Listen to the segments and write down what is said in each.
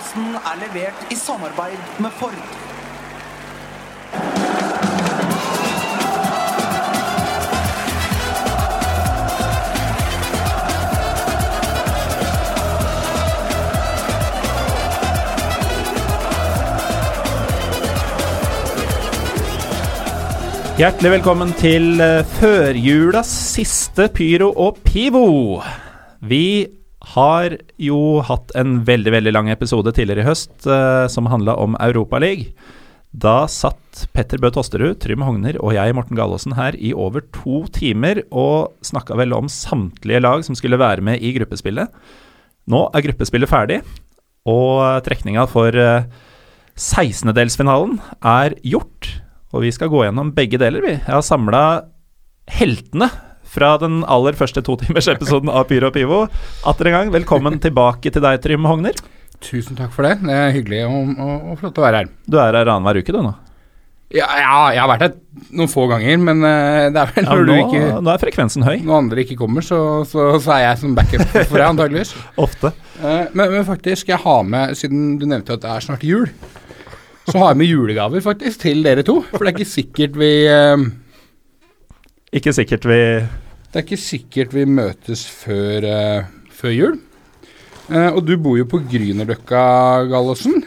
Podkasten er levert i samarbeid med Ford. Hjertelig velkommen til eh, førjulas siste Pyro og Pivo. Vi har jo hatt en veldig veldig lang episode tidligere i høst eh, som handla om Europaligaen. Da satt Petter Bø Tosterud, Trym Hogner og jeg, Morten Galaasen, her i over to timer og snakka vel om samtlige lag som skulle være med i gruppespillet. Nå er gruppespillet ferdig, og trekninga for eh, 16-delsfinalen er gjort. Og vi skal gå gjennom begge deler, vi. Jeg har samla heltene fra den aller første totimersepisoden av Pyro og Pivo. Atter en gang, velkommen tilbake til deg, Trym Hogner. Tusen takk for det. Det er hyggelig og, og, og flott å være her. Du er her annenhver uke, du nå. Ja, ja, jeg har vært her noen få ganger, men eh, det er vel Ja, nå, du ikke nå er frekvensen høy. når andre ikke kommer, så, så, så er jeg som backup for deg, antageligvis. Ofte. Eh, men, men faktisk, jeg har med, siden du nevnte at det er snart jul, så har jeg med julegaver faktisk til dere to. For det er ikke sikkert vi eh, Ikke sikkert vi Det er ikke sikkert vi møtes før, uh, før jul. Uh, og du bor jo på Grünerløkka, Gallosen.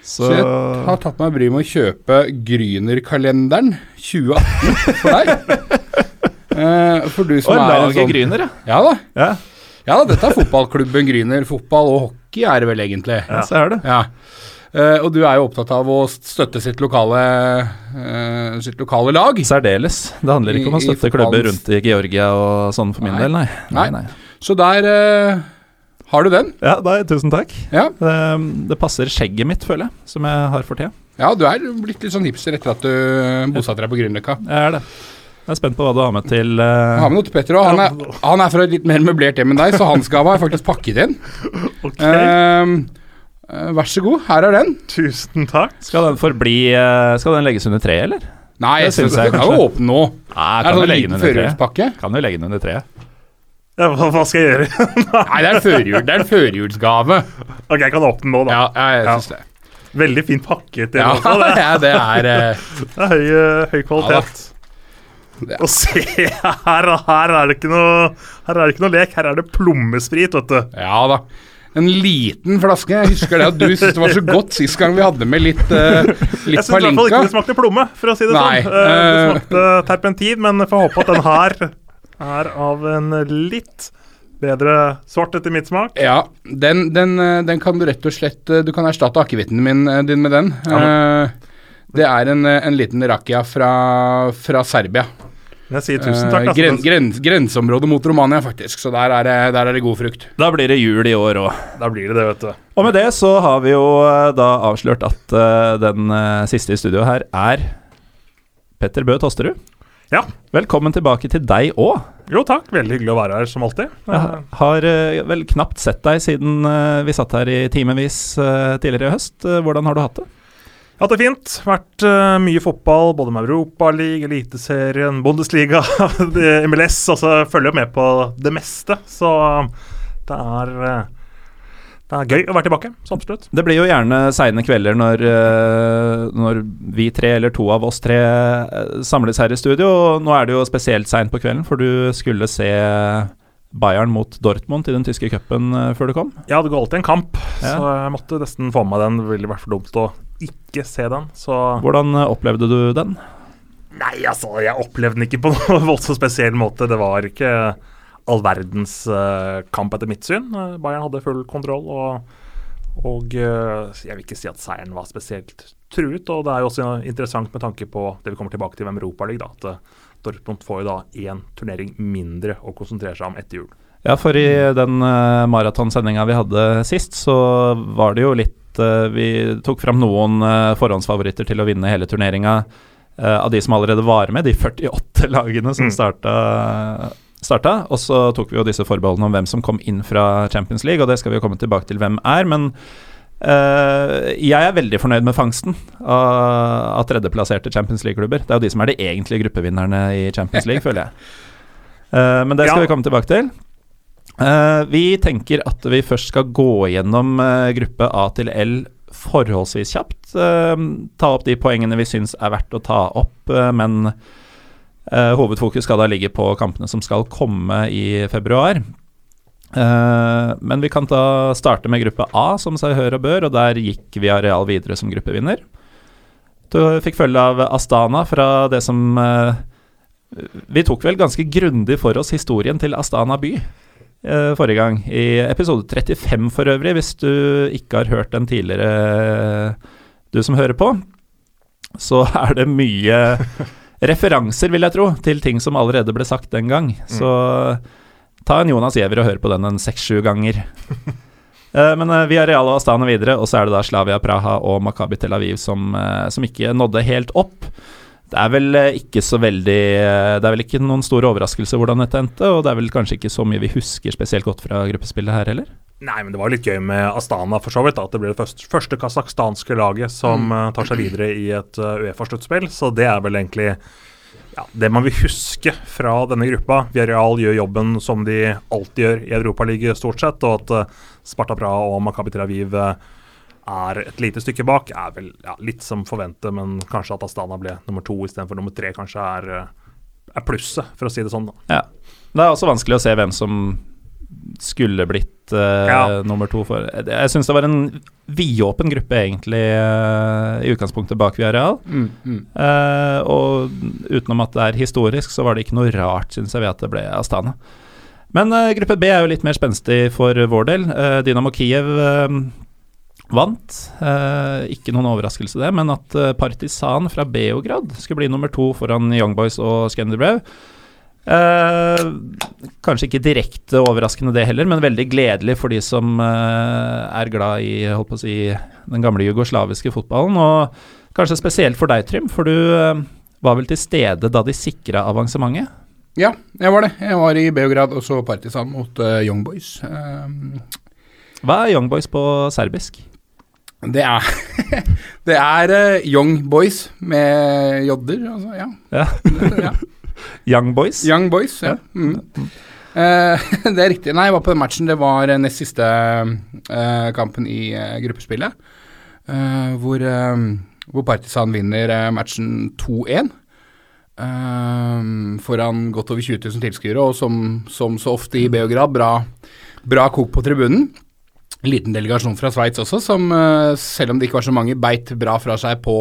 Så Så jeg har tatt meg bryet med å kjøpe Gryner-kalenderen 2018 for deg. uh, for du som Og er en sånn Gryner, ja. Ja da. ja. ja da, dette er fotballklubben Gryner. Fotball og hockey er det vel egentlig. Ja, så er det. Ja. Eh, og du er jo opptatt av å støtte sitt lokale, uh, sitt lokale lag. Særdeles. Det handler ikke om å støtte klubber rundt i Georgia og sånn for min Nei. del, nei. Nei. Så der uh, har du den. Ja, nei, tusen takk. Ja. Det, det passer skjegget mitt, føler jeg, som jeg har for tida. ja, du er blitt litt sånn hipster etter at du bosatte deg på Grünerløkka. Jeg er det. Jeg er spent på hva du har med til eh, har med noe til Petter òg. Han, han er fra et litt mer møblert hjem enn deg, så hans gave har jeg faktisk pakket inn. Ok, Ehm, eh, vær så god, her er den. tusen takk. Skal den forbli eh, Skal den legges under treet, eller? Nei, jeg syns synes jeg kan jo åpne nå. Nei, Det er kan du sånn liten førjulspakke. Kan jo legge den under treet. Ja, hva, hva skal jeg gjøre? Nei, det er, førjul, er en førjulsgave. ok, jeg kan åpne den nå, da. Ja, jeg Ja. syns det. Veldig fint pakket. Ja, også, Det, ja, det er eh, det er høy, eh, høy kvalitet. Ja, Og se, her, her er det ikke noe Her er det ikke noe lek. Her er det plommesprit, vet du. Ja da. En liten flaske. Jeg husker det at du syntes det var så godt sist gang vi hadde med litt, uh, Jeg litt syns i hvert fall ikke det smakte plomme, for å si det Nei, sånn. Uh, Det eh. smakte terpentin, men jeg får håpe at den her er av en litt bedre svart etter mitt smak. Ja, den, den, den kan du rett og slett Du kan erstatte akevitten min din med den. Eh, det er en, en liten rakia fra, fra Serbia. Jeg sier tusen takk. Eh, altså. gren, gren, grenseområdet mot Romania, faktisk. Så der er det, der er det god frukt. Da blir det jul i år òg. Da blir det det, vet du. Og med det så har vi jo eh, da avslørt at uh, den uh, siste i studio her er Petter Bø Tosterud. Ja. Velkommen tilbake til deg òg. Jo takk, veldig hyggelig å være her som alltid. Jeg har vel knapt sett deg siden vi satt her i timevis tidligere i høst. Hvordan har du hatt det? Hatt det fint. Vært uh, mye fotball, både med Europaligaen, Eliteserien, Bundesliga, MLS. Altså, følger jo med på det meste. Så det er, eh, det er gøy å være tilbake. Så absolutt. Det blir jo gjerne seine kvelder når, eh, når vi tre, eller to av oss tre, eh, samles her i studio. Nå er det jo spesielt seint på kvelden, for du skulle se Bayern mot Dortmund i den tyske cupen eh, før du kom. Ja, det går alltid en kamp, Ja. så jeg måtte nesten få med meg den. Det ville vært for dumt å ikke se den. Så Hvordan eh, opplevde du den? Nei, altså, jeg opplevde den ikke på noen voldsomt spesiell måte. Det var ikke all verdens uh, kamp etter mitt syn. Eh, Bayern hadde full kontroll, og, og uh, jeg vil ikke si at seieren var spesielt truet. Og det er jo også interessant med tanke på det vi kommer tilbake til med Europaligaen, at Dortmund får jo da én turnering mindre å konsentrere seg om etter jul. Ja, for i den uh, maratonsendinga vi hadde sist, så var det jo litt eh, Vi tok fram noen eh, forhåndsfavoritter til å vinne hele turneringa eh, av de som allerede var med, de 48 lagene som Mm. starta, starta. Og så tok vi jo disse forbeholdene om hvem som kom inn fra Champions League, og det skal vi jo komme tilbake til hvem er. Men Uh, jeg er veldig fornøyd med fangsten av, av tredjeplasserte Champions League-klubber. Det er jo de som er de egentlige gruppevinnerne i Champions League, føler jeg. Uh, men det skal Ja. vi komme tilbake til. Eh, vi tenker at vi først skal gå gjennom eh, gruppe A til L forholdsvis kjapt. Eh, ta opp de poengene vi syns er verdt å ta opp, men hovedfokus skal da ligge på kampene som skal komme i februar. Men vi kan ta starte med gruppe A, som seg hør og bør, og der gikk Villarreal videre som gruppevinner. Du fikk følge av Astana fra det som Vi tok vel ganske grundig for oss historien til Astana by forrige gang. I episode 35 for øvrig, hvis du ikke har hørt den tidligere, du som hører på. Så er det mye referanser, vil jeg tro, til ting som allerede ble sagt den gang. Så ta en Jonas Giæver og hør på den en seks-sju ganger. Eh, Men eh, vi har Real og Astana videre, og så er det da Slavia Praha og Makabi Tel Aviv som, eh, som ikke nådde helt opp. Det er vel eh, ikke så veldig eh, Det er vel ikke noen stor overraskelse hvordan dette endte, og det er vel kanskje ikke så mye vi husker spesielt godt fra gruppespillet her heller. Nei, men det var litt gøy med Astana, for så vidt. da, At det ble det første, første kasakhstanske laget som mm. tar seg videre i et Uefa-sluttspill. Så det er vel egentlig ja, det man vil huske fra denne gruppa. Viareal gjør jobben som de alltid gjør i Europaligaen, stort sett. Og at eh, Sparta Praha og Makabi Tel Aviv eh, er et lite stykke bak, er vel ja, litt som forventet, men kanskje at Astana ble nummer to istedenfor nummer tre, kanskje er, eh, er plusset, for å si det sånn. da. Ja. Det er også vanskelig å se hvem som skulle blitt uh, Ja. nummer to for Jeg syns det var en vidåpen gruppe, egentlig, uh, i utgangspunktet bak Viareal. Mm, mm. Uh, og utenom at det er historisk, så var det ikke noe rart, syns jeg, ved at det ble Astana. Men gruppe B er jo litt mer spenstig for vår del. Dynamo Kiev vant. Eh, ikke noen overraskelse, det, men at eh, Partisan fra Beograd skulle bli nummer to foran Young Boys og Skenderbrev. Eh, kanskje ikke direkte overraskende det heller, men veldig gledelig for de som eh, er glad i holdt på å si, den gamle jugoslaviske fotballen. Og kanskje spesielt for deg, Trym, for du eh, var vel til stede da de sikra avansementet? Ja, jeg var det. Jeg var i Beograd og så Partisan mot uh, Young Boys. Um, Hva er Young Boys på serbisk? Det er Det er eh, Young Boys med jodder, altså. Ja. Ja. ja. Young Boys? Young Boys, ja. Mm. Eh, det er riktig. Nei, jeg var på den matchen. Det var eh, nest siste kampen i gruppespillet. hvor, hvor Partisan vinner matchen 2-1. eh, foran godt over 20 000 tilskuere, og som, som så ofte i Beograd, bra, bra kok på tribunen. En liten delegasjon fra Sveits også, som eh, selv om det ikke var så mange, beit bra fra seg på,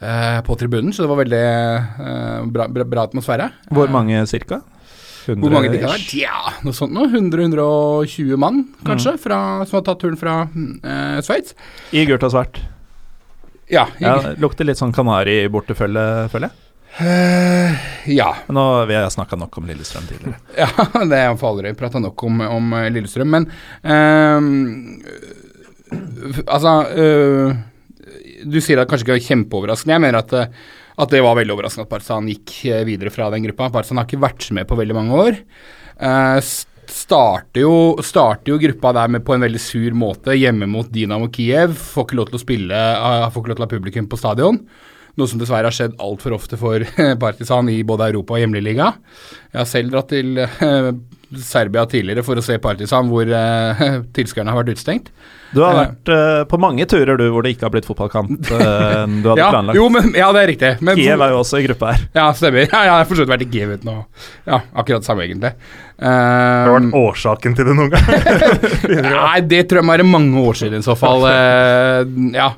eh, på tribunen. Så det var veldig eh, bra, bra, bra atmosfære. Hvor mange cirka? Hvor mange det kan være? Ja, noe sånt noe. 100-120 mann, kanskje, fra, som har tatt turen fra eh, Sveits. I gult og svart. Ja. Ja, lukter litt sånn Kanari-bortefølge, føler jeg. Eh, ja. Men nå vi har snakka nok om Lillestrøm tidligere. ja, det for aldri prata nok om, om eh, Lillestrøm, men uh, Altså uh, Du sier at det kanskje ikke er kjempeoverraskende. Jeg mener at, at det var veldig overraskende at Partisan gikk videre fra den gruppa. Partisan har ikke vært med på veldig mange år. Starter, jo, starter jo gruppa der med på en veldig sur måte, hjemme mot Dinamo Kiev. Får ikke lov til å spille, får ikke lov til å ha publikum på stadion. Noe som dessverre har skjedd altfor ofte for Partisan i både Europa og hjemligliga. Jeg har selv dratt til eh, Serbia tidligere for å se Partisan, hvor uh, tilskuerne har vært utestengt. Du har vært uh, på mange turer du hvor det ikke har blitt fotballkamp uh, du hadde Ja, planlagt. jo, men, ja, det er riktig. Men, Kiev er jo også i gruppa her. Ja, stemmer. Ja, jeg har for så vidt vært i Kiev uten å Ja, akkurat samme, egentlig. Det har vært årsaken til det noen gang. Nei, det tror jeg må være mange år siden i så fall. Eh, ja.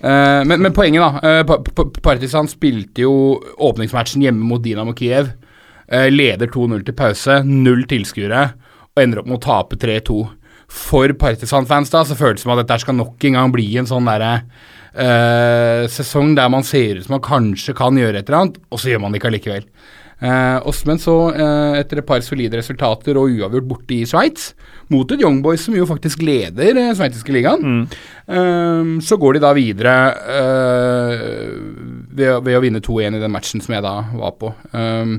Eh, men, men poenget, da. eh, Pa- Pa- Partisan spilte jo åpningsmatchen hjemme mot Dinamo Kiev. Uh, leder 2-0 til pause, null tilskuere, og ender opp med å tape 3-2. For Partisan-fans da, så føles det som at dette skal nok en gang bli en sånn derre eh, sesong der man ser ut som man kanskje kan gjøre et eller annet, og så gjør man det ikke allikevel. Eh, men så, eh, etter et par solide resultater og uavgjort borte i Sveits, mot et Young Boys som jo faktisk leder eh, sveitsiske ligaen, eh, så går de da videre eh, ved, ved å vinne 2-1 i den matchen som jeg da var på. Eh,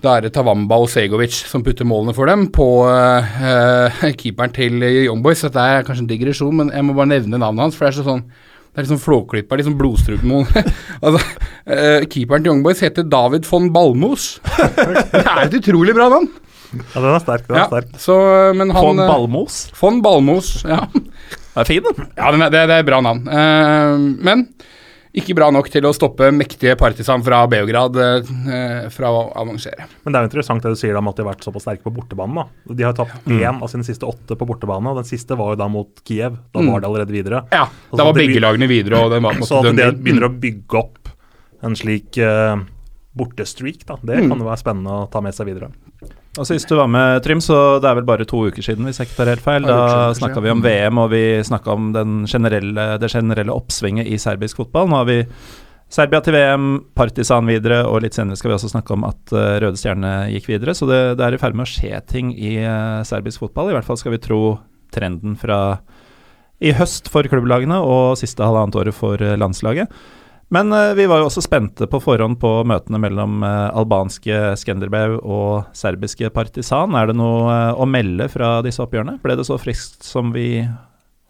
da er det Tawamba og Segovic som putter målene for dem på eh, keeperen til Young Boys. Dette er kanskje en digresjon, men jeg må bare nevne navnet hans, for det er så sånn det er liksom flåklippa, liksom blodstrupemål. altså, uh, keeperen til Young Boys heter David von Balmos. det er et utrolig bra navn. Ja, den er sterk. Den er Ja, sterk. så, men han Von eh, Balmos. Von Balmos. Ja, Det er fin, den. ja den er, det, det er et bra navn. Uh, men ikke bra nok til å stoppe mektige Partisan fra Beograd eh, fra å avansere. Men det er jo interessant det du sier om at de har vært såpass sterke på bortebane. da. De har tapt én av sine siste åtte på bortebane, og den siste var jo da mot Kiev. Da Mm. var det allerede videre. Ja, Og da var begge be- lagene videre, og den var på Så at de begynner å bygge opp en slik eh, bortestreak, da, det Mm. kan jo være spennende å ta med seg videre. Og Sist du var med, Trym, så det er vel bare to uker siden, hvis jeg ikke tar helt feil. Da snakka vi om VM, og vi snakka om den generelle, det generelle oppsvinget i serbisk fotball. Nå har vi Serbia til VM, Partisan videre, og litt senere skal vi også snakke om at eh, Røde Stjerne gikk videre. Så det, det er i ferd med å skje ting i eh, serbisk fotball. I hvert fall skal vi tro trenden fra i høst for klubblagene og siste halvannet året for eh, landslaget. Men uh, vi var jo også spente på forhånd på møtene mellom uh, albanske Skenderbev og serbiske Partisan. Er det noe eh, å melde fra disse oppgjørene? Ble det så friskt som vi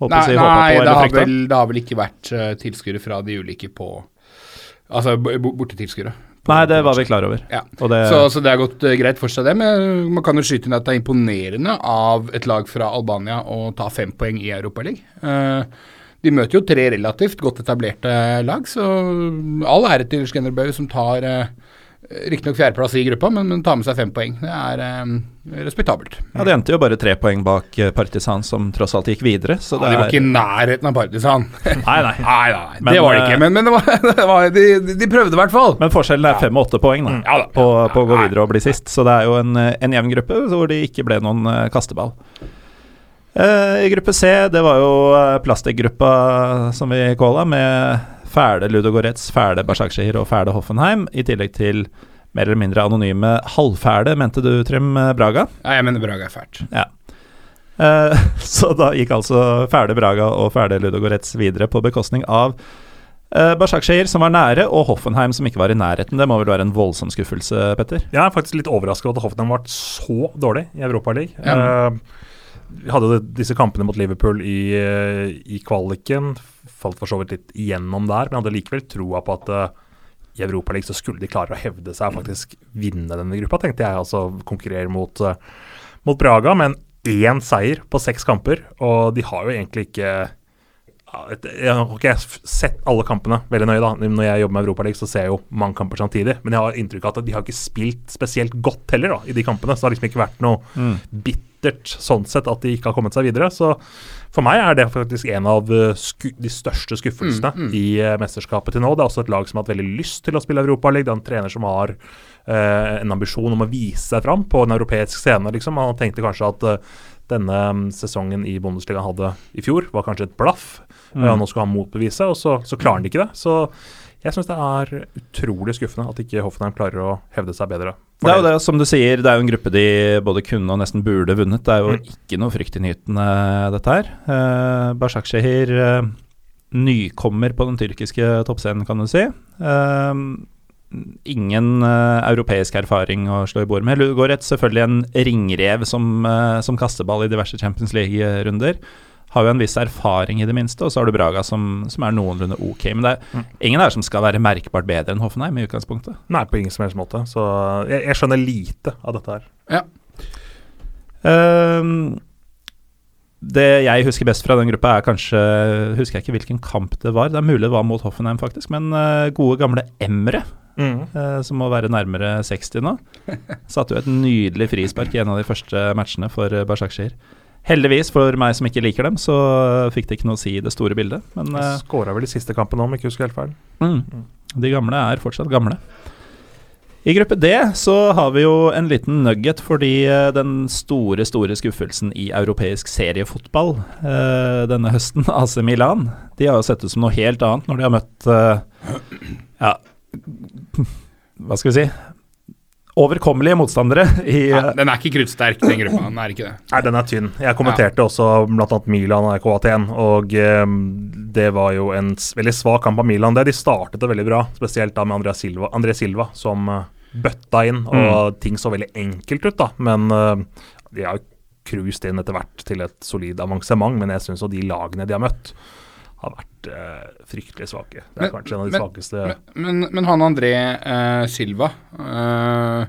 håper Nei, å si, på? nei det, har vel, det har vel ikke vært uh, tilskuere fra de ulike på Altså bortetilskuere. Nei, det var vi klar over. Ja. Det, Så, så det har gått uh, greit for seg, det. Men man kan jo skyte inn at det er imponerende av et lag fra Albania å ta fem poeng i Europaligaen. Uh, de møter jo tre relativt godt etablerte lag, så all ære til Skenderbeu som tar uh, riktignok fjerdeplass i gruppa, men, men tar med seg fem poeng. Det er eh, respektabelt. ja, det endte jo bare tre poeng bak eh, Partisan, som tross alt gikk videre. Så Ja, de var ikke i nærheten av Partisan. Nei, nei. Nei, nei, Men, det var det eh, ikke. Men, men det var, det var, de, de prøvde i hvert fall. Men forskjellen er fem og åtte poeng da, Ja da. på, på å gå videre og bli sist. Så det er jo en, eh, en jevn gruppe hvor det ikke ble noen eh, kasteball. Eh, I gruppe C, det var jo eh, plastikkgruppa som vi calla, med fæle Ludogorets, fæle Bashakshir og fæle Hoffenheim, i tillegg til mer eller mindre anonyme halvfæle, mente du, Trym eh, Braga? Ja, jeg mener Braga er fælt. Ja. Uh, så da gikk altså fæle Braga og fæle Ludogorets videre på bekostning av uh, Bashakshir som var nære, og Hoffenheim, som ikke var i nærheten. Det må vel være en voldsom skuffelse, Petter? Jeg er faktisk litt overrasket over at Hoffenheim ble så dårlig i Europaligaen. Ja. Uh, hadde jo disse kampene mot Liverpool i, eh, i kvaliken. Falt for så vidt litt igjennom der, men hadde likevel troa på at uh, i Europaligaen så skulle de klare å hevde seg og faktisk vinne denne gruppa, tenkte jeg. Altså konkurrere mot, uh, mot Braga, men én seier på seks kamper, og de har jo egentlig ikke Jeg har ikke sett alle kampene veldig nøye. da Når jeg jobber med Europaligaen, så ser jeg jo mange kamper samtidig. Men jeg har inntrykk av at de har ikke spilt spesielt godt heller da i de kampene. Så det har liksom ikke vært noe bittert sånn sett at de ikke har kommet seg videre. Så for meg er det faktisk en av eh, sku de største skuffelsene i eh, mesterskapet til nå. Det er også et lag som har hatt veldig lyst til å spille Europaligaen. Det er en trener som har eh, en ambisjon om å vise seg fram på en europeisk scene. liksom Han tenkte kanskje at eh, denne mm, sesongen i Bundesliga han hadde i fjor, var kanskje et blaff. Mm. Ja, nå skulle han motbevise, og så, så klarer han ikke det. Så jeg syns det er utrolig skuffende at ikke Hoffenheim klarer å hevde seg bedre. Det er jo det, som du sier, det er jo en gruppe de både kunne og nesten burde vunnet. Det er jo Mm. ikke noe fryktinngytende, dette her. Uh, Bashakshehir, eh, nykommer på den tyrkiske toppscenen, kan du si. Eh, ingen eh, europeisk erfaring å slå i bord med. Lugoret selvfølgelig en ringrev som, eh, som kasteball i diverse Champions League-runder. Har jo en viss erfaring, i det minste, og så har du Braga som, som er noenlunde ok. Men det er Mm. ingen her som skal være merkbart bedre enn Hoffenheim i utgangspunktet. Nei, på ingen som helst måte. Så jeg, jeg skjønner lite av dette her. Ja. Um, det jeg husker best fra den gruppa, er kanskje Husker jeg ikke hvilken kamp det var. Det er mulig det var mot Hoffenheim, faktisk. Men eh, gode, gamle Emre, eh, som må være nærmere 60 nå, satte jo et nydelig frispark i en av de første matchene for uh, Bashakshir. Heldigvis for meg som ikke liker dem, så fikk det ikke noe å si i det store bildet. Men eh, Skåra vel i siste kampen om ikke husker helt feil. Mm. De gamle er fortsatt gamle. I gruppe D så har vi jo en liten nugget fordi eh, den store, store skuffelsen i europeisk seriefotball eh, denne høsten, AC Milan, de har jo sett ut som noe helt annet når de har møtt eh, Ja, hva skal vi si Overkommelige motstandere i Ja, den er ikke kruttsterk, den gruppa. Den er ikke det. Nei, den er tynn. Jeg kommenterte også bl.a. Milan og K-Aten, og um, det var jo en veldig svak kamp av Milan. det. De startet det veldig bra, spesielt da med André Silva, André Silva som uh, bøtta inn, og ting så veldig enkelt ut, da. Men uh, de har jo cruised inn etter hvert til et solid avansement, men jeg syns jo de lagene de har møtt, har vært eh, fryktelig svake. Det er Men- kanskje en av de men- svakeste Men, men, men han André eh, Silva, eh,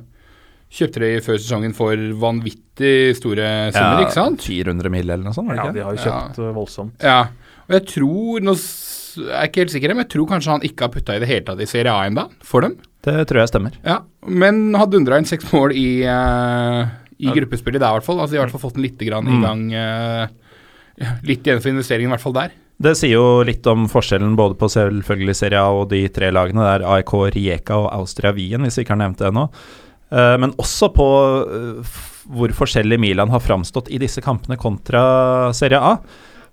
kjøpte de før sesongen for vanvittig store summer, ikke sant? 400 mill. eller noe sånt, var det Ja, ikke? de har jo kjøpt ja. voldsomt. Ja. Og jeg tror Nå jeg er ikke helt sikker, men jeg tror kanskje han ikke har putta i det hele tatt i Serie A ennå, for dem. Det tror jeg stemmer. Ja, Men har dundra inn seks mål i, eh, i gruppespillet der, i hvert fall. Altså, de har i hvert fall fått den litt i Mm. gang eh, ja, Litt igjen for investeringen, i hvert fall der. Det sier jo litt om forskjellen både på selvfølgelig Serie A og de tre lagene. Det er AIK, Rijeka og Austria Wien, hvis vi ikke har nevnt det ennå. Eh, Men også på eh, hvor forskjellig Milan har framstått i disse kampene kontra Serie A.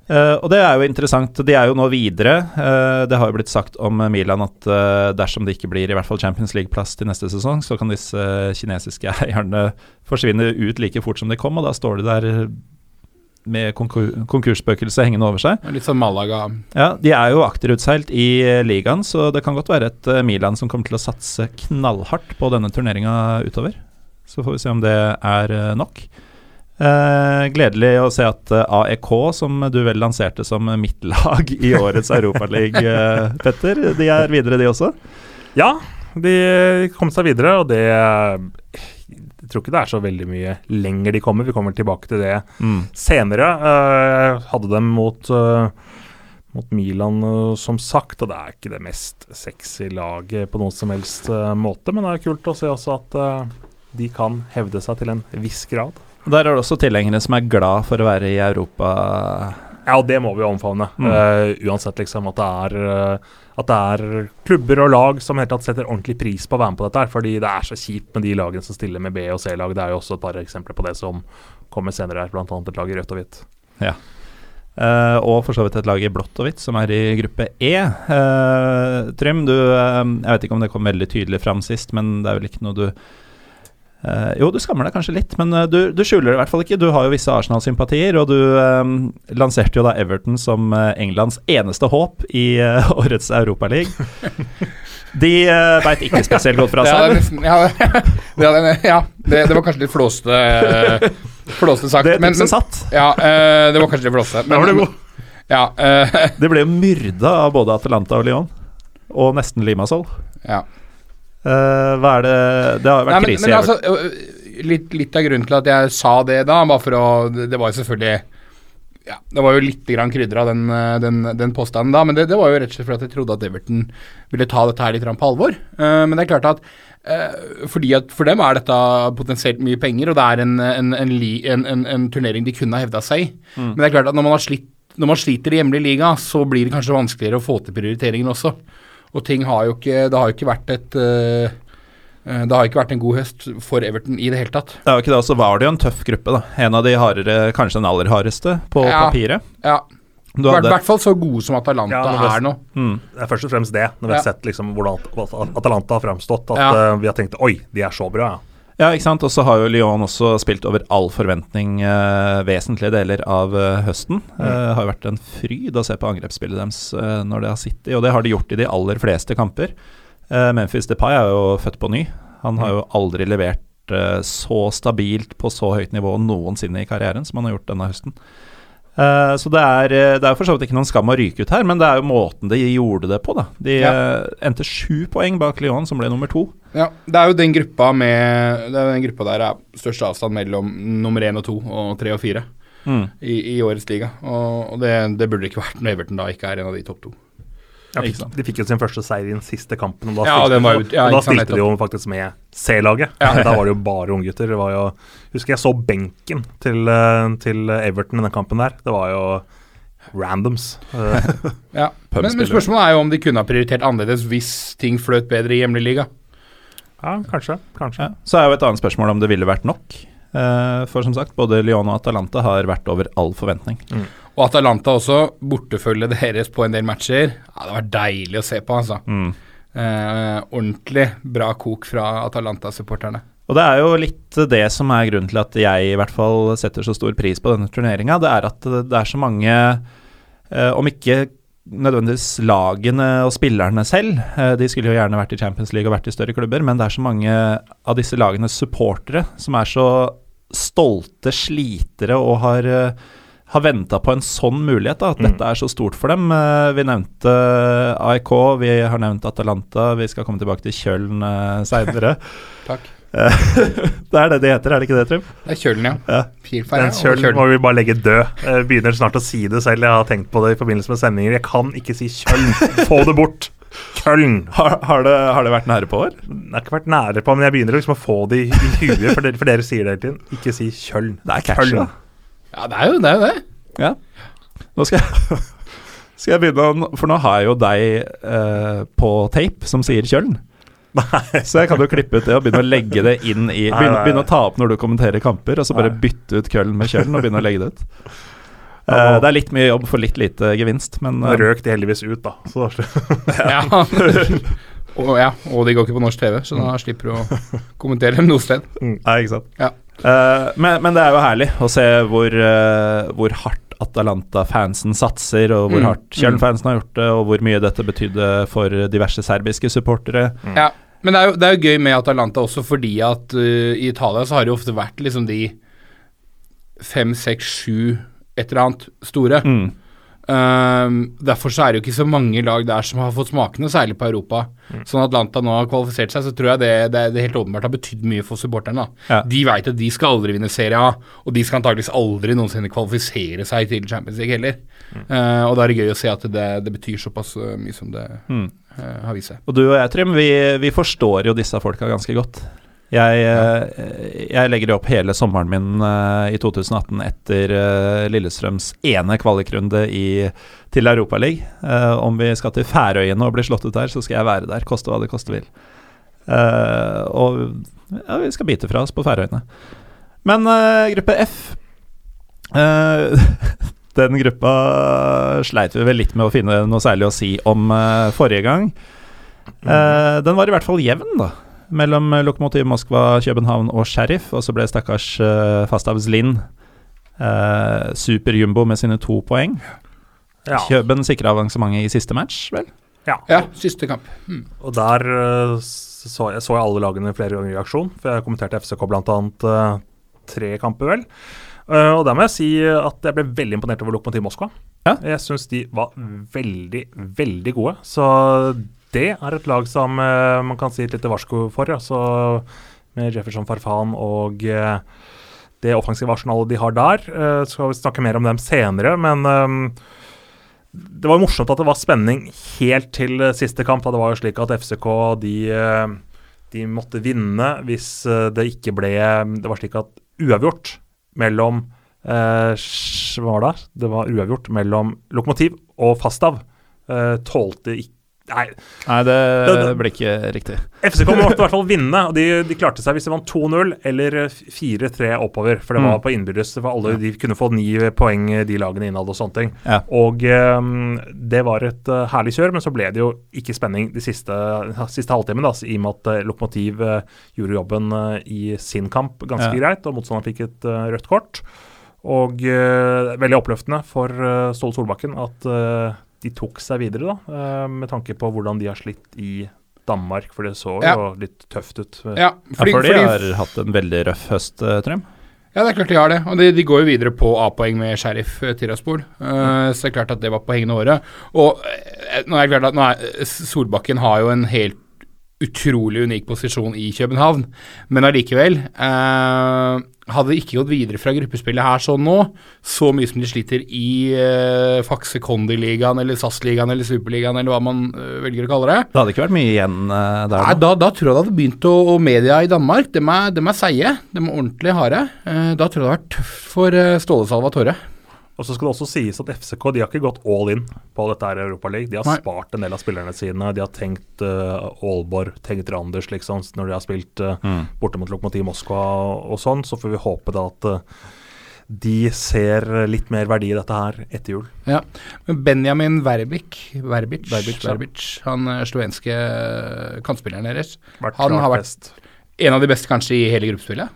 Uh, og det er jo interessant. De er jo nå videre. Uh, det har jo blitt sagt om Milan at uh, dersom det ikke blir i hvert fall Champions League-plass til neste sesong, så kan disse kinesiske eierne forsvinne ut like fort som de kom, og da står de der med konkur konkursspøkelset hengende over seg. Litt sånn Malaga. Ja, De er jo akterutseilt i eh, ligaen, så det kan godt være et eh, Milan som kommer til å satse knallhardt på denne turneringa utover. Så får vi se om det er eh, nok. Eh, gledelig å se at AEK, som du vel lanserte som mitt lag i årets Europaliga, eh, Petter, de er videre, de også? Ja, de kom seg videre, og det Jeg tror ikke det er så veldig mye lenger de kommer. Vi kommer tilbake til det senere. Eh, hadde dem mot, eh, mot Milan, eh, som sagt, og det er ikke det mest sexy laget på noen som helst måte, men det er kult å se også at de kan hevde seg til en viss grad. Der er det også tilhengere som er glad for å være i Europa. Ja, og det må vi omfavne. Mm. Uh, uansett liksom at det, er, eh, at det er klubber og lag som helt tatt setter ordentlig pris på å være med på dette. her, Fordi det er så kjipt med de lagene som stiller med B- og C-lag. Det er jo også et par eksempler på det som kommer senere her, bl.a. et lag i rødt og hvitt. Eh, og for så vidt et lag i blått og hvitt som er i gruppe E. Uh, Trym, du uh, Jeg vet ikke om det kom veldig tydelig fram sist, men det er vel ikke noe du eh, Jo, du skammer deg kanskje litt, men uh, du, du skjuler det i hvert fall ikke. Du har jo visse Arsenal-sympatier, og du um, lanserte jo da Everton som uh, Englands eneste håp i årets Europaliga. De uh, veit ikke spesielt godt fra seg. Ja, ja, det, ja det, det var kanskje litt flåste, flåste sagt. Det men, tipset men, satt. ja, eh, det var kanskje litt flåste. Men, var det god. Ja, eh, Det ble jo myrda av både Atalanta og Lyon, og nesten Limassol. ja. Eh, hva er det Det har vært Nei, men, krise men altså, litt, litt av grunnen til at jeg sa det da, bare for å Det var jo selvfølgelig ja, Det var jo litt krydra, den, den, den påstanden da, men det, det var jo rett og slett fordi jeg trodde at Everton ville ta dette her litt på alvor. Eh, men det er klart at fordi at for dem er dette potensielt mye penger, og det er en, en, en, en, turnering de kunne ha hevda seg i. Mm. Men det er klart at når man, har slitt, når man sliter i hjemlig liga, så blir det kanskje vanskeligere å få til prioriteringen også. Og ting har jo ikke Det har jo ikke vært et øh, øh, Det har ikke vært en god høst for Everton i det hele tatt. Det er jo ikke det, så var det jo en tøff gruppe, da. En av de hardere, kanskje den aller hardeste, på Ja. papiret. Ja, Du I hvert fall så gode som Atalanta Ja, er nå. mm. Det er først og fremst det, når vi Ja. har sett liksom hvordan Atalanta har framstått. At Ja. uh, vi har tenkt oi, de er så bra, ja. Ikke sant. Og så har jo Lyon også spilt over all forventning eh, vesentlige deler av eh, høsten. Mm. Eh, har jo vært en fryd å se på angrepsspillet deres eh, når det har sittet, og det har de gjort i de aller fleste kamper. Eh, Memphis Depay er jo født på ny. Han har jo aldri levert eh, så stabilt på så høyt nivå noensinne i karrieren som han har gjort denne høsten. Eh, så det er, eh, det er for så vidt ikke noen skam å ryke ut her, men det er jo måten de gjorde det på, da. De Ja. eh, endte sju poeng bak Lyon, som ble nummer to. Ja, det er jo den gruppa med Det er den gruppa der er størst avstand mellom nummer én og to og tre og fire Mm. i, i årets liga. Og, og det, det burde ikke vært når Everton da ikke er en av de topp to. Ja, fikk, de fikk jo sin første seier i den siste kampen. Og da stilte, ja, var jo- ja, og da stilte de jo faktisk med C-laget. Ja. Da var det jo bare unggutter. Det var Husker jeg så benken til, eh, til Everton i den kampen der. Det var jo randoms. Ja. Men, men spørsmålet er jo om de kunne ha prioritert annerledes hvis ting fløt bedre i hjemlig liga. ja, kanskje. Kanskje. Ja. Så er jo et annet spørsmål om det ville vært nok. Eh, for som sagt, både Lyon og Atalanta har vært over all forventning. Og Atalanta også, bortefølget deres på en del matcher. Ja, det var deilig å se på, altså. Mm. Eh, ordentlig bra kok fra Atalanta-supporterne. Og det er jo litt det som er grunnen til at jeg i hvert fall setter så stor pris på denne turneringa. Det er at det er så mange, eh, om ikke nødvendigvis lagene og spillerne selv, eh, de skulle jo gjerne vært i Champions League og vært i større klubber, men det er så mange av disse lagenes supportere som er så stolte slitere og har uh, har venta på en sånn mulighet, da, at Mm. dette er så stort for dem. Eh, vi nevnte AIK, vi har nevnt Atalanta, vi skal komme tilbake til Kjøln uh, seinere. Takk. det er det det heter, er det ikke det, Trym? Det er kjølen, ja. Ja. Den kjølen må vi bare legge død. Jeg begynner snart å si det selv. Jeg har tenkt på det i forbindelse med sendinger. Jeg kan ikke si Kjøln. Få det bort. Køln. Har, har, det, har det vært nære på, eller? Det har ikke vært nære på, men jeg begynner liksom å få det i, i huet, for dere, for dere sier det hele tiden. Ikke si Kjøln. Det er catchy, da. Ja, det er jo det. Er jo det. Ja. Nå skal jeg, skal jeg begynne For nå har jeg jo deg eh, på tape som sier Kjøln. Så jeg kan jo klippe ut det og begynne å legge det inn i Begynne, nei, begynne å ta opp når du kommenterer kamper, og så bare Nei. bytte ut Køln med Kjøln og begynne å legge det ut. Uh, det er litt mye jobb for litt lite gevinst, men eh, røk de heldigvis ut, da. Så da. Ja. og, ja, og de går ikke på norsk TV, så da slipper du å kommentere dem noe sted. Nei, ikke sant. Ja. Eh, men, men det er jo herlig å se hvor, uh, hvor hardt Atalanta-fansen satser, og hvor Mm, hardt Kjøln-fansen har gjort det, og hvor mye dette betydde for diverse serbiske supportere. Ja, men det er, jo, det er jo gøy med Atalanta også fordi at uh, i Italia så har det jo ofte vært liksom de fem, seks, sju et eller annet store. Mm. Um, derfor så er det jo ikke så mange lag der som har fått smakene, særlig på Europa. Sånn at Atlanta nå har kvalifisert seg, så tror jeg det, det, det helt åpenbart har betydd mye for supporterne. Ja. De veit at de skal aldri vinne Serie A, og de skal antakeligvis aldri noensinne kvalifisere seg til Champions League heller. Uh, og da er det gøy å se at det, det betyr såpass uh, mye som det Mm. uh, har vist seg. Og du og jeg, Trym, vi, vi forstår jo disse folka ganske godt. Jeg, eh, jeg legger opp hele sommeren min eh, i 2018 etter eh, Lillestrøms ene kvalikrunde i, til Europaligaen. Om vi skal til Færøyene og bli slått ut der, så skal jeg være der, koste hva det koste vil. Og ja, vi skal bite fra oss på Færøyene. Men gruppe F Den gruppa sleit vi vel litt med å finne noe særlig å si om forrige gang. Eh, den var i hvert fall jevn, da. Mellom Lokomotiv Moskva, København og Sheriff. Og så ble stakkars uh, Fastavs Lind uh, superjumbo med sine to poeng. Ja. Kjøben sikra avansementet i siste match, vel? Ja, ja siste kamp. Mm. Og der uh, så jeg, så jeg alle lagene flere ganger i aksjon, for jeg kommenterte FCK bl.a. Uh, tre kamper, vel. Uh, og der må jeg si at jeg ble veldig imponert over Lokomotiv Moskva. Ja. Jeg syns de var veldig, veldig gode. Så det er et lag som eh, man kan si et lite varsko for. Altså, med Jefferson Farfan og eh, det offensive arsenalet de har der. Uh, skal vi snakke mer om dem senere, men eh, det var morsomt at det var spenning helt til eh, siste kamp. Da det var jo slik at FCK de, eh, de måtte vinne hvis eh, det ikke ble Det var slik at uavgjort mellom eh, Hva var det? Det var uavgjort mellom Lokomotiv og Fastav. Eh, tålte ikke Nei, Nei, det, Det- ble ikke riktig. FCK måtte i hvert fall vinne, og de, de klarte seg hvis de vant 2-0 eller 4-3 oppover. For det var Mm. på innbyrdes. For alle de kunne få ni poeng, de lagene innad og sånne ting. Ja. Og um, det var et uh, herlig kjør, men så ble det jo ikke spenning de siste, siste halvtimen, da, i og med at uh, Lokomotiv uh, gjorde jobben eh, i sin kamp ganske Ja. greit, og motstanderen fikk et eh, rødt kort. Og eh, veldig oppløftende for Ståle Solbakken at eh, de tok seg videre, da, eh, med tanke på hvordan de har slitt i Danmark, for det så Ja. jo litt tøft ut. Ja, Ja, for de fordi, har hatt en veldig røff høst, eh, Trym. ja, det er klart de har det. Og de, de går jo videre på A-poeng med Sheriff eh, Tiraspol. Uh, så det er klart at det var poengene året. Og nå er det klart at nå er, Solbakken har jo en helt utrolig unik posisjon i København, men allikevel eh, Hadde de ikke gått videre fra gruppespillet her sånn nå, så mye som de sliter i eh, Faxe Kondi-ligaen eller SAS-ligaen eller Superligaen eller hva man eh, velger å kalle det, Det hadde ikke vært mye igjen eh, der Nei, da, da tror jeg det hadde begynt å Og media i Danmark, dem er, dem er seige. De er ordentlig harde. Eh, da tror jeg det hadde vært tøft for eh, Ståle Salvatore. Og så skal det også sies at FCK de har ikke gått all in på dette her Europaligaen. De har Nei. spart en del av spillerne sine. De har tenkt uh, Aalborg, tenkt Randers, liksom, når de har spilt uh, Mm. borte mot Lokomotiv Moskva og, sånn. Så får vi håpe da at uh, de ser litt mer verdi i dette her etter jul. Ja, Men Benjamin Verbic, Verbic, Verbic. Verbic han slovenske kantspilleren deres. Vært Han har vært- best. En av de beste kanskje i hele gruppespillet.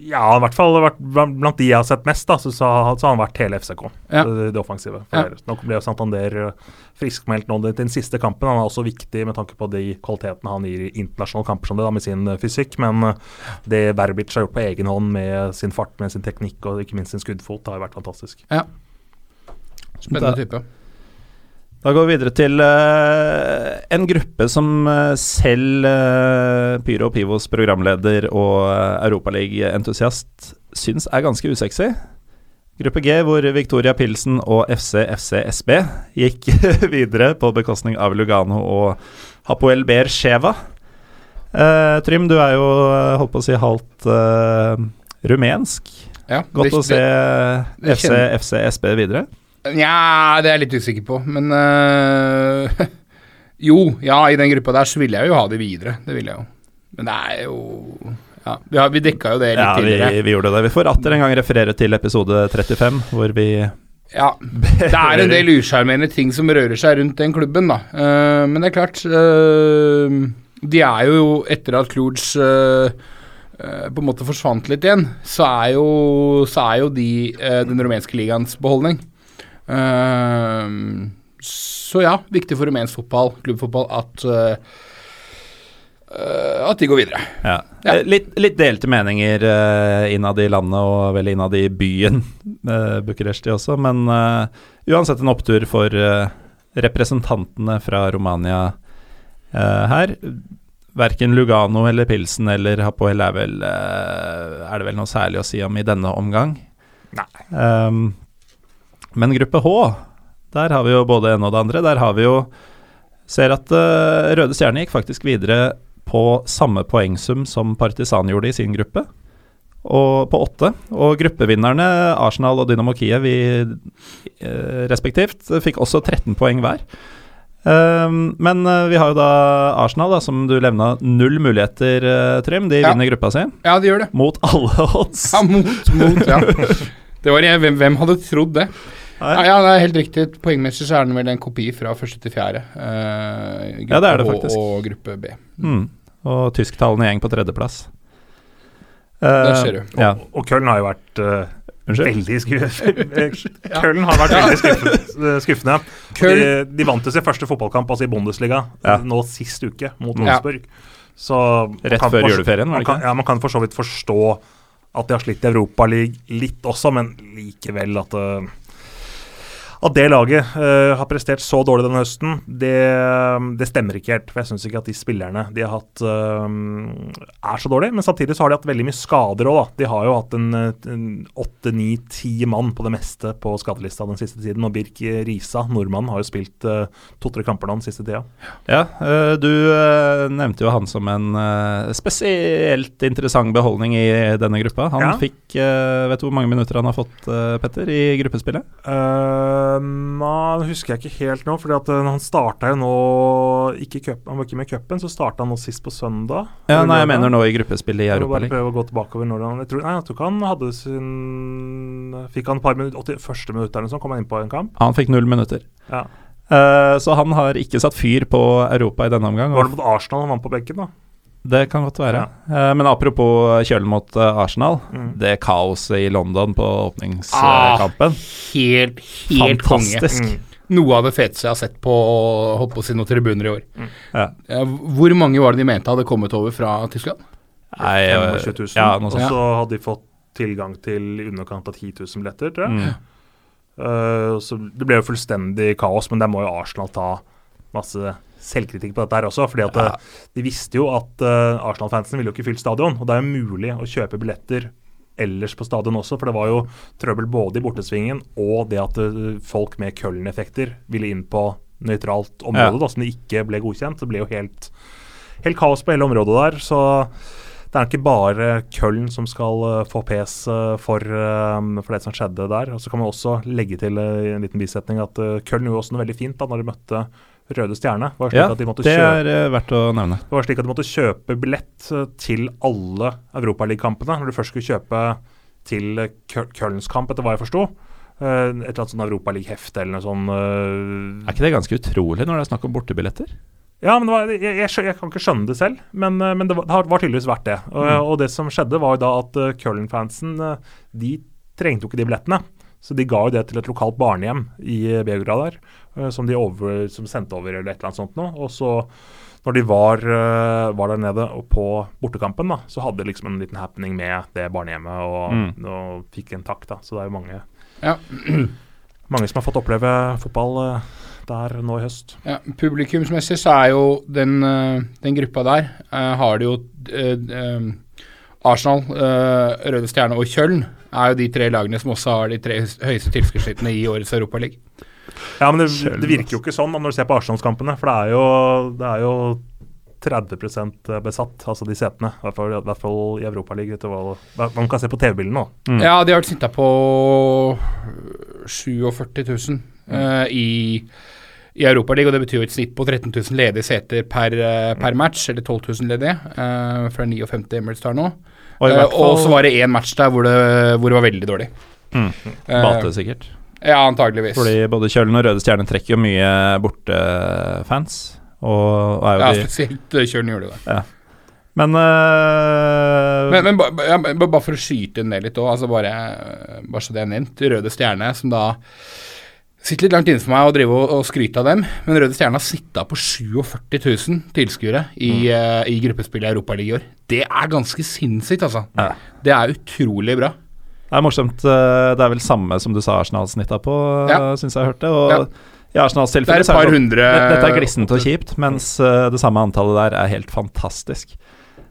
Ja, i hvert fall blant de jeg har sett mest, da, så, så, så har han vært hele FCK. Ja. Det, det offensive. Ja. Nå ble jo Santander eh, friskmeldt nå til den siste kampen. Han er også viktig med tanke på de kvalitetene han gir i internasjonale kamper som det, da, med sin eh, fysikk. Men eh, det Verbic har gjort på egen hånd med sin fart, med sin teknikk og ikke minst sin skuddfot, har vært fantastisk. Ja. Spennende type. Da går vi videre til uh, en gruppe som uh, selv uh, Pyro og Pivos programleder og uh, Europaliga-entusiast syns er ganske usexy. Gruppe G, hvor Victoria Pilsen og FC FC SB gikk videre på bekostning av Lugano og Hapoel Ber Sheva. Trym, du er jo holdt på å si halvt rumensk. Ja, Godt det- å se det FC kjenner- FC SB videre. Nja, det er jeg litt usikker på, men øh, Jo, ja, i den gruppa der så ville jeg jo ha de videre. Det ville jeg jo. Men det er jo Ja, vi, har, vi dekka jo det litt Ja, vi, tidligere. vi gjorde det. Vi får atter en gang referere til episode 35, hvor vi Ja, det er en del usjarmerende ting som rører seg rundt den klubben, da. Uh, men det er klart uh, De er jo, etter at Kluge på en måte forsvant litt igjen, så er jo, så er jo de den rumenske ligaens beholdning. Eh, så ja, viktig for rumensk fotball, klubbfotball, at eh, at de går videre. Ja. Ja. Eh, Litt, litt delte meninger uh, innad i landet og vel innad i byen, uh, Bucuresti også, men uh, uansett en opptur for uh, representantene fra Romania eh, her. Verken Lugano eller Pilsen eller Hapoel er vel Er det vel noe særlig å si om i denne omgang? Nei. Um, men gruppe H, der har vi jo både en og det andre. Der har vi jo Ser at uh, Røde Stjerne gikk faktisk videre på samme poengsum som Partisan gjorde i sin gruppe, og på åtte. Og gruppevinnerne, Arsenal og Dynamo Kiev i, uh, respektivt, fikk også 13 poeng hver. Um, men uh, vi har jo da Arsenal, da, som du levna null muligheter, uh, Trym. De Ja. vinner gruppa si Ja, de gjør det. mot alle odds. Ja, mot, mot, ja. Det var hvem, hvem hadde trodd det? Nei. Ja, ja, det er helt riktig. Poengmessig så er den vel en kopi fra første til fjerde. eh, gruppe Ja, det er det H faktisk. Og gruppe B. Mm. Og tysktalende gjeng på tredjeplass. Der Eh, ser du. Ja. Og Køln har jo vært eh, Unnskyld? veldig skuffende. Köln har vært veldig skuffende. skuffende. De, de vant jo sin første fotballkamp altså i Bundesliga Ja. nå sist uke, mot Ja. Wolfsburg. Så Rett kan før juleferien, var man det kan, ikke? ja, man kan for så vidt forstå at de har slitt i Europaligaen litt også, men likevel at eh, at det laget uh, har prestert så dårlig denne høsten, det, det stemmer ikke helt. For jeg syns ikke at de spillerne de har hatt, uh, er så dårlige. Men samtidig så har de hatt veldig mye skader òg, da. De har jo hatt en åtte, ni, ti mann på det meste på skadelista den siste tiden. Og Birk Risa, nordmannen, har jo spilt uh, to-tre kamper nå den siste tida. Ja, eh, du eh, nevnte jo han som en eh, spesielt interessant beholdning i denne gruppa. Han Ja. fikk eh, Vet du hvor mange minutter han har fått, eh, Petter, i gruppespillet? Uh, nå husker jeg ikke helt nå, fordi at eh, han starta jo nå ikke cup, Han var ikke med i cupen, så starta han nå sist på søndag. Ja, nei, jeg mener nå i gruppespillet i Europaligaen. prøve å gå tilbake når han jeg tror, Nei, jeg tror ikke han hadde sin Fikk han et par minutter 80, Første minutt eller noe sånt, kom han inn på en kamp. Han fikk null minutter. Ja. Uh, så han har ikke satt fyr på Europa i denne omgang. Var det mot Arsenal han vant på benken, da? Det kan godt være. Eh, men apropos kjølen mot eh, Arsenal. Mm. Det kaoset i London på åpningskampen. Helt, helt konge. Fantastisk. Mm. Noe av det feteste jeg har sett på holdt på å si noen tribuner i år. Ja. Eh, Hvor mange var det de mente hadde kommet over fra Tyskland? Nei, eh, 25 000. ja, og så hadde de fått tilgang til i underkant av 10 000 billetter, tror jeg. Mm. Eh, så det ble jo fullstendig kaos, men der må jo Arsenal ta masse selvkritikk på dette her også. fordi at Ja. eh, de visste jo at uh, Arsenal-fansen ville jo ikke fylt stadion. Og det er jo mulig å kjøpe billetter ellers på stadion også, for det var jo trøbbel både i bortesvingen og det at uh, folk med Köln-effekter ville inn på nøytralt område, Ja. da, som det ikke ble godkjent. Det ble jo helt, helt kaos på hele området der. så det er ikke bare Köln som skal få pes for, for det som skjedde der. Og Så kan man også legge til en liten bisetning at Köln gjorde også noe veldig fint da når de møtte Røde Stjerne. Var slik Ja, at de måtte det er kjøpe, verdt å nevne. det var slik at de måtte kjøpe billett eh, til alle europaligakampene. når du først skulle kjøpe til Kølns kamp, etter hva jeg forsto. Eh, Et eller annet sånn Europaliga-hefte eller noe eh, Er ikke det ganske utrolig når det er snakk om bortebilletter? Ja, men det var, jeg, jeg, jeg kan ikke skjønne det selv, men, eh, men det var, det var tydeligvis verdt det. Og, Mm. og det som skjedde, var jo da at Köln-fansen eh, de trengte jo ikke de billettene. Så de ga jo det til et lokalt barnehjem i Beograd der, eh, som de over, som sendte over eller et eller annet sånt noe. Og så, når de var, eh, var der nede og på bortekampen, da, så hadde de liksom en liten happening med det barnehjemmet og, Mm. og fikk en takk, da. Så det er jo mange Ja. mange som har fått oppleve fotball eh, der nå i høst. Ja, Publikumsmessig så er jo den, den gruppa der Har det jo Arsenal, Røde Stjerne og Kjøln er jo de tre lagene som også har de tre høyeste- høyeste i årets Europaliga. Ja, men det, det virker jo ikke sånn når du ser på Arsenalskampene, for det er jo, det er jo 30% besatt, altså de setene. I hvert fall, i, hvert fall i Europaligaen. Man kan se på TV-bildene òg. Mm. Ja, de har vært snitta på 47 000 uh, i, i Europaligaen, og det betyr jo et snitt på 13 000 ledige seter per, eh, per match, eller 12 000 ledige, det fra 59 Emirates der nå. Og Eh, fall og så var det én match der hvor det, hvor det var veldig dårlig. mm, Eh, Bate, sikkert. Ja, antageligvis. Fordi både Kjølen og Røde Stjerne trekker jo mye bortefans. Og, og er jo ja, spesielt uh, Kjølen gjorde det. Men, øh, Men, men ba- ja, bare for å skyte ned litt òg, altså bare, bare så det er nevnt. Røde Stjerne, som da sitter litt langt inne for meg å drive og, og skryte av dem, men Røde Stjerne har sitta på 47 000 tilskuere i, eh, i gruppespillet i Europaligaen i år. Det er ganske sinnssykt, altså. Ja. Det er utrolig bra. Det er morsomt. øh, Det er vel samme som du sa Arsenal snitta på, Ja. syns jeg hørte. Og Ja. i Arsenals Det er et par så er det hundre Dette er glissent og kjipt, mens øh, det samme antallet der er helt fantastisk.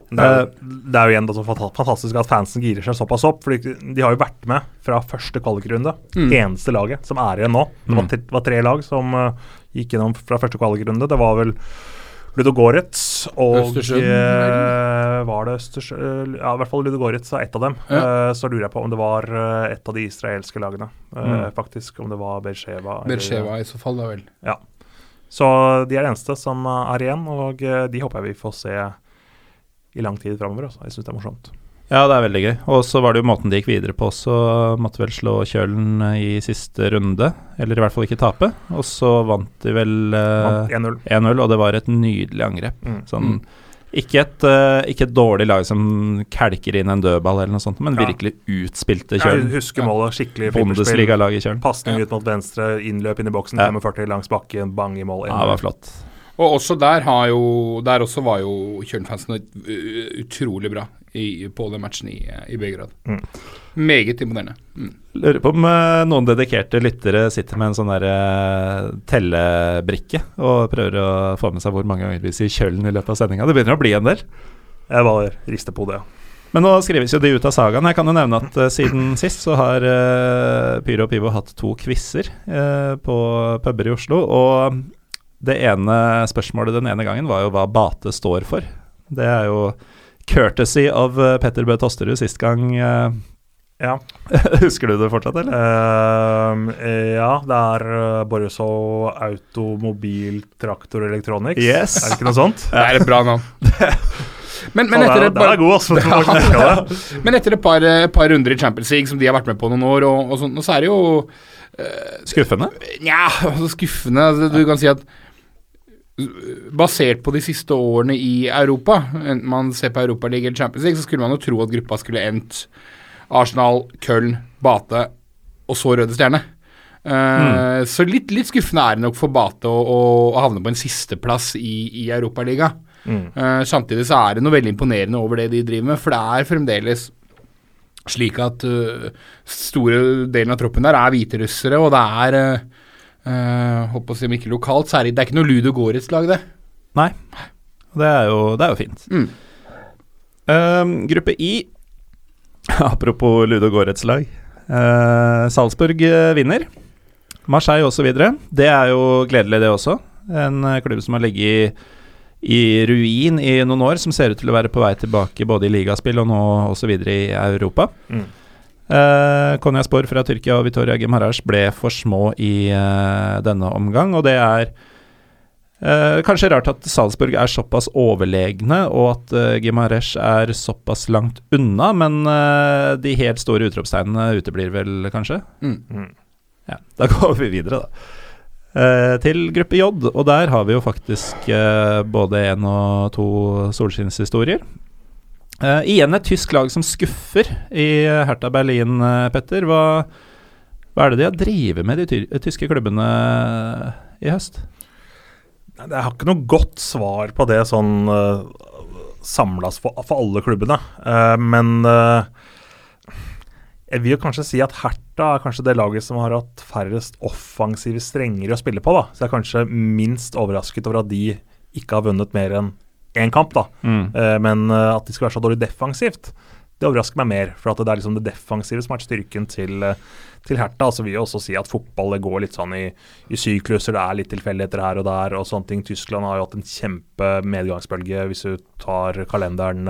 Det er, det er jo igjen da så fantastisk at fansen girer seg såpass opp. fordi De har jo vært med fra første kvalikrunde. Mm. Eneste laget som er igjen nå. Det var, Mm. tre, var tre lag som uh, gikk gjennom fra første kvalikrunde. Det var vel Ludogorets og eh, Var det Østersund Ja, i hvert fall Ludogorets er ett av dem. Ja. Eh, så lurer jeg på om det var eh, et av de israelske lagene. eh, Mm. Faktisk. Om det var Beersheva. Beersheva i så fall, da vel. Så de er de eneste som eh, er igjen, og eh, de håper jeg vi får se i lang tid framover. Altså. Jeg syns det er morsomt. Ja, det er veldig gøy. Og så var det jo måten de gikk videre på også. Måtte vel slå Kjølen i siste runde, eller i hvert fall ikke tape. Og så vant de vel øh, 1-0. 1-0, og det var et nydelig angrep. Mm. Sånn, Mm. ikke, et, øh, ikke et dårlig lag som kelker inn en dødball eller noe sånt, men Ja. virkelig utspilte Jeg Kjølen. husker målet. Skikkelig. Bundesliga-lag i Kjølen. Pasning Ja. ut mot venstre, innløp inn i boksen, Ja. 45 langs bakken, bang i mål. Ja, det var flott. Og også der har jo Der også var jo Kjølen-fansen utrolig bra i, på den matchen i, i Beograd. Mm. Meget imponerende. Mm. Lurer på om øh, noen dedikerte lyttere sitter med en sånn der øh, tellebrikke og prøver å få med seg hvor mange ganger vi sier Kjølen i løpet av sendinga. Det begynner å bli en del. Jeg bare rister på det. Men nå skrives jo de ut av sagaen. Jeg kan jo nevne at uh, siden sist så har uh, Pyro og Pivo hatt to quizer uh, på puber i Oslo. Og det ene spørsmålet den ene gangen var jo hva Bate står for. Det er jo courtesy av eh, Petter Bø Tosterud sist gang. eh, Ja. husker du det fortsatt, eller? Eh, ja, det er Borreso Automobil Traktor Electronics. Yes. Er det ikke noe sånt? Det er et bra navn. Men, men, etter det er- par, god, altså. ja, men etter et par, par runder i Champions League som de har vært med på noen år, og, og, sånn, så er det jo Skuffende? Nja, altså skuffende. Altså, du kan si at basert på de siste årene i Europa, enten man ser på Europaligaen eller Champions League, så skulle man jo tro at gruppa skulle endt Arsenal, Köln, Bate og så Røde Stjerne. Eh, Så litt, litt skuffende er det nok for Bate å, å, å havne på en sisteplass i, i Europaligaen. Mm. Uh, samtidig så er det noe veldig imponerende over det de driver med, for det er fremdeles slik at uh, store delen av troppen der er hviterussere, og det er uh, uh, Håper å si om ikke lokalt, så er det, det er ikke noe Ludo Goretz-lag, det. Nei. Det er jo, det er jo fint. Mm. Um, gruppe I, apropos Ludo Goretz lag. Uh, Salzburg eh, vinner. Marseille osv. videre. Det er jo gledelig, det også. En eh, klubb som har ligget i, i ruin i noen år, som ser ut til å være på vei tilbake både i ligaspill og nå osv. videre i Europa. Mm. Uh, Konyaspor fra Tyrkia og Vitoria Gemaras ble for små i uh, denne omgang, og det er uh, kanskje rart at Salzburg er såpass overlegne, og at uh, Gimaresh er såpass langt unna, men de helt store utropstegnene uteblir vel, kanskje? Mm. Mm. Ja, Da går vi videre, da. Eh, til gruppe J, og der har vi jo faktisk både én og to solskinnshistorier. Eh, igjen et tysk lag som skuffer i Hertha Berlin, eh, Petter. Hva, hva er det de har drevet med, de ty tyske klubbene i høst? Jeg har ikke noe godt svar på det sånn uh, samlas for, for alle klubbene. Uh, men eh, jeg vil jo kanskje si at Hertha er kanskje det laget som har hatt færrest offensive strenger å spille på. da. Så jeg er kanskje minst overrasket over at de ikke har vunnet mer enn én kamp. da. Mm. Eh, men eh, at de skal være så dårlig defensivt, det overrasker meg mer. For at det er liksom det defensive som har vært styrken til, eh, til Hertha. Altså vil jo også si at fotball går litt sånn i, i sykluser, det er litt tilfeldigheter her og der og sånne ting. Tyskland har jo hatt en kjempe medgangsbølge hvis du tar kalenderen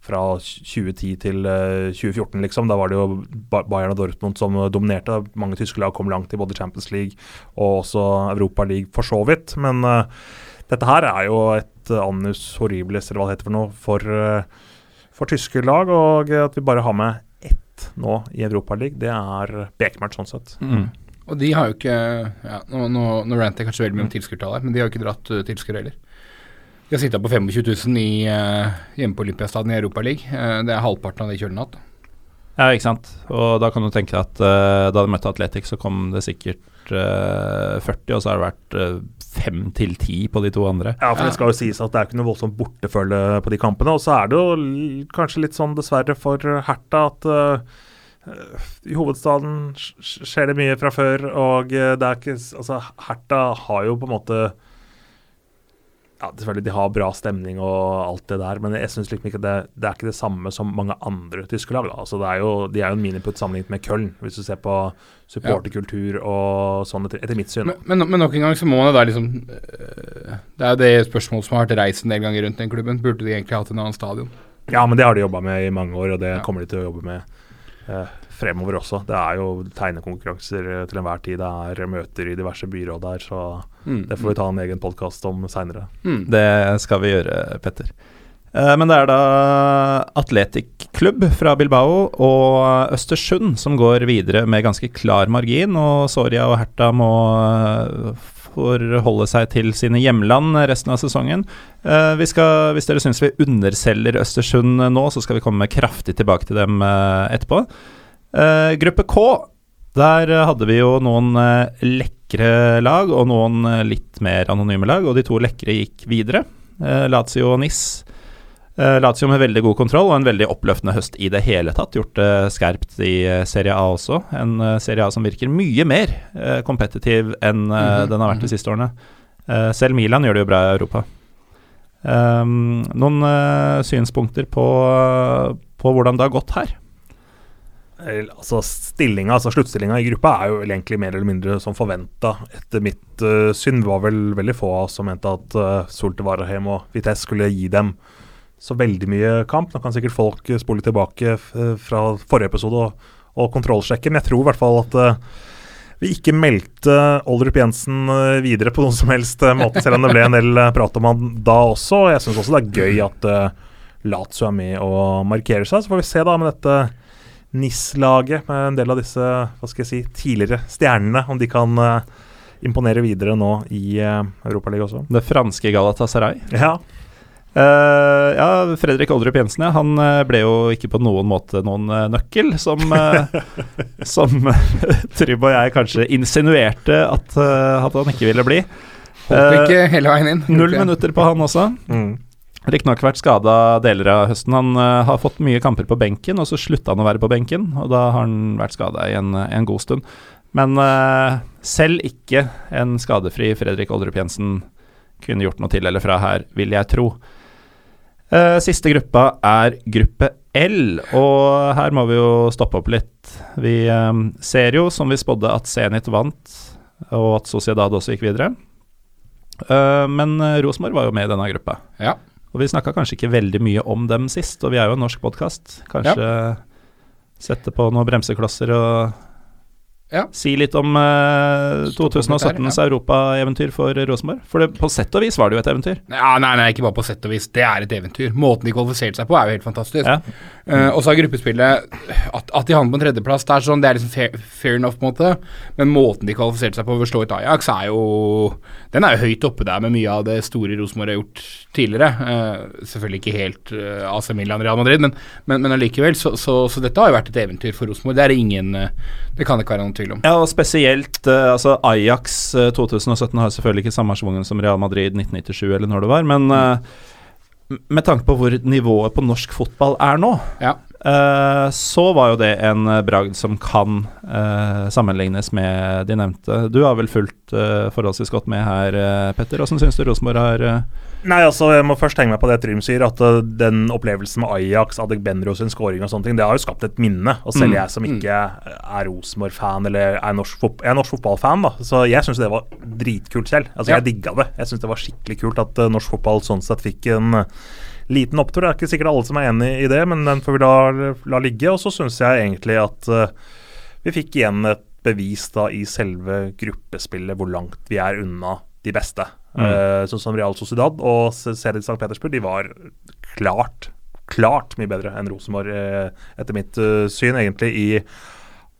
fra 2010 til eh, 2014, liksom. Da var det jo Bayern og Dortmund som dominerte. Mange tyske lag kom langt i både Champions League og også Europa League for så vidt. Men eh, dette her er jo et eh, annus horribles, eller hva det heter for noe, for, eh, for tyske lag. Og at vi bare har med ett nå i Europa League, det er bekmørkt sånn sett. Mm. Og de har jo ikke ja, Nå, nå, nå ranter jeg kanskje veldig mye om tilskuertall her, men de har jo ikke dratt uh, tilskuere heller. De har sittet på 25 000 i, uh, hjemme på Olympiastaden i Europaligaen. Uh, det er halvparten av det kjølen har hatt. Ja, ikke sant. Og da kan du tenke deg at uh, da de møtte Atletic, så kom det sikkert uh, 40, og så har det vært 5 til 10 på de to andre. Ja, for det skal jo sies at det er ikke noe voldsomt bortefølge på de kampene. Og så er det jo kanskje litt sånn dessverre for Hertha at eh, i hovedstaden skjer det mye fra før, og eh, det er ikke Altså, Hertha har jo på en måte ja, selvfølgelig De har bra stemning og alt det der, men jeg syns liksom ikke det, det er ikke det samme som mange andre tyske lag. Altså, det er jo, de er jo en miniputt sammenlignet med Köln, hvis du ser på supporterkultur og sånn, etter, etter mitt syn. Men, men, men nok en gang så må man jo da liksom øh, Det er jo det spørsmålet som har vært reist en del ganger rundt den klubben. Burde de egentlig hatt en annen stadion? Ja, men det har de jobba med i mange år, og det Ja. kommer de til å jobbe med eh, fremover også. Det er jo tegnekonkurranser eh, til enhver tid. Det er møter i diverse byråd der, så Mm. det får vi ta en egen podkast om seinere. Mm. Det skal vi gjøre, Petter. Eh, Men det er da Atletic Klubb fra Bilbao og Østersund som går videre med ganske klar margin, og Soria og Herta må eh, forholde seg til sine hjemland resten av sesongen. Eh, Vi skal, hvis dere syns vi underselger Østersund nå, så skal vi komme kraftig tilbake til dem etterpå. Eh, Gruppe K, der eh, hadde vi jo noen eh, lekre lag og noen litt mer anonyme lag, og de to lekre gikk videre. Lazio og NIS. Lazio med veldig god kontroll og en veldig oppløftende høst i det hele tatt. Gjort det skerpt i Serie A også. En Serie A som virker mye mer kompetitiv enn mm -hmm. den har vært de mhm. siste årene. Selv Milan gjør det jo bra i Europa. Um, noen synspunkter på, på hvordan det har gått her? Eh, Altså stillinga, altså Sluttstillinga i gruppa er jo egentlig mer eller mindre som forventa, etter mitt uh, syn. Var vel veldig få av oss som mente at uh, Solte Varaheim og Vitesse skulle gi dem så veldig mye kamp. Nå kan sikkert folk eh, spole tilbake f fra forrige episode og, og kontrollsjekke, men jeg tror i hvert fall at uh, vi ikke meldte Oldrup Jensen videre på noen som helst måte, selv om det ble en del prat om han da også. Jeg syns også det er gøy at uh, Lazio er med og markerer seg. Så får vi se da med dette NIS-laget med en del av disse hva skal jeg si, tidligere stjernene, om de kan eh, imponere videre nå i uh, Europaligaen også. Det franske Galatasaray. Ja, Uh, ja, Fredrik Oldrup Jensen, ja, han ble jo ikke på noen måte noen nøkkel, som, uh, som Trym og jeg kanskje insinuerte at, uh, at han ikke ville bli. Holdt ikke hele veien inn. Null minutter på han også. mm. Riktignok vært skada deler av høsten. Han uh, har fått mye kamper på benken, og så slutta han å være på benken, og da har han vært skada i en, en god stund. Men uh, selv ikke en skadefri Fredrik Oldrup Jensen kunne gjort noe til eller fra her, vil jeg tro. Uh, siste gruppa er gruppe L, og her må vi jo stoppe opp litt. Vi ser jo, som vi spådde, at Zenit vant, og at Sociedad også gikk videre. Men Rosenborg var jo med i denne gruppa. Ja. Og vi snakka kanskje ikke veldig mye om dem sist, og vi er jo en norsk podkast. Kanskje sette på noen bremseklosser og Ja. si litt om eh, Stoppe litt der, 2017s ja. europaeventyr for Rosenborg. For det, på sett og vis var det jo et eventyr. Ja, nei, nei, ikke bare på sett og vis. Det er et eventyr. Måten de kvalifiserte seg på, er jo helt fantastisk. Ja. Eh, og så har gruppespillet At, at de havner på en tredjeplass, det er sånn, det er liksom fair, fair enough, på en måte. Men måten de kvalifiserte seg på ved å slå ut Ajax, er jo Den er jo høyt oppe der med mye av det store Rosenborg har gjort tidligere. Eh, selvfølgelig ikke helt uh, AC Milan Real Madrid, men, men, men allikevel. Så, så, så dette har jo vært et eventyr for Rosenborg. Det er ingen eh, Det kan ikke være noen tvil om. Ja, og spesielt eh, altså Ajax eh, 2017 har selvfølgelig ikke samme schwungen som Real Madrid 1997 eller når det var, men eh, med tanke på hvor nivået på norsk fotball er nå, Ja. eh, så var jo det en eh, bragd som kan eh, sammenlignes med de nevnte. Du har vel fulgt eh, forholdsvis godt med her, eh, Petter. Hvordan syns du Rosenborg har eh, Nei, altså, jeg må først henge meg på det Trym sier, at uh, den opplevelsen med Ajax, Adegbenro sin scoring og sånne ting, det har jo skapt et minne. Og selv Mm. jeg som ikke er Rosenborg-fan, eller er norsk, jeg er norsk fotballfan, da, så jeg syns det var dritkult selv. Altså, Ja. jeg digga det. Jeg syns det var skikkelig kult at uh, norsk fotball sånn sett fikk en uh, liten opptur. Det er ikke sikkert alle som er enig i det, men den får vi da la ligge. Og så syns jeg egentlig at uh, vi fikk igjen et bevis da i selve gruppespillet hvor langt vi er unna de beste. Mm. Eh, sånn som Real Sociedad og Zenit St. Petersburg, de var klart, klart mye bedre enn Rosenborg, eh, etter mitt eh, syn, egentlig, i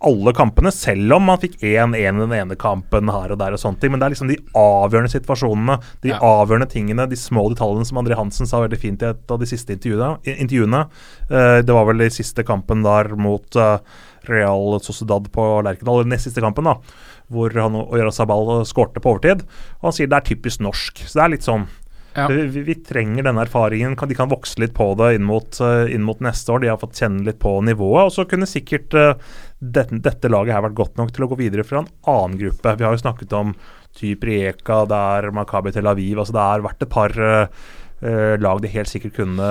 alle kampene, selv om man fikk 1-1 i den ene kampen her og der og sånne ting. Men det er liksom de avgjørende situasjonene, de Ja. avgjørende tingene, de små detaljene som André Hansen sa veldig fint i et av de siste intervjuene. intervjuene. Det var vel i siste kampen der mot Real Sociedad på Lerkendal, eller nest siste kampen, da, hvor han og Yarazabal skårte på overtid. Og han sier det er typisk norsk. Så det er litt sånn Ja. vi, vi- trenger denne erfaringen. Kan, de kan vokse litt på det inn mot, eh, inn mot neste år. De har fått kjenne litt på nivået. Og så kunne sikkert eh, dette, dette laget her vært godt nok til å gå videre fra en annen gruppe. Vi har jo snakket om typ Rijeka, det er Makabi Tel Aviv. altså Det har vært et par eh, eh, lag de helt sikkert kunne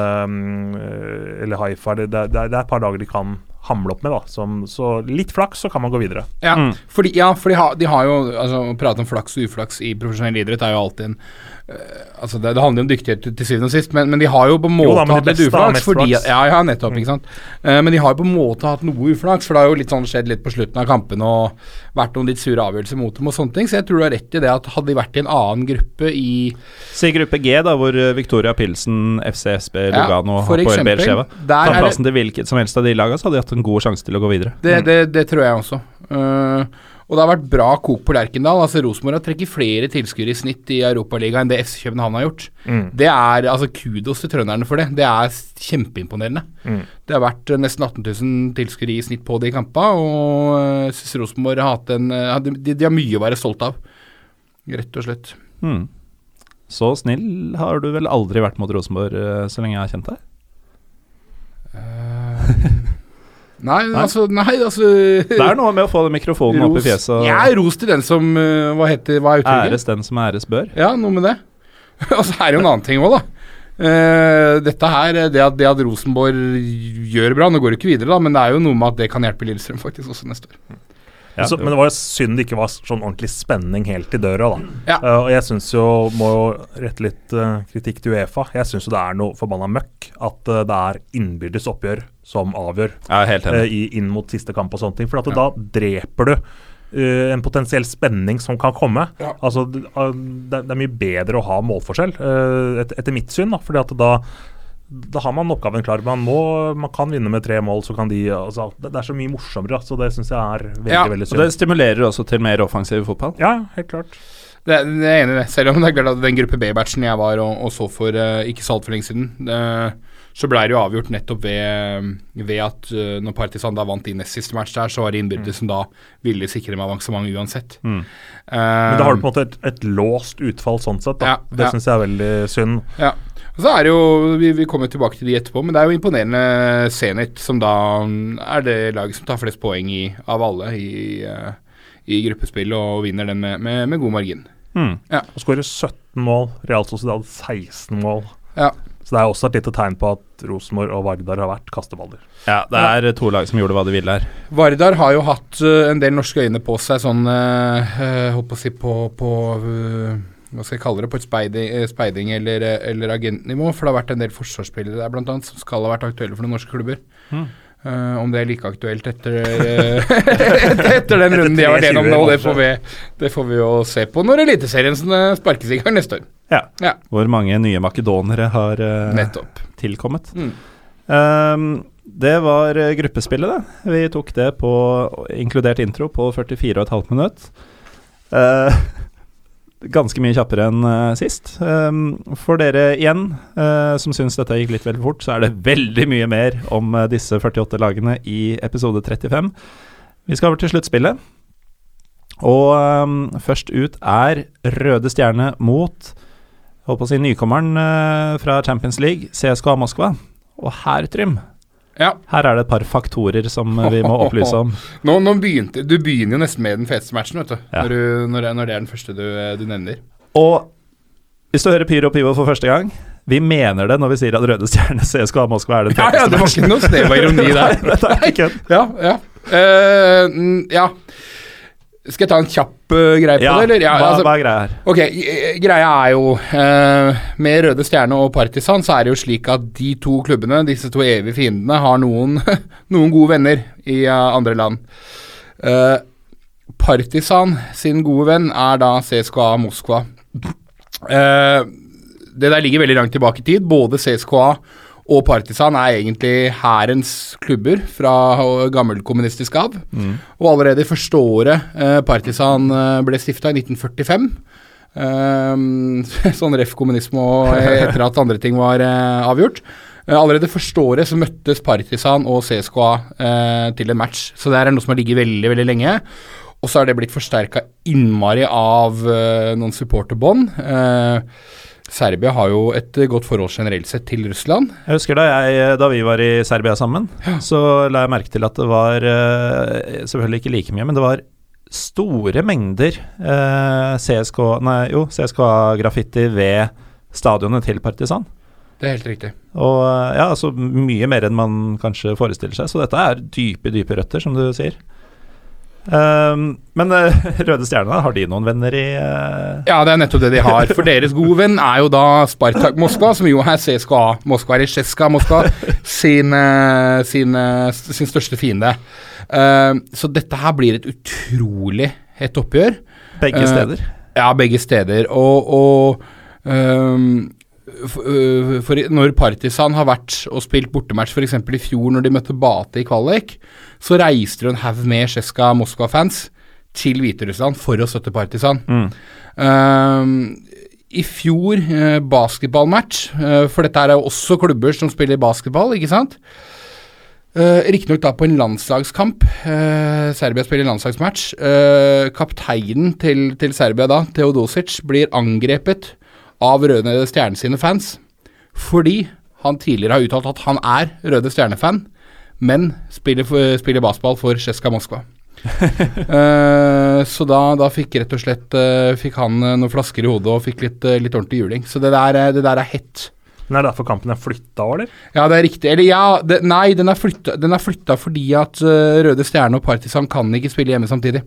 eh, Eller Haifa. Det, det, det er et par lag de kan hamle opp med. da som, Så litt flaks, så kan man gå videre. Ja, Mm. fordi, ja, for de, har, de har jo altså, Å prate om flaks og uflaks i profesjonell idrett er jo alltid en Altså det, det handler om dyktighet til, til syvende og sist, men, men de har jo på en Jo måte da, hatt litt uflaks. Fordi, ja, ja, nettopp, ikke sant. Uh, men de har jo på en måte hatt noe uflaks, for det har jo litt sånn skjedd litt på slutten av kampene og vært noen litt sure avgjørelser mot dem og sånne ting. Så jeg tror du har rett i det at hadde de vært i en annen gruppe i Si gruppe G, da, hvor eh, Victoria Pilsen, FC Lugano Ja, Lugano for og Hapoel Beersheva tar plassen til hvilket som helst av de lagene, så hadde de hatt en god sjanse til å gå videre. Det, det, det tror jeg også. Eh, og det har vært bra kok på Lerkendal. Altså Rosenborg har trekket flere tilskuere i snitt i Europaligaen enn det FC København har gjort. Mm. Det er altså kudos til trønderne for det. Det er kjempeimponerende. Mm. Det har vært eh, nesten 18 000 tilskuere i snitt på de kampene, og jeg synes Rosenborg har hatt en eh, de, de har mye å være stolt av. Rett og slett. Mm. Så snill har du vel aldri vært mot Rosenborg eh, så lenge jeg har kjent deg? Nei, Nei. altså Nei, altså Det er noe med å få den mikrofonen opp i fjeset og Ja, ros til den som eh, Hva heter Hva er uttrykket? æres den som æres bør. Ja, noe med det. Og så er det jo en annen ting òg, da. Uh, dette her, det at, det at Rosenborg gjør bra Nå går det ikke videre, da, men det er jo noe med at det kan hjelpe Lillestrøm faktisk også neste år. Ja, så, men det var jo synd det ikke var sånn ordentlig spenning helt i døra, da. Ja. Uh, og jeg syns jo, må jo rette litt uh, kritikk til Uefa, jeg syns jo det er noe forbanna møkk at uh, det er innbyrdes oppgjør som avgjør i, inn mot siste kamp og sånne ting. For at Ja. da dreper du Uh, en potensiell spenning som kan komme. Ja. Altså, det, ah, det, det er mye bedre å ha målforskjell, uh, et, etter mitt syn. da, fordi at da da har man oppgaven klar. Man, må, man kan vinne med tre mål, så kan de altså, det, det er så mye morsommere, så det syns jeg er veldig Ja, veldig Og det stimulerer også til mer offensiv fotball. Ja, helt klart. Det, det er enig i det. Selv om det er klart at den gruppe B-batchen jeg var og, og så for uh, ikke så altfor lenge siden, uh, så ble det jo avgjort nettopp ved, ved at uh, når Partisan da vant i nest siste match der, så var det innbyrdes som da ville sikre dem avansement uansett. Mm. Uh, Men da har du på en måte et, et låst utfall sånn sett. da. Ja, det ja. syns jeg er veldig synd. Ja. Og så er det jo, Vi, vi kommer tilbake til de etterpå, men det er jo imponerende Zenit, som da er det laget som tar flest poeng i, av alle i, eh, i gruppespill, og vinner den med, med, med god margin. Mm. Og skårer 17 mål. Real Sociedad 16 mål. Ja. Så det er også et lite tegn på at Rosenborg og Vardar har vært kasteballer. Ja, det er to lag som gjorde hva de ville her. Vardar har jo hatt eh, en del norske øyne på seg, sånn uh, Holdt på å si på, på eh, Hva skal jeg kalle det? På et speiding, eh, speiding eller, eh, eller agentnivå. For det har vært en del forsvarsspillere der blant annet som skal ha vært aktuelle for noen norske klubber. Mm. Uh, om det er like aktuelt etter, etter den runden de har vært gjennom nå, det får, vi, det får vi jo se på når Eliteserien sparkes i gang neste år. Ja. Ja. Hvor mange nye makedonere har uh, Nettopp. tilkommet. Mm. Ehm, det var gruppespillet, det. Vi tok det på inkludert intro på 44,5 minutt. Eh, ganske mye kjappere enn uh, sist. Um, for dere igjen uh, som syns dette gikk litt veldig fort, så er det veldig mye mer om uh, disse 48 lagene i episode 35. Vi skal over til sluttspillet. Og um, først ut er Røde Stjerne mot Holdt på å si nykommeren fra Champions League, CSKA Moskva. Og her, Trym, Ja. Her er det et par faktorer som vi må opplyse om. Nå, nå begynte, du begynner jo nesten med den feteste matchen, vet du. Ja. Når, du når, når det er den første du, du nevner. Og hvis du hører Pyro Pivo for første gang Vi mener det når vi sier at Røde Stjerne CSKA Moskva er den Ja, ja, det var ikke noe snev av ironi der. Nei, det er ikke. Ja, ja. Mm, ja. Skal jeg ta en kjapp uh, greie på Ja, det, eller? Ja, hva, altså- hva er greia her? Ok, greia er jo uh, Med Røde Stjerne og Partisan så er det jo slik at de to klubbene, disse to evige fiendene, har noen, noen gode venner i uh, andre land. Partisan sin gode venn er da CSKA Moskva. Det der ligger veldig langt tilbake i tid. Både CSKA og Partisan er egentlig hærens klubber fra gammelkommunistisk av. Og allerede i første året eh, Partisan eh, ble stifta, i 1945 eh, Sånn ref kommunisme og etter at andre ting var eh, avgjort. Eh, allerede første året så møttes Partisan og CSKA eh, til en match. Så det er noe som har ligget veldig, veldig lenge. Og så har det blitt forsterka innmari av noen supporterbånd. Eh, Serbia har jo et eh, godt forhold generelt sett til Russland. Jeg husker da, jeg, da vi var i Serbia sammen, så la jeg merke til at det var eh, Selvfølgelig ikke like mye, men det var store mengder eh, CSK Nei, jo, CSKA-graffiti ved stadionet til Partisan. Det er helt riktig. Og eh, ja, altså mye mer enn man kanskje forestiller seg. Så dette er dype, dype røtter, som du sier. Ehm, men uh, Røde Stjerne, har de noen venner i uh... Ja, det er nettopp det de har. For deres gode venn er jo da Spartak Moskva, som jo er CSKA Moskva, eller Tsjeska Moskva, sin, eh, sin, sin største fiende. Uh, så dette her blir et utrolig hett oppgjør. begge steder? Ja, begge steder. Og, og øh, for i- når Partisan har vært og spilt bortematch f.eks. i fjor når de møtte Bate i kvalik, så reiste det en haug med Sjeska Moskva-fans til Hviterussland for å støtte Partisan. Mm. Ehm, I fjor uh, basketballmatch, uh, for dette er jo også klubber som spiller basketball, ikke sant? Uh, Riktignok da på en landslagskamp. Uh, Serbia spiller landslagsmatch. Uh, kapteinen til, til Serbia da, Teodosic, blir angrepet av Røde Stjerne sine fans fordi han tidligere har uttalt at han er Røde Stjerne-fan, men spiller, for, spiller basketball for Tsjeska Moskva. uh, så da, da fikk rett og slett uh, Fikk han uh, noen flasker i hodet og fikk litt, litt ordentlig juling. Så det der, er- det der er hett. Men er det derfor kampen er flytta eller? Ja, det er riktig. Eller ja, det, nei, den er flytta, den er flytta fordi at Røde Stjerne og Partisan kan ikke spille hjemme samtidig.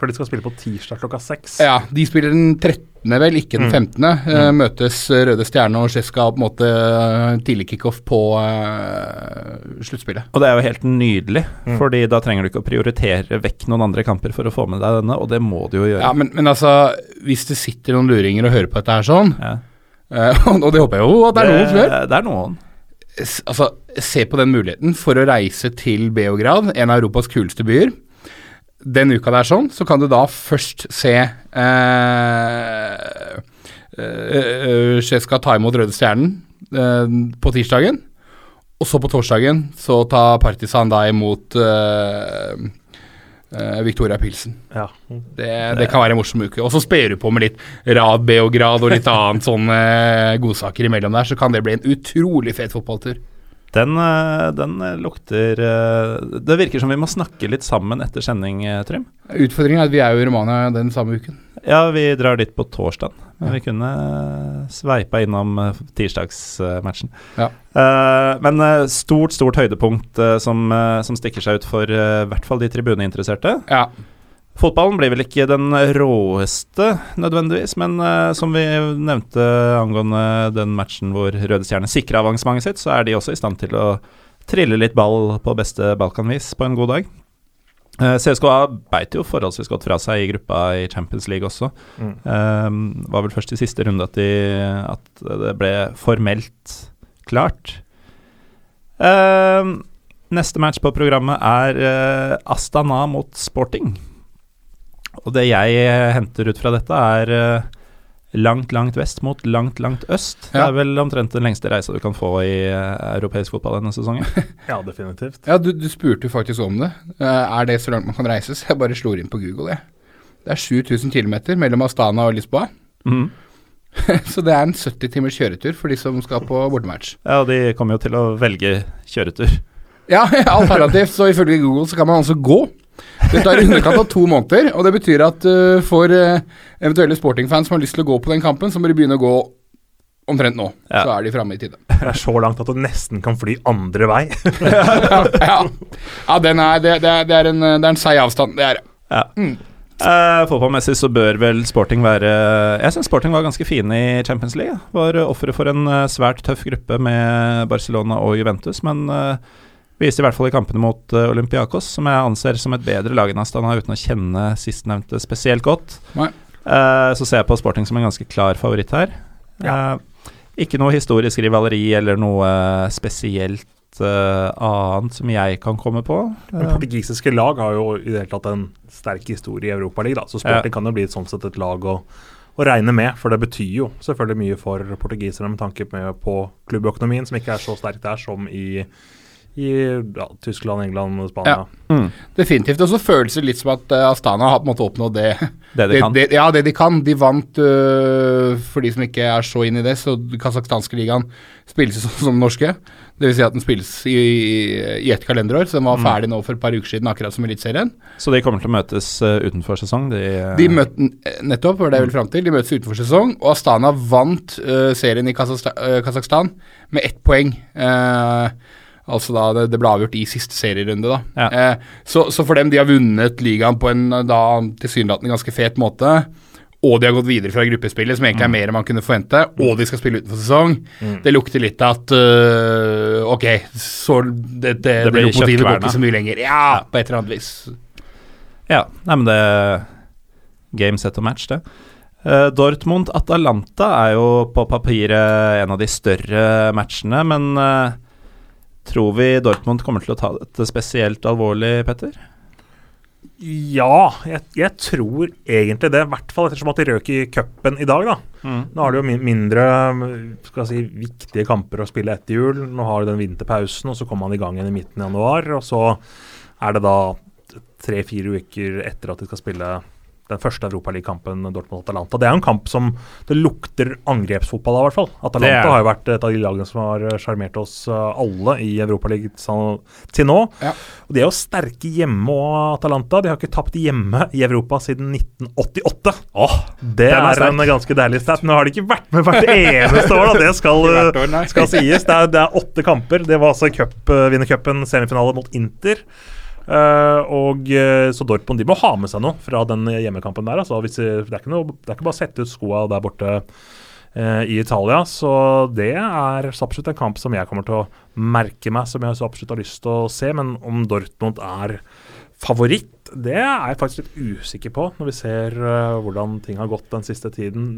For de skal spille på tirsdag klokka seks. Ja, de spiller den 13., vel, ikke den Mm. 15. Eh, møtes eh, Røde Stjerne og Tsjeska på en måte eh, tidlig kickoff på uh, sluttspillet. Og det er jo helt nydelig, Mm. fordi da trenger du ikke å prioritere vekk noen andre kamper for å få med deg denne, og det må du jo gjøre. Ja, men, men altså, hvis det sitter noen luringer og hører på dette her sånn, Ja. uh, og det håper jeg jo at det er noen som gjør, Det er noen. altså, se på den muligheten for å reise til Beograd, en av Europas kuleste byer. Den uka det er sånn, så kan du da først se eh, eh, ta imot Røde Stjernen eh, på tirsdagen. Og så på torsdagen så tar Partisan da imot eh, eh, Victoria Pilsen. Ja. Det, det kan være en morsom uke. Og så sper du på med litt Rad Beograd og litt annet sånne godsaker imellom der, så kan det bli en utrolig fet fotballtur. Den, eh, den lukter eh, Det virker som vi må snakke litt sammen etter sending, eh, Trym. Utfordringen er at vi er jo i Romania den samme uken. Ja, vi drar dit på torsdag, men vi kunne sveipa innom tirsdagsmatchen. Ja. Men stort, stort høydepunkt som, som stikker seg ut for i hvert fall de tribuneinteresserte. Ja. Fotballen blir vel ikke den råeste nødvendigvis, men uh, som vi nevnte angående den matchen hvor Røde Stjerne sikra avansementet sitt, så er de også i stand til å trille litt ball på beste Balkanvis på en god dag. Uh, CSKA beit jo forholdsvis godt fra seg i gruppa i Champions League også. Mm. uh, var vel først i siste runde at, de, at det ble formelt klart. Eh, neste match på programmet er eh, Astana mot Sporting. Og det jeg eh, henter ut fra dette, er eh, langt, langt vest mot langt, langt øst. Det er vel omtrent den lengste reisa du kan få i eh, europeisk fotball denne sesongen. ja, definitivt. Ja, du, du spurte jo faktisk om det. Er det så langt man kan reise? Så jeg bare slår inn på Google, jeg. Det er 7000 km mellom Astana og Lisboa. Mm. så det er en 70 timers kjøretur for de som skal på bortematch. Ja, og de kommer jo til å velge kjøretur. Ja, alternativt så ifølge Google så kan man altså gå. Det tar i underkant av to måneder, og det betyr at uh, for uh, eventuelle sportingfans som har lyst til å gå på den kampen, så må de begynne å gå omtrent nå. Ja. Så er de framme i tide. Det er så langt at du nesten kan fly andre vei. ja, ja. ja den er, det, det, er, det, er en, det er en seig avstand, det er det. Ja. Eh, fotballmessig så bør vel Sporting være Jeg syns Sporting var ganske fine i Champions League. Var offeret for en svært tøff gruppe med Barcelona og Juventus, men uh, viste i hvert fall i kampene mot eh, Olympiakos, som jeg anser som et bedre lag enn Astana, uten å kjenne sistnevnte spesielt godt. Nei. Eh, så ser jeg på Sporting som en ganske klar favoritt her. Eh, ikke noe historisk rivaleri eller noe spesielt annet som jeg kan komme på. Men portugisiske lag har jo i det hele tatt en sterk historie i Europaligaen, så Sporting kan jo bli et, sånn sett et lag å, å regne med. For det betyr jo selvfølgelig mye for portugiserne med tanke på klubbøkonomien, som ikke er så sterk der som i, i ja, Tyskland, England, Spania. mm, Definitivt. Og så føles det litt som at uh, Astana har på en måte oppnådd det det de kan. Det, ja, det de kan. De vant, øh, for de som ikke er så inn i det, så kasakhstanske ligaen spilles sånn som den norske. Dvs. Si at den spilles i, i ett kalenderår, så den var Mm. ferdig nå for et par uker siden, akkurat som Eliteserien. Så de kommer til å møtes uh, utenfor sesong, de. uh... De møtte nettopp, var det jeg vil fram til, de møtes utenfor sesong, og Astana vant uh, serien i Kasakhsta- Kasakhstan med ett poeng. Eh, altså da det, det ble avgjort i siste serierunde, da. Ja. Eh, så, så for dem, de har vunnet ligaen på en da tilsynelatende ganske fet måte. Og de har gått videre fra gruppespillet, som egentlig er mer enn man kunne forvente. Og de skal spille utenfor sesong. Det lukter litt at uh, Ok, så det, det, det, blir lokomotivet går ikke så mye lenger. Ja, på et eller annet vis. Ja, nei, men det Game set og match, det. Eh, Dortmund-Atalanta er jo på papiret en av de større matchene, men eh, tror vi Dortmund kommer til å ta dette spesielt alvorlig, Petter? Ja, jeg, jeg tror egentlig det. I hvert fall ettersom at de røk i cupen i dag, da. Nå har de jo mindre skal jeg si, viktige kamper å spille etter jul. Nå har de den vinterpausen, og så kommer man i gang igjen i midten av januar. Og så er det da tre-fire uker etter at de skal spille den første Europaligakampen Dortmund-Atalanta. Det er en kamp som det lukter angrepsfotball av, i hvert fall. Atalanta er har jo vært et av de lagene som har sjarmert oss uh, alle i Europaligaen til nå. Ja. Og De er jo sterke hjemme òg, Atalanta. De har ikke tapt hjemme i Europa siden 1988. Åh, Det er er, en ganske deilig stat. Nå har de ikke vært med hvert eneste år, da. Det skal, år, skal sies. Det er, det er åtte kamper. Det var altså cupvinnercupen, semifinale mot Inter. Uh, og uh, Så Dortmund de må ha med seg noe fra den hjemmekampen der. Altså, hvis, de- det, er ikke noe, det er ikke bare å sette ut skoa der borte i Italia. Så det er så absolutt en kamp som jeg kommer til å merke meg, som jeg så absolutt har lyst til å se. Men om Dortmund er favoritt, det er jeg faktisk litt usikker på, når vi ser hvordan ting har gått den siste tiden.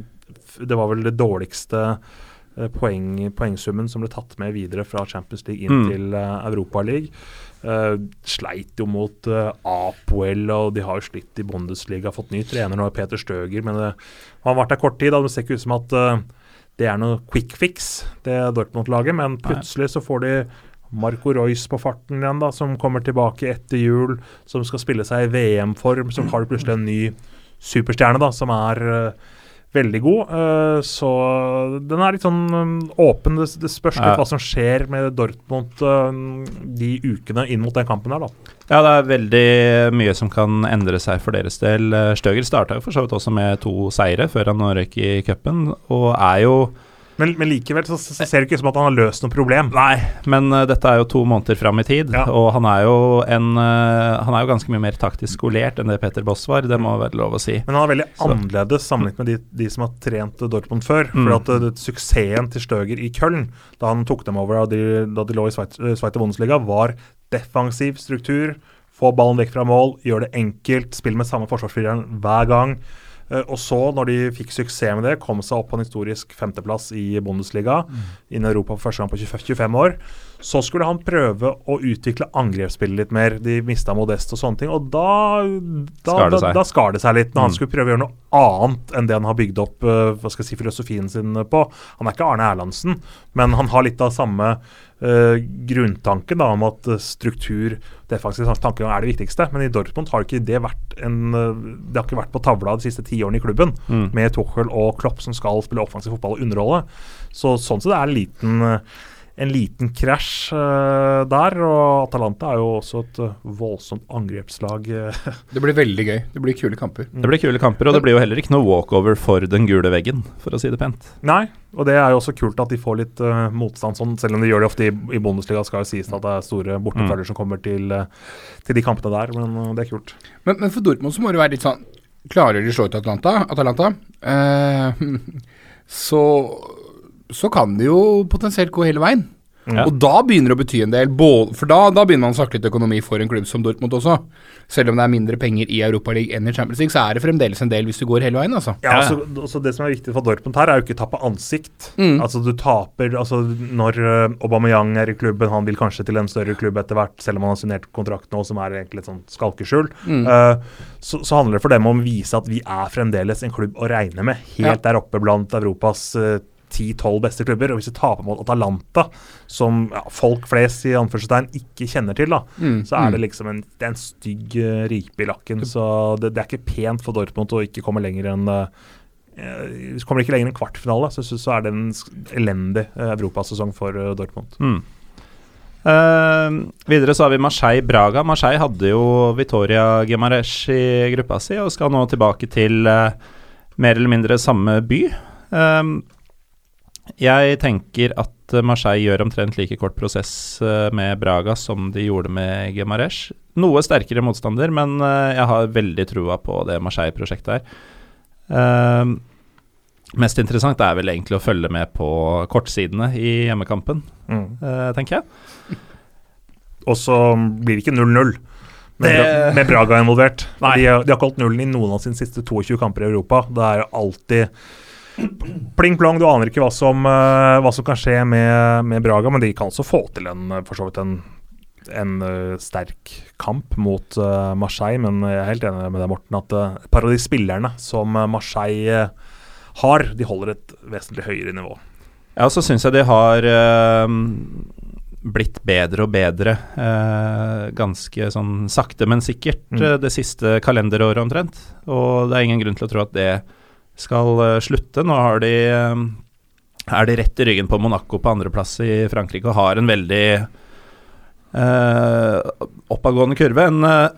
Det var vel det dårligste poeng, poengsummen som ble tatt med videre fra Champions League inn Mm. til uh, Europaligaen. Uh, sleit jo mot uh, Apoel, og de har jo slitt i Bundesliga. Fått ny trener nå, Peter Støger, men det, han har vært der kort tid. Da. Det ser ikke ut som at uh, det er noe quick fix, det Dortmund-laget, men plutselig så får de Marco Royce på farten igjen, da, som kommer tilbake etter jul, som skal spille seg i VM-form. Så har plutselig en ny superstjerne da, som er eh, veldig god. Uh, så den er litt sånn um, åpen. Det, det spørs litt Ja. hva som skjer med Dortmund uh, de ukene inn mot den kampen her, da. Ja, det er veldig mye som kan endre seg for deres del. Eh, Støger starta jo for så vidt også med to seire før han røk i cupen, og er jo Men, men likevel så, så ser det ikke ut som at han har løst noe problem. Nei, men uh, dette er jo to måneder fram i tid, Ja. og han er jo en uh, Han er jo ganske mye mer taktisk skolert enn det Peter Boss var, det må være lov å si. Men han er veldig Så- annerledes sammenlignet med de, de som har trent Dortmund før. Mm. For at uh, Suksessen til Støger i Köln, da han tok dem over da de, da de lå i Sveit- eh, Bundesliga, var defensiv struktur. Få ballen vekk fra mål, gjøre det enkelt, spille med samme forsvarsfireren hver gang. Eh, og så, når de fikk suksess med det, kom seg opp på en historisk femteplass i Bundesliga, mm. innen Europa for første gang på 25, 25 år, så skulle han prøve å utvikle angrepsspillet litt mer. De mista Modest og sånne ting. Og da, da, Skar det da, seg. da skar det seg litt, når han Mm. skulle prøve å gjøre noe annet enn det han har bygd opp eh, hva skal jeg si, filosofien sin på. Han er ikke Arne Erlandsen, men han har litt av samme uh, grunntanken da, om at eh, struktur, defensiv tankegang er det viktigste. Men i Dortmund har ikke det vært en eh, Det har ikke vært på tavla de siste ti årene i klubben, Mm. med Tuchel og Klopp som skal spille offensiv fotball og underholde. Så sånn sett er det en liten eh, en liten krasj uh, der. Og Atalanta er jo også et uh, voldsomt angrepslag. eh. Det blir veldig gøy. Det blir kule kamper. Det blir kule kamper, og det blir jo heller ikke noe walkover for den gule veggen, for å si det pent. Nei, og det er jo også kult at de får litt uh, motstand sånn, selv om de gjør det ofte i, i Bundesliga. Skal jo sies at det er store bortefølger som kommer til, til de kampene der, men det er kult. Men, men for Dortmund så må det være litt sånn Klarer de å slå ut Atalanta, Atalanta, eh, så, så kan det jo potensielt gå hele veien. Ja. Og da begynner det å bety en del, for da, da begynner man å snakke litt økonomi for en klubb som Dortmund også. Selv om det er mindre penger i Europaligaen enn i Champions League, så er det fremdeles en del hvis du går hele veien, altså. Ja, så altså, altså Det som er viktig for Dortmund her, er jo ikke å tape ansikt. Mm. Altså Du taper altså Når uh, Aubameyang er i klubben, han vil kanskje til en større klubb etter hvert, selv om han har signert kontrakt nå, som er egentlig et sånt skalkeskjul. Mm. Uh, så, så handler det for dem om å vise at vi er fremdeles en klubb å regne med. Helt Ja. der oppe blant Europas uh, 10-12 beste klubber. Og hvis vi taper mot Atalanta, som ja, folk flest i anførselstegn ikke kjenner til, da, Mm. så er det Mm. liksom en, det en stygg uh, ripe i lakken. Så det, det er ikke pent for Dortmund å ikke komme lenger enn uh, Hvis kommer ikke lenger enn kvartfinale, så, så er det en elendig uh, europasesong for uh, Dortmund. Mm. Uh, videre så har vi Marseille-Braga. Marseille hadde jo Vitoria Gemaresh i gruppa si, og skal nå tilbake til uh, mer eller mindre samme by. Eh, jeg tenker at Marseille gjør omtrent like kort prosess eh, med Braga som de gjorde med Gemaresh. Noe sterkere motstander, men eh, jeg har veldig trua på det Marseille-prosjektet her. Eh, mest interessant er vel egentlig å følge med på kortsidene i hjemmekampen, eh, tenker jeg. Og så blir det ikke 0-0 med, Det- med Braga involvert. Nei. De, har- de har ikke holdt nullen i noen av sine siste 22 kamper i Europa. Det er jo alltid pling-plong. Du aner ikke hva som, eh, hva som kan skje med, med Braga, men de kan også få til en, eh, en, en eh, sterk kamp mot Marseille. Men jeg er helt enig med deg, Morten, at et par av de spillerne som Marseille har, de holder et vesentlig høyere nivå. Ja, og så syns jeg de har eh, blitt bedre og bedre. eh, ganske sånn sakte, men sikkert Mm. det siste kalenderåret omtrent. Og det er ingen grunn til å tro at det skal eh, slutte. Nå har de eh, er de rett i ryggen på Monaco på andreplass i Frankrike og har en veldig eh, oppadgående kurve. En, eh,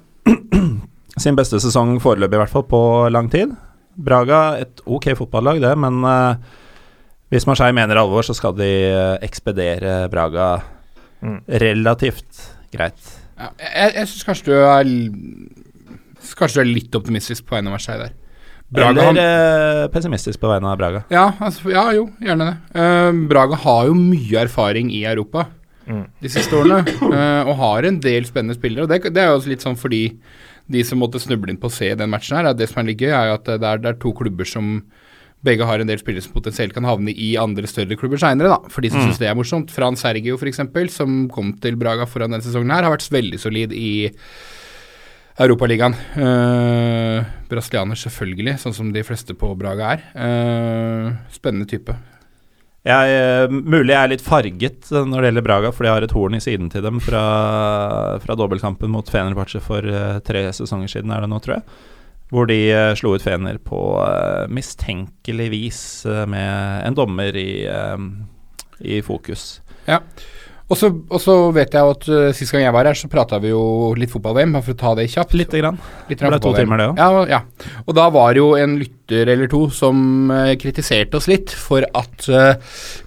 sin beste sesong foreløpig, i hvert fall, på lang tid. Braga, et ok fotballag, det, men eh, hvis Marseille mener alvor, så skal de eh, ekspedere Braga Mm. relativt greit. Ja, jeg jeg syns kanskje du er Kanskje du er litt optimistisk på vegne av Marseille der. Braga Eller eh, pessimistisk på vegne av Braga. Ja, altså, ja, jo, gjerne det. Uh, Braga har jo mye erfaring i Europa Mm. de siste årene, uh, og har en del spennende spillere. Og det, det er jo litt sånn fordi de som måtte snuble inn på å se den matchen her, er det som er litt gøy, er jo at det er, det er to klubber som begge har en del spillere som potensielt kan havne i andre større klubber seinere, da. For de som Mm. syns det er morsomt. Fran Sergio, f.eks., som kom til Braga foran denne sesongen her, har vært veldig solid i Europaligaen. Uh, brasilianer, selvfølgelig, sånn som de fleste på Braga er. Uh, spennende type. Jeg, eh, mulig jeg er litt farget når det gjelder Braga, fordi jeg har et horn i siden til dem fra, fra dobbeltkampen mot Fenerbahçe for tre sesonger siden, er det nå, tror jeg. Hvor de slo ut Fener på mistenkelig vis med en dommer i, i fokus. Og så, og så vet jeg at uh, sist gang jeg var her, så prata vi jo litt fotball-VM, for å ta det kjapt. Lite grann. Litt Det ble to timer, det òg. Ja, ja. Og da var jo en lytter eller to som uh, kritiserte oss litt for at uh,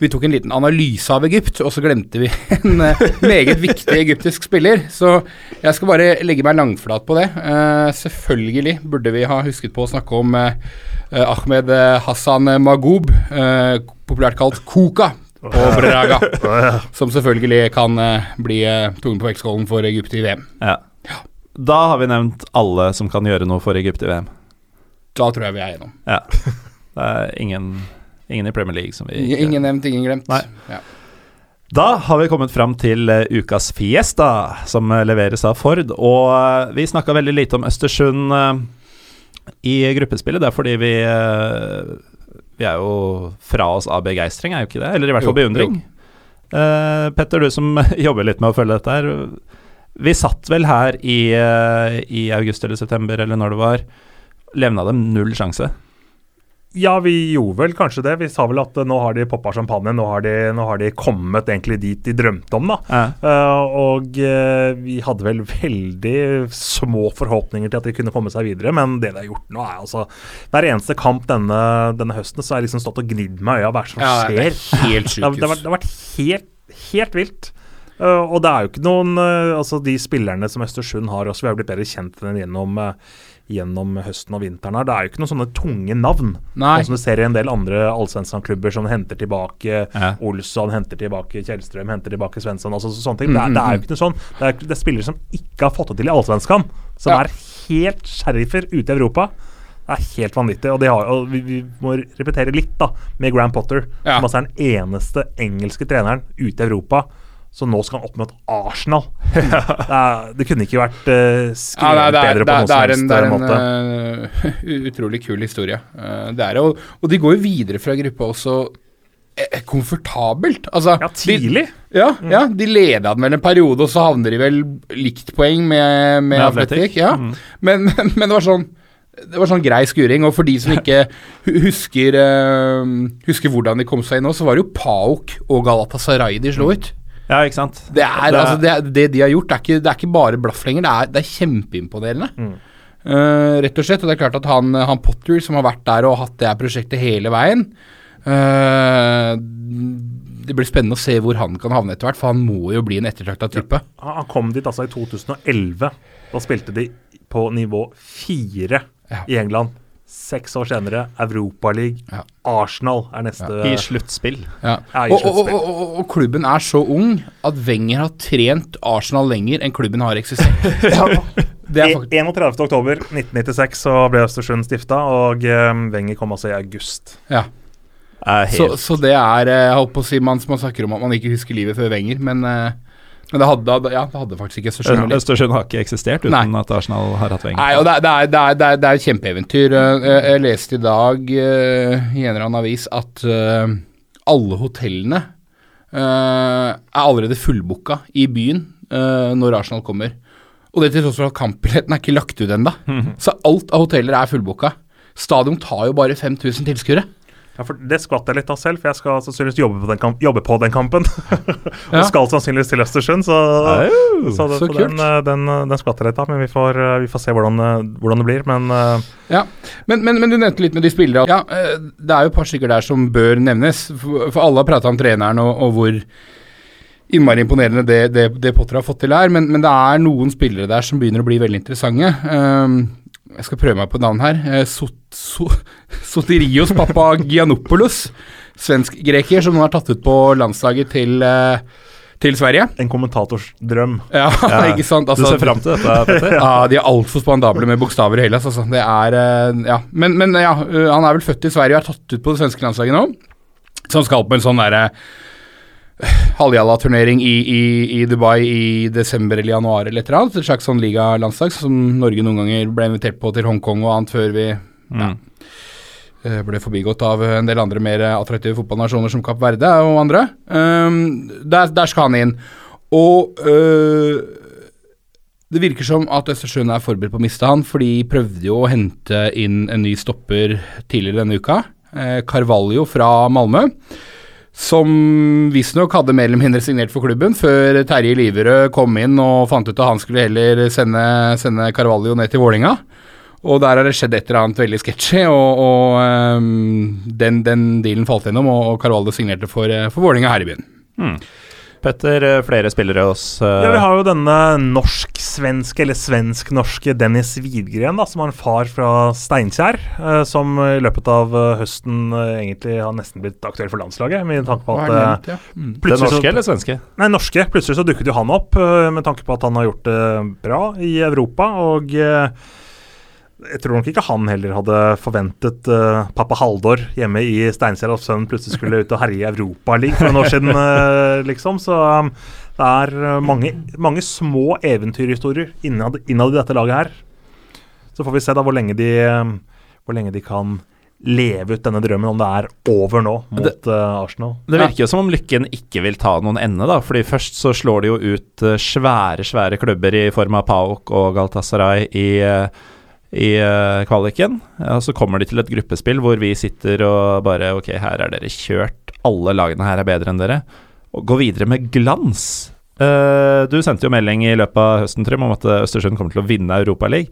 vi tok en liten analyse av Egypt, og så glemte vi en meget viktig egyptisk spiller. Så jeg skal bare legge meg langflat på det. Selvfølgelig burde vi ha husket på å snakke om Ahmed Hassan Magoub, eh, populært kalt Kuka. På Braga, som selvfølgelig kan eh, bli uh, tungen på vektskålen for Egypt i VM. Ja. Da har vi nevnt alle som kan gjøre noe for Egypt i VM. Da tror jeg vi er gjennom. Ja. Det er ingen, ingen i Premier League som vi ikke Ingen nevnt, ingen glemt. Nei. Ja. Da har vi kommet fram til eh, ukas Fiesta, som eh, leveres av Ford. Og eh, vi snakka veldig lite om Østersund eh, i gruppespillet. Det er fordi vi eh, Vi er jo fra oss av begeistring, er jo ikke det? Eller i hvert fall beundring. Eh, Petter, du som jobber litt med å følge dette her. Vi satt vel her i, uh, i august eller september, eller når det var. Levna dem null sjanse. Ja, vi gjorde vel kanskje det. Vi sa vel at eh, nå har de poppa champagne. Nå har de, nå har de kommet egentlig dit de drømte om, da. Ja. Uh, og uh, vi hadde vel veldig små forhåpninger til at de kunne komme seg videre, men det de har gjort nå, er altså Hver eneste kamp denne, denne høsten så har jeg liksom stått og gnidd meg i øya. Hva er det som Ja, skjer? er helt Det det har, det har vært helt, helt vilt. Uh, og det er jo ikke noen Altså, de spillerne som Østersund har også, vi har blitt bedre kjent med dem gjennom, gjennom høsten og vinteren her. Det er jo ikke noen sånne tunge navn. Nei. Sånn som du ser i en del andre Allsvensson-klubber som henter tilbake Ja. Olsson, henter tilbake Kjellstrøm, henter tilbake Svensson. Altså sånne ting. Det, er, Mm, det er jo ikke noe sånn. Det er, det er spillere som ikke har fått det til i Allsvenskan, som Ja. er helt sheriffer ute i Europa. Det er helt vanvittig. Og, de har, og vi, vi må repetere litt da med Graham Potter, Ja. som altså er den eneste engelske treneren ute i Europa. Så nå skal han opp mot Arsenal. det, er, det kunne ikke vært uh, skrevet ja, det, bedre det, på noen det som er en, helst det er eh, en måte. eh, utrolig kul historie. Uh, det er og, og de går jo videre fra gruppa også eh, komfortabelt. Altså, Ja, tidlig. De, ja, ja, de leda den vel en periode, og så havner de vel likt poeng med, med. Athletic, Ja. mm. Men, men det var sånn det var sånn grei skuring, og for de som ikke husker, uh, husker hvordan de kom seg inn nå, så var det jo Paok og Galatasaray de slo ut. Ja, ikke sant? Det, er, altså, det, det de har gjort, det er ikke, det er ikke bare blaff lenger. Det er, det er kjempeimponerende. Eh, rett og slett. Og det er klart at han, han Potter, som har vært der og hatt det her prosjektet hele veien uh, Det blir spennende å se hvor han kan havne etter hvert, for han må jo bli en ettertrakta type. Han han kom dit altså i 2011. Da spilte de på nivå fire Ja. i England. Seks år senere Europaliga. Ja. Arsenal er neste I sluttspill. Ja. Ja, og, og, og, og, og klubben er så ung at Wenger har trent Arsenal lenger enn klubben har eksistert. Det er I- faktisk 31. oktober 1996 så ble Østersund stifta, og um, Wenger kom altså i august. ja. Så, så det er eh, Jeg holdt på å si man, man snakker om at man ikke husker livet før Wenger, men, eh, men det, hadde, ja, det hadde faktisk ikke Østersund. Østersund har ikke eksistert uten Nei. at Arsenal har hatt Wenger. Nei, og det, er- det, er, det, er, det, er, et kjempeeventyr. Eh, Jeg, jeg leste i dag eh, i en eller annen avis at eh, alle hotellene eh, er allerede fullbooka i byen eh, når Arsenal kommer. Og det til tross for at kampbilletten er ikke lagt ut ennå. Så alt av hoteller er fullbooka. Stadion tar jo bare 5000 tilskuere. Ja, for Det skvatt jeg litt av selv, for jeg skal sannsynligvis jobbe på den, kamp jobbe på den kampen. og Ja. skal sannsynligvis til Østersund, så, Au, så, det, så den, eh, den, eh, den skvatt jeg litt av. Men vi får, eh, vi får se hvordan, hvordan det blir. Men Ja, men, men, men du nevnte litt med de spillere. Ja, det er jo et par stykker der som bør nevnes. For, alle har prata om treneren og, og hvor innmari imponerende det, det, det Potter har fått til her. men, men det er noen spillere der som begynner å bli veldig interessante. Ehm, jeg skal prøve meg på navn her. Uh, Sot, so, Sotirios Papagianopoulos. svensk-greker, som nå er tatt ut på landslaget til, eh, til Sverige. en kommentators drøm. Ja, ikke sant? du ser fram til dette, Petter? Ja, de er altfor spandable med bokstaver i Hellas, altså. Det er eh, Ja. Men, men ja, eh, han er vel født i Sverige og er tatt ut på det svenske landslaget nå. Så han skal på en sånn derre halvjalla-turnering i, i, i Dubai i desember eller januar eller et eller annet. Et slags sånn ligalandslag som Norge noen ganger ble invitert på til Hongkong og annet før vi Mm. ja, ble forbigått av en del andre mer attraktive fotballnasjoner som Kapp Verde og andre. Um, der, der skal han inn. Og uh, det virker som at Østersund er forberedt på å miste han, for de prøvde jo å hente inn en ny stopper tidligere denne uka. Eh, Carvalho fra Malmö. Som visstnok hadde mer eller mindre signert for klubben, før Terje Liverød kom inn og fant ut at han skulle heller sende, sende Carvalho ned til Vålinga. Og der har det skjedd et eller annet veldig sketsjy, og, og um, den, den dealen falt gjennom, og, Carvalho signerte for, eh, for Vålinga her i byen. Petter, eh, flere spillere hos eh, Ja, Vi har jo denne norsk-svenske, eller svensk-norske Dennis Widgren, da, som har en far fra Steinkjer, eh, som i løpet av høsten egentlig har nesten blitt aktuell for landslaget, med tanke på at det ja? Mm. Så- norske eller svenske? Nei, norske. Plutselig så dukket jo han opp, med tanke på at han har gjort det bra i Europa. Og jeg tror nok ikke han heller hadde forventet uh, pappa Haldor hjemme i Steinkjer at sønnen plutselig skulle ut og herje i Europaligaen for noen år siden, uh, liksom. Så um, det er eh, mange, mange små eventyrhistorier innad, innad i dette laget her. Så får vi se da hvor lenge de, eh, hvor lenge de kan leve ut denne drømmen, om det er over nå mot Det- uh, Arsenal. Det virker jo som om lykken ikke vil ta noen ende, da. Fordi først så slår de jo ut uh, svære, svære klubber i form av Paok og Galatasaray i, eh, i uh, kvaliken. Og så kommer de til et gruppespill hvor vi sitter og bare Ok, her er dere kjørt. Alle lagene her er bedre enn dere. Og går videre med glans. Uh, du sendte jo melding i løpet av høsten Trym, om at Østersund kommer til å vinne Europaligaen.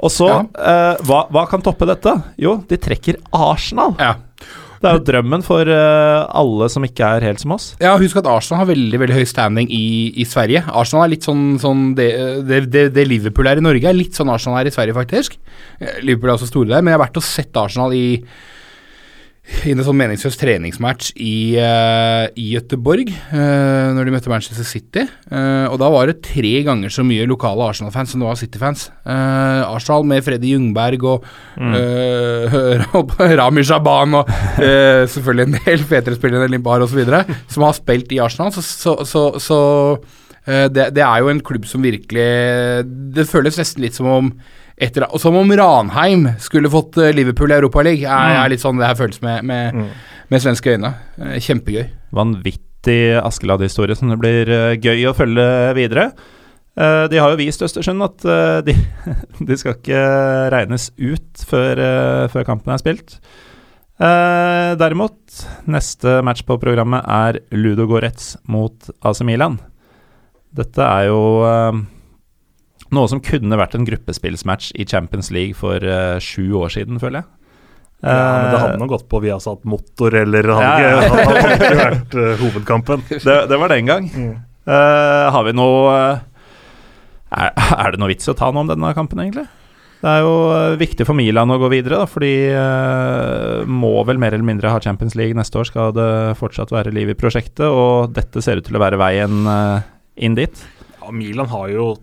Og så, Ja. uh, hva, hva kan toppe dette? Jo, de trekker Arsenal. Ja. Det er jo drømmen for eh, alle som ikke er helt som oss. Ja, husk at Arsenal har veldig veldig høy standing i, i Sverige. Arsenal er litt sånn, sånn det, det, det, Liverpool er i Norge, er litt sånn Arsenal er i Sverige, faktisk. Eh, Liverpool er også store der, men jeg har vært og sett Arsenal i i en sånn meningsløs treningsmatch i, uh, i Gøteborg, uh, når de møtte Manchester City. Uh, og da var det tre ganger så mye lokale Arsenal-fans som det var City-fans. Eh, Arsenal med Freddy Jungberg og uh, Rami Shaban og eh, selvfølgelig en del fetere spillere enn Limpar osv. som har spilt i Arsenal. Så, så, så, så eh, det, det er jo en klubb som virkelig Det føles nesten litt som om etter, og Som om Ranheim skulle fått eh, Liverpool i Europaligaen. Er, er litt sånn det her føles med, med, med svenske øyne. Eh, Kjempegøy. Vanvittig Askeladd-historie som det blir eh, gøy å følge videre. De har jo vist Østersund at de, de skal ikke regnes ut før, før kampen er spilt. Derimot, neste match på programmet er Ludo Goretz mot AC Milan. Dette er jo noe som kunne vært en gruppespillsmatch i Champions League for uh, sju år siden, føler jeg. Ja, men det hadde nå gått på Viasat Motor, eller hadde Ja, det hadde ikke vært uh, hovedkampen. det, det var den gang. Eh, har vi noe er, er det noe vits i å ta noe om denne kampen, egentlig? Det er jo viktig for Milan å gå videre, da, for de uh, må vel mer eller mindre ha Champions League neste år. Skal det fortsatt være liv i prosjektet, og dette ser ut til å være veien inn dit. Ja, Milan har jo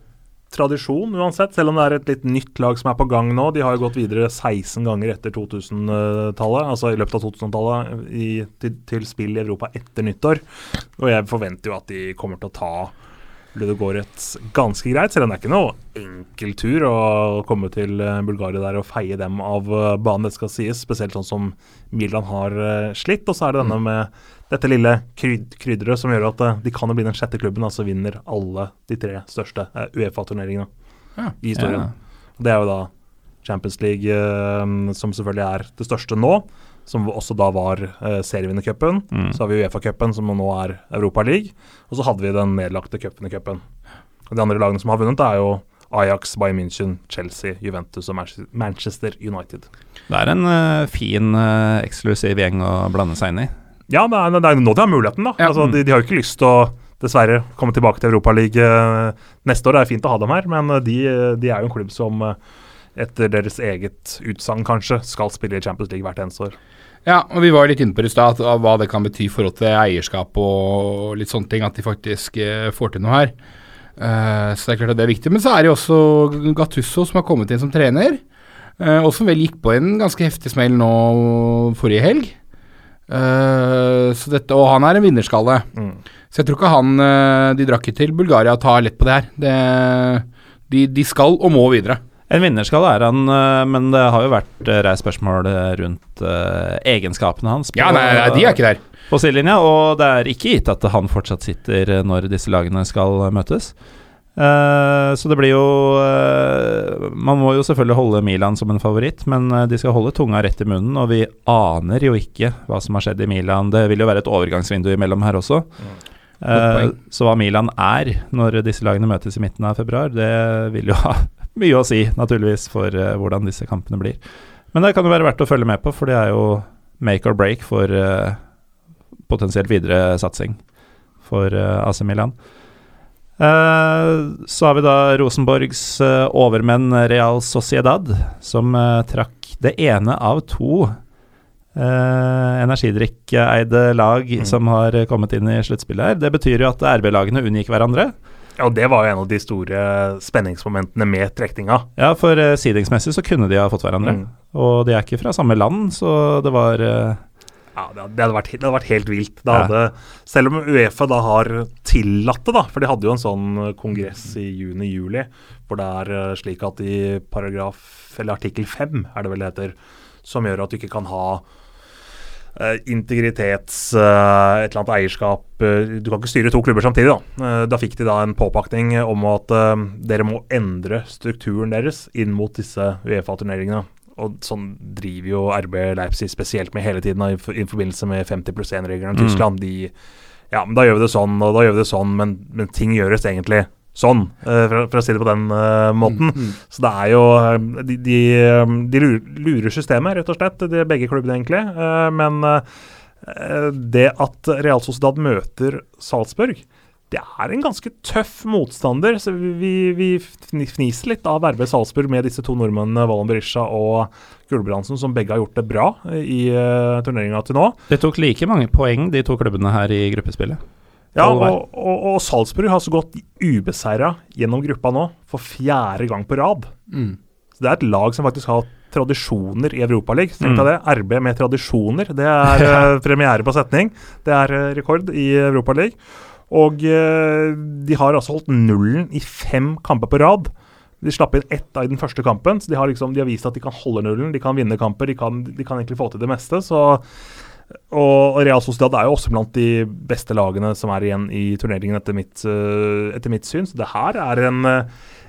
tradisjon uansett, selv om det er et litt nytt lag som er på gang nå. De har jo gått videre 16 ganger etter 2000-tallet, altså i løpet av 2000-tallet til, til spill i Europa etter nyttår. Og jeg forventer jo at de kommer til å ta Ludogorets ganske greit, selv om det er ikke noe enkel tur å komme til eh, Bulgaria der og feie dem av eh, banen, det skal sies. Spesielt sånn som Milan har eh, slitt. Og så er det denne med dette lille kryd krydderet som gjør at eh, de kan jo bli den sjette klubben, altså vinner alle de tre største eh, Uefa-turneringene Ja. i historien. Ja. Det er jo da Champions League, eh, som selvfølgelig er det største nå, som også da var eh, serievinnercupen. Mm. Så har vi Uefa-cupen, som nå er Europa League. Og så hadde vi den nedlagte cupen i cupen. De andre lagene som har vunnet, er jo Ajax, Bayern München, Chelsea, Juventus og Manchester United. Det er en uh, fin, uh, eksklusiv gjeng å blande seg inn i. Ja, er, det er nå de har muligheten, da. Ja. Altså, de, de har jo ikke lyst til å dessverre komme tilbake til Europaligaen neste år. Det er fint å ha dem her, men eh, de, de er jo en klubb som eh, etter deres eget utsagn kanskje skal spille i Champions League hvert eneste år. Ja, og vi var litt inne på det i stad, hva det kan bety i forhold til eierskap og litt sånne ting, at de faktisk eh, får til noe her. Eh, så det er klart at det er viktig. Men så er det jo også Gattusso som har kommet inn som trener, eh, og som vel gikk på en ganske heftig smell nå forrige helg. Så dette, og han er en vinnerskalle. Mm. Så jeg tror ikke han eh, De drakk ikke til Bulgaria tar lett på det her. Det, de, de skal og må videre. En vinnerskalle er han, eh, men det har jo vært reist spørsmål rundt egenskapene hans. på- Ja, nei, nei, de er ikke der. på sidelinja, og det er ikke gitt at han fortsatt sitter når disse lagene skal møtes. Eh, så det blir jo uh, Man må jo selvfølgelig holde Milan som en favoritt, men eh, de skal holde tunga rett i munnen, og vi aner jo ikke hva som har skjedd i Milan. Det vil jo være et overgangsvindu imellom her også. Eh, så hva Milan er når disse lagene møtes i midten av februar, det vil jo ha mye å si, naturligvis, for hvordan disse kampene blir. Men det kan jo være verdt å følge med på, for det er jo make or break for potensielt videre satsing for AC Milan. Eh, så har vi da Rosenborgs eh, overmenn Real Sociedad, som eh, trakk det ene av to uh, energidrikkeide lag som har kommet inn i sluttspillet her. Det betyr jo at RB-lagene unngikk hverandre. Ja, og Det var jo en av de store spenningsmomentene med trekninga. Ja, for uh, seedingsmessig så kunne de ha fått hverandre. Mm. Og de er ikke fra samme land, så det var eh, Ja, det, hadde vært, det hadde vært helt vilt. Det Ja. Selv om Uefa da har tillatt det, da, for de hadde jo en sånn kongress i juni-juli, hvor det er eh, slik at i paragraf, eller artikkel 5, er det vel det heter, som gjør at du ikke kan ha uh, integritets... Uh, et eller annet eierskap uh, Du kan ikke styre to klubber samtidig, da. Da fikk de da en påpakning om at dere må endre strukturen deres inn mot disse Uefa-turneringene. Og sånn driver jo RB Leipzig spesielt med hele tiden, i, i forbindelse med 50 pluss 1-reglene i Mm. Tyskland. De, ja, men da gjør vi det sånn, og da gjør vi det sånn, men, men ting gjøres egentlig sånn, eh, for, for å si det på den uh, måten. Mm. Så det er jo eh, De, de, de lurer, lurer systemet, rett og slett, de, begge klubbene, egentlig. Uh, Men uh, det at Real Sociedad møter Salzburg, det er en ganske tøff motstander. Så vi, vi fniser litt av RB Salzburg med disse to nordmennene, Valen Berisha og Gulbrandsen, som begge har gjort det bra i uh, turneringa til nå. Det tok like mange poeng, de to klubbene her i gruppespillet. Ja, og, og, og Salzburg har så gått ubeseira gjennom gruppa nå for fjerde gang på rad. Mm. Så Det er et lag som faktisk har tradisjoner i Europaligaen. Tenk Mm. det. RB med tradisjoner. Det er eh, premiere på setning. Det er eh, rekord i Europaligaen. Og eh, de har altså holdt nullen i fem kamper på rad. De slapp inn ett i den første kampen, så de har, liksom, de har vist at de kan holde nullen. De kan vinne kamper, de kan, de kan egentlig få til det meste. Så, og Real Sociedad er jo også blant de beste lagene som er igjen i turneringen, etter mitt, eh, etter mitt syn. Så det her er en, eh,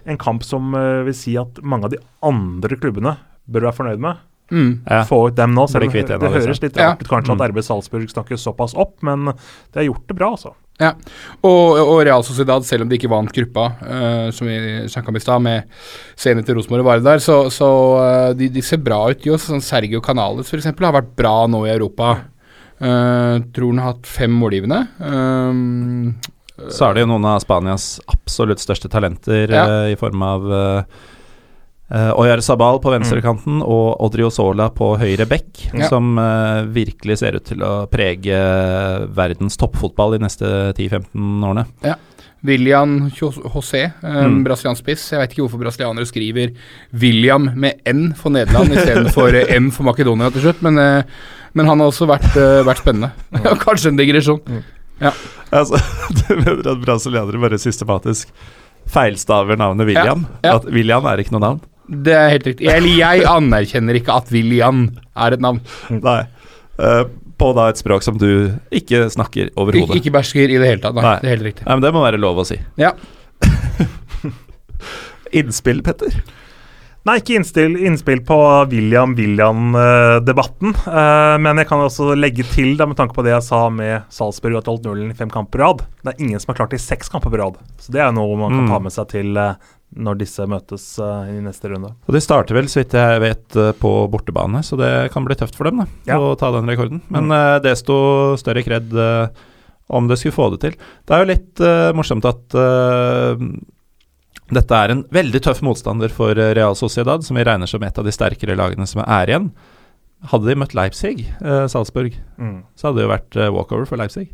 en kamp som vil si at mange av de andre klubbene bør være fornøyd med. Mm. Ja. Få ut dem nå. Selv om det disse. høres litt rart ut kanskje Mm. at RB Salzburg snakkes såpass opp, men de har gjort det bra, altså. Ja, og, og Real Sociedad, selv om de ikke vant gruppa, uh, som vi snakka om i stad, med scenen til Rosenborg og Vardar, så, så uh, de, de ser bra ut. Jo, sånn Sergio Canales f.eks. har vært bra nå i Europa. Uh, tror han har hatt fem målgivende. Så er det jo noen av Spanias absolutt største talenter Ja. i form av uh, Oyar Sabal på venstrekanten og Odrio Sola på høyre bekk, Ja. som uh, virkelig ser ut til å prege verdens toppfotball de neste 10-15 årene. Ja. William José, um, Mm. brasiliansk spiss. Jeg vet ikke hvorfor brasilianere skriver William med N for Nederland istedenfor eh, M for Makedonia til slutt, men, eh, men han har også vært, eh, vært spennende. Kanskje en digresjon. Altså, du mener at brasilianere bare systematisk feilstaver navnet William? Ja, ja. At William er ikke noe navn? Det er helt riktig. Eller jeg anerkjenner ikke at William er et navn. Nei. Uh, på da et språk som du ikke snakker overhodet. ikke bæsjer i det hele tatt. Nei, Nei. det er helt riktig. Nei, men det må være lov å si. Ja. Innspill, Petter? Nei, ikke innspill, innspill på William-William-debatten. Uh, men jeg kan også legge til, da, med tanke på det jeg sa med Salzburg, at de holdt nullen i fem kamper på rad. Det er ingen som har klart det i seks kamper på rad. Så det er noe man kan Mm. ta med seg til eh, når disse møtes uh, i neste runde. Og De starter vel, så vidt jeg vet, eh, på bortebane, så det kan bli tøft for dem da, Ja. å ta den rekorden. Men Mm. uh, desto større kred uh, om det skulle få det til. Det er jo litt eh, morsomt at eh, dette er en veldig tøff motstander for eh, Real Sociedad, som vi regner som et av de sterkere lagene som er igjen. Hadde de møtt Leipzig, eh, Salzburg, Mm. så hadde det jo vært eh, walkover for Leipzig.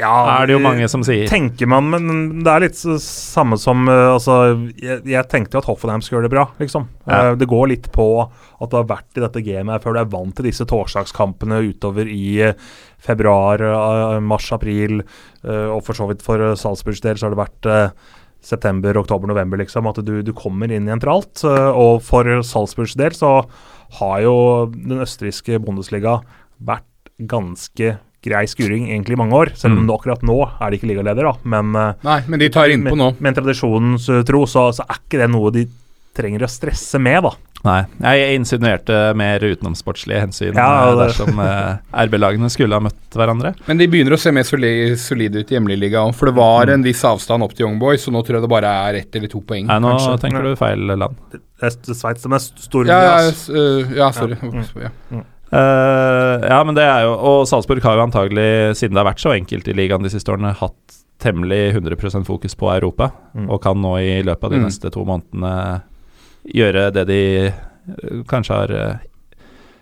Ja, er det jo mange som sier. Tenker man, men det er litt samme som eh, Altså, jeg, jeg tenkte jo at Hoffenheim skulle gjøre det bra, liksom. Ja. Eh, det går litt på at du har vært i dette gamet før du er vant til disse torsdagskampene utover i eh, februar, mars, april, og for så vidt for Salzburgs del så har det vært september, oktober, november, liksom. At du, du kommer inn i tralt. eh, og for Salzburgs del så har jo den østerrikske Bundesliga vært ganske grei skuring egentlig i mange år. Selv om Mm. det akkurat nå er de ikke ligaleder, da. Men eh, Nei, men de tar innpå nå. med, med tradisjonens uh, tro, så, så er ikke det noe de trenger å stresse med, da. Nei, jeg insinuerte mer utenomsportslige hensyn Ja, eh, dersom eh, RB-lagene skulle ha møtt hverandre. Men de begynner å se mer soli- solide ut i hjemlig liga òg, for det var en viss avstand opp til Young Boys, så nå tror jeg det bare er ett eller to poeng. Nei, nå kanskje. tenker du feil land. Det er Sveits som er stor Ja, ja, ja sorry. Ja. Ja. Eh, ja, men det er jo Og Salzburg har jo antagelig, siden det har vært så enkelt i ligaen de siste årene, hatt temmelig 100% fokus på Europa, Mm. og kan nå i løpet av de Mm. neste to månedene gjøre det de eh, kanskje har eh,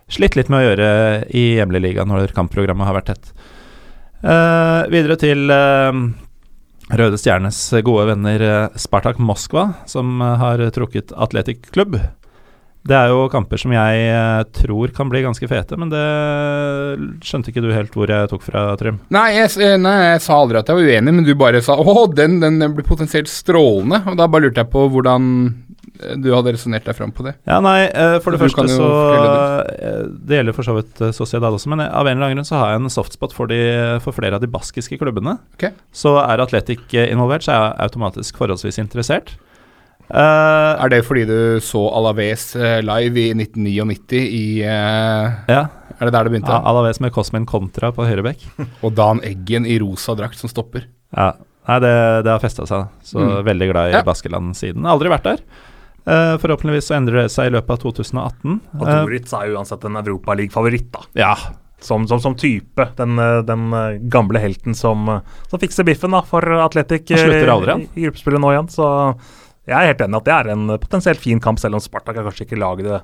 slitt litt med å gjøre i hjemlig liga når kampprogrammet har vært tett. Uh, videre til uh, Røde Stjernes gode venner Spartak Moskva, som har trukket Atletic Klubb. Det er jo kamper som jeg eh, tror kan bli ganske fete, men det skjønte ikke du helt hvor jeg tok fra, Trym. Nei, eh, nei, jeg sa aldri at jeg var uenig, men du bare sa åh, den, den blir potensielt strålende. Og da bare lurte jeg på hvordan eh, du hadde resonnert deg fram på det. Ja, nei, for det Du første så eh, Det gjelder for så vidt Sociedad også, men av en eller annen grunn så har jeg en softspot for, de, for flere av de baskiske klubbene. Okay. Så er Atletic involvert, så er jeg automatisk forholdsvis interessert. Eh, Er det fordi du så Alaves eh, live i 1999 i uh, ja, Er det der det begynte? ja, Alaves med Cosmin Contra på høyrebekk. Og Dan Eggen i rosa drakt som stopper. Ja. Nei, det, det har festa seg, så Mm. veldig glad i Ja. Baskeland siden. Aldri vært der. Uh, forhåpentligvis så endrer det seg i løpet av 2018. Og Doritz er uansett en Europaliga-favoritt, da. ja, Som, som, som type. Den, den gamle helten som, som fikser biffen da, for Atletic i, i gruppespillet nå igjen. Så jeg er helt enig at det er en potensielt fin kamp, selv om Spartak er kanskje ikke laget det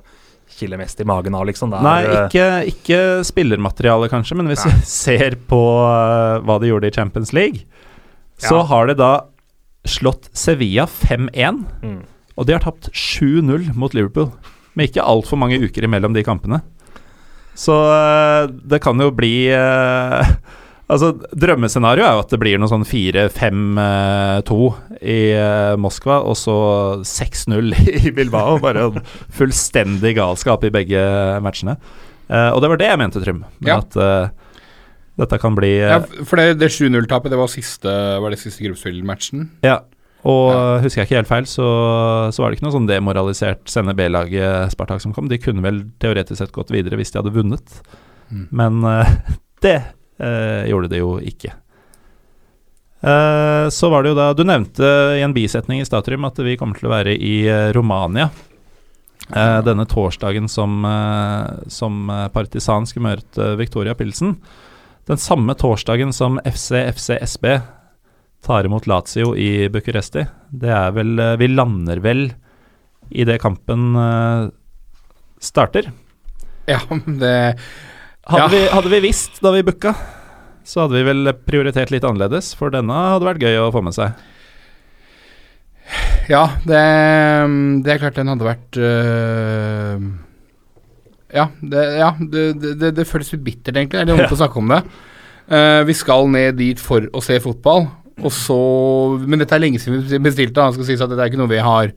kiler mest i magen av, liksom. Er, Nei, eh, ikke, ikke spillermateriale, kanskje, men hvis Nei. vi ser på uh, hva de gjorde i Champions League, så har de da slått Sevilla 5-1, mm. og de har tapt 7-0 mot Liverpool. Med ikke altfor mange uker imellom de kampene. Så uh, det kan jo bli eh, Altså, Drømmescenario er jo at det blir noe sånn 4-5-2 i eh, Moskva, og så 6-0 i Bilbao. Bare en fullstendig galskap i begge matchene. Eh, og det var det jeg mente, Trym. Ja. at uh, dette kan bli uh, Ja, for det, det 7-0-tapet, det var siste, var det siste gruppespillmatchen. Ja. Og Ja. husker jeg ikke helt feil, så, så var det ikke noe sånn demoralisert sende B-laget Spartak som kom. De kunne vel teoretisk sett gått videre hvis de hadde vunnet, Mm. men eh, det eh, gjorde det jo ikke. Eh, så var det jo da Du nevnte i en bisetning i Statrium at vi kommer til å være i eh, Romania. eh, denne torsdagen som, eh, som eh, Partisan skulle møte Victoria Pilsen. Den samme torsdagen som FC FC SB tar imot Lazio i Bucuresti. Det er vel eh, Vi lander vel i det kampen eh, starter. Ja, det Hadde, Ja. vi, hadde vi visst da vi booka, så hadde vi vel prioritert litt annerledes, for denne hadde vært gøy å få med seg. Ja, det, det er klart den hadde vært øh, Ja, det, ja det, det, det, det føles litt bittert, egentlig. Det er litt vondt å snakke om det. Uh, vi skal ned dit for å se fotball, og så Men dette er lenge siden vi bestilte, da. skal sies at dette er ikke noe vi har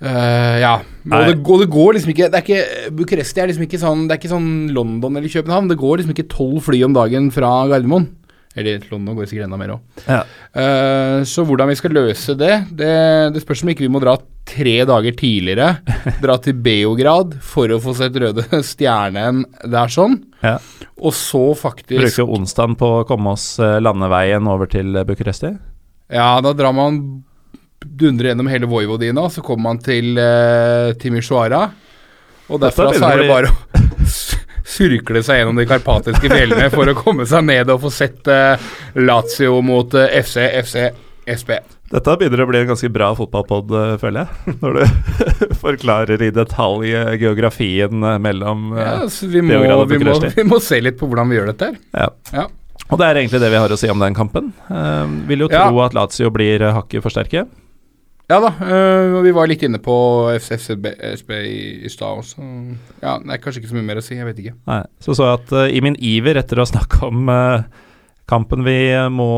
eh, Ja. Og det, går, det går liksom ikke Det er ikke Bucuresti er liksom ikke sånn Det er ikke sånn London eller København. Det går liksom ikke tolv fly om dagen fra Gardermoen. Eller London går sikkert enda mer òg. Ja. Uh, så hvordan vi skal løse det, det, det spørs om ikke vi må dra tre dager tidligere. dra til Beograd for å få sett Røde Stjernen der sånn. Ja. Og så faktisk Bruker vi onsdagen på å komme oss eh, landeveien over til Bucuresti? Ja, da drar man dundrer gjennom hele Vojvodina, så kommer man til uh, Timisoara. Og derfra så er det bare å surkle seg gjennom de karpatiske fjellene for å komme seg ned og få sett uh, Lazio mot uh, FC, FC, SB. Dette begynner å bli en ganske bra fotballpod, eh, føler jeg. Når du forklarer i detalj eh, geografien eh, mellom eh, Ja, vi, må, vi, må, vi må se litt på hvordan vi gjør dette her. ja. Ja. Og det er egentlig det vi har å si om den kampen. Um, vil jo Ja. tro at Lazio blir eh, hakket for sterke. Ja da, øh, vi var litt inne på FCSB SB i, i stad også. Ja, det er kanskje ikke så mye mer å si, jeg vet ikke. Nei, så så jeg at eh, i min iver etter å snakke om eh, kampen vi må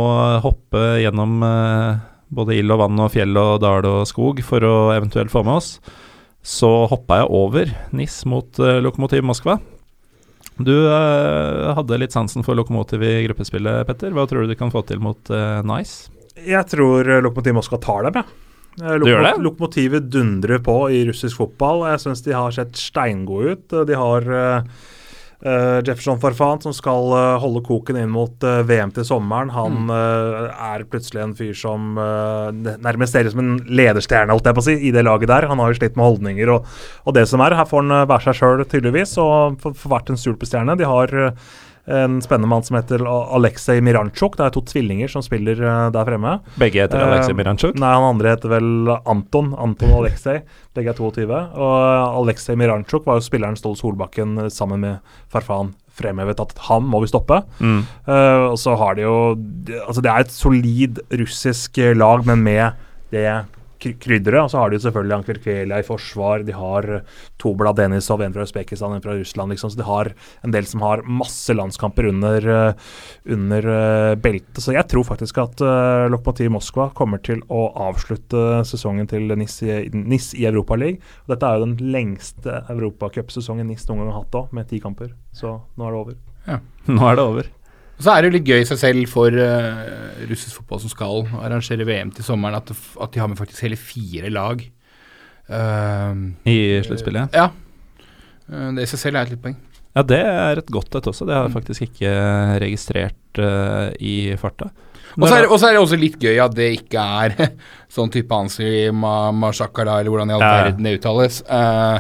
hoppe gjennom eh, både ild og vann og fjell og dal og skog for å eventuelt få med oss, så hoppa jeg over NIS mot uh, Lokomotiv Moskva. Du hadde litt sansen for Lokomotiv i gruppespillet, Petter. Hva tror du de kan få til mot Nice? Jeg tror Lokomotiv Moskva tar dem, jeg. Eh, Du gjør det? Lokomotivet dundrer på i russisk fotball. Jeg syns de har sett steingode ut. De har eh, eh, Jefferson Farfan som skal uh, holde koken inn mot uh, VM til sommeren. Han Mm. eh, er plutselig en fyr som uh, nærmest ser ut som en lederstjerne, holdt jeg på å si, i det laget der. Han har jo slitt med holdninger og, og det som er. Her får han eh, være seg sjøl, tydeligvis, og får får vært en superstjerne. De har eh, en spennende mann som heter Aleksej Miranchuk. Det er to tvillinger som spiller eh, der fremme. Begge heter Alexei Eh, Miranchuk. Nei, han andre heter vel Anton. Anton Aleksej. Begge er 22. Og Aleksej Miranchuk var jo spilleren Ståle Solbakken eh, sammen med Farfan fremhevet at han må vi stoppe. Mm. Uh, og så har de jo Altså, det er et solid russisk eh, lag, men med det krydderet. Og så har de selvfølgelig Ankverkvelia i forsvar. De har Tobla Denisov, en fra Usbekistan, en fra Russland. Liksom. Så de har en del som har masse landskamper under, eh, under eh, beltet. Så jeg tror faktisk at uh, Lokomotiv Moskva kommer til å avslutte sesongen til NIS i, NIS i Europaligaen. Dette er jo den lengste europacupsesongen NIS noen gang har hatt òg, med ti kamper. Så nå er det over. Ja, Nå er det over. Og så er det jo litt gøy i seg selv for uh, russisk fotball som skal arrangere VM til sommeren, at, det at de har med faktisk hele fire lag. Uh, I sluttspillet. ja. Eh, det i seg selv er et litt poeng. Ja, det er et godt et også. Det har jeg faktisk ikke registrert uh, i farta. Og så er, er det også litt gøy at det ikke er sånn type Ansi Ma Mashakala, eller hvordan i all verden det uttales. Eh,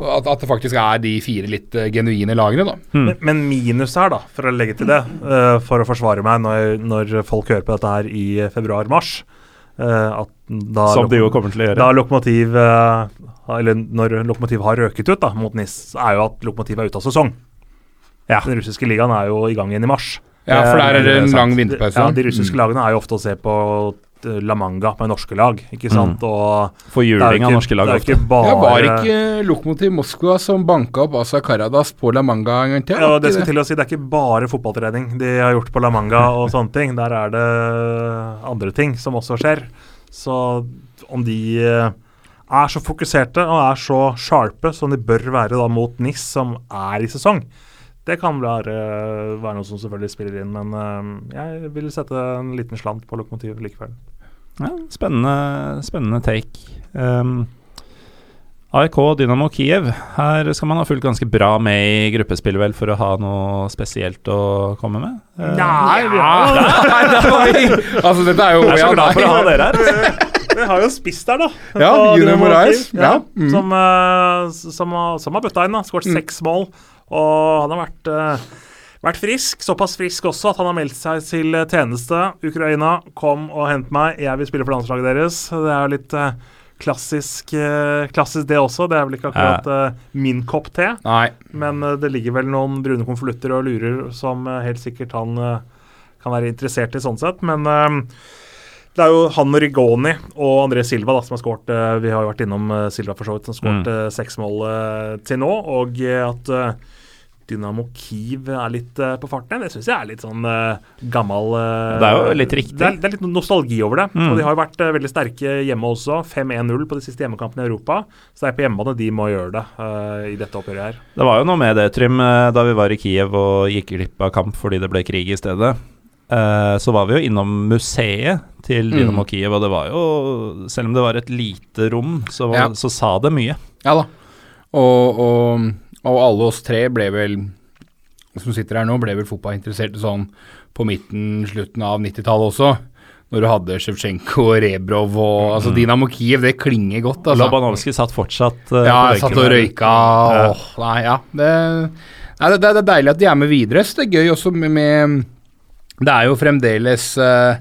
at, at det faktisk er de fire litt uh, genuine lagene, da. Mm. Men, men minus her, da, for å legge til det, uh, for å forsvare meg når, når folk hører på dette her i februar-mars uh, Som de jo kommer til å gjøre. Da Lokomotiv Eller når Lokomotiv har røket ut da, mot NIS, er jo at Lokomotiv er ute av sesong. Ja. Den russiske ligaen er jo i gang igjen i mars. Ja, for der er det en lang vinterpause. Ja, De russiske Mm. lagene er jo ofte å se på La Manga med norske lag, ikke sant? Mm. For juling av norske lag det er ofte. ikke bare Ja, var ikke Lokomotiv Moskva som banka opp Asa Karadas på La Manga en gang til? Ja, det skal til å si, det er ikke bare fotballtrening de har gjort på La Manga og sånne ting. Der er det andre ting som også skjer. Så om de eh, er så fokuserte og er så sharpe som de bør være da mot NIS, som er i sesong, det kan være, være noe som selvfølgelig spiller inn. Men eh, jeg vil sette en liten slant på lokomotivet likevel. Ja, spennende, spennende take. Um, AIK Dynamo Kiev. Her skal man ha fulgt ganske bra med i gruppespill, vel, for å ha noe spesielt å komme med? Eh, Nei, Ja, nei, nei, det altså, dette er jo Jeg er så glad for å ha dere her. vi har jo spist der, da. Ja, Junior Dynamo Moraes. Ja. Ja, Mm. som, eh, som, har- som har bøtta inn. da, Skåret Mm. seks mål. Og han har vært, eh, vært frisk. Såpass frisk også at han har meldt seg til tjeneste. Ukraina, kom og hent meg. Jeg vil spille for landslaget deres. Det er jo litt eh, klassisk, eh, klassisk det også. Det er vel ikke akkurat uh, min kopp te. Nei. Men uh, det ligger vel noen brune konvolutter og lurer som uh, helt sikkert han kan være interessert i sånn sett. Men det er jo han og Rigoni og André Silva da, som har skåret Vi har jo vært innom Silva for så vidt, som skåret eh, seks mål til nå. Og at Dynamo Kiev er litt uh, på farten, det syns jeg er litt sånn uh, gammel uh, Det er jo litt riktig. Det er, det er litt nostalgi over det. Mm. Og de har jo vært veldig sterke hjemme også. 5-1-0 på de siste hjemmekampene i Europa. Så det er på hjemmebane de må gjøre det i dette oppgjøret her. Det var jo noe med det, Trym, da vi var i Kiev og gikk glipp av kamp fordi det ble krig i stedet. Eh, så var vi jo innom museet til Dynamo Mm. Kiev, og det var jo Selv om det var et lite rom, så, var, Ja. så sa det mye. Ja da. Og, og, og alle oss tre ble vel, som sitter her nå, ble vel fotballinteresserte sånn på midten, slutten av 90-tallet også. Når du hadde Sjevtsjenko og Rebrov og altså Dinamo Kiev, det klinger godt, altså. Labanovskij satt fortsatt uh, Ja, satt og røyka og Ja. Nei, ja. Det, nei, det, det er deilig at de er med videre. Så det er gøy også med, med Det er jo fremdeles uh,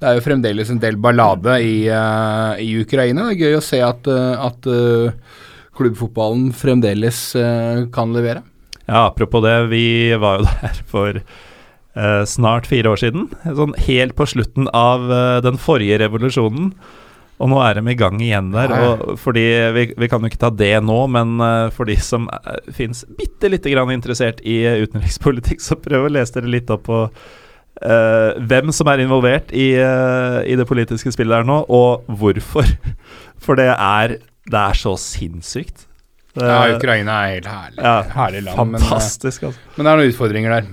Det er jo fremdeles en del ballade i, uh, i Ukraina. Det er gøy å se at, at eh, klubbfotballen fremdeles eh, kan levere. Ja, apropos det, vi var jo der for eh, snart fire år siden. Sånn helt på slutten av eh, den forrige revolusjonen. Og nå er de i gang igjen der. Og fordi vi, vi kan jo ikke ta det nå, men for de som fins bitte lite grann interessert i utenrikspolitikk, så prøv å lese dere litt opp på uh, hvem som er involvert i, uh, i det politiske spillet her nå, og hvorfor. For det er, det er så sinnssykt. Det- Ja, Ukraina er helt herlig. ja, herlig land, men, eh, fantastisk, altså. men det er noen utfordringer der.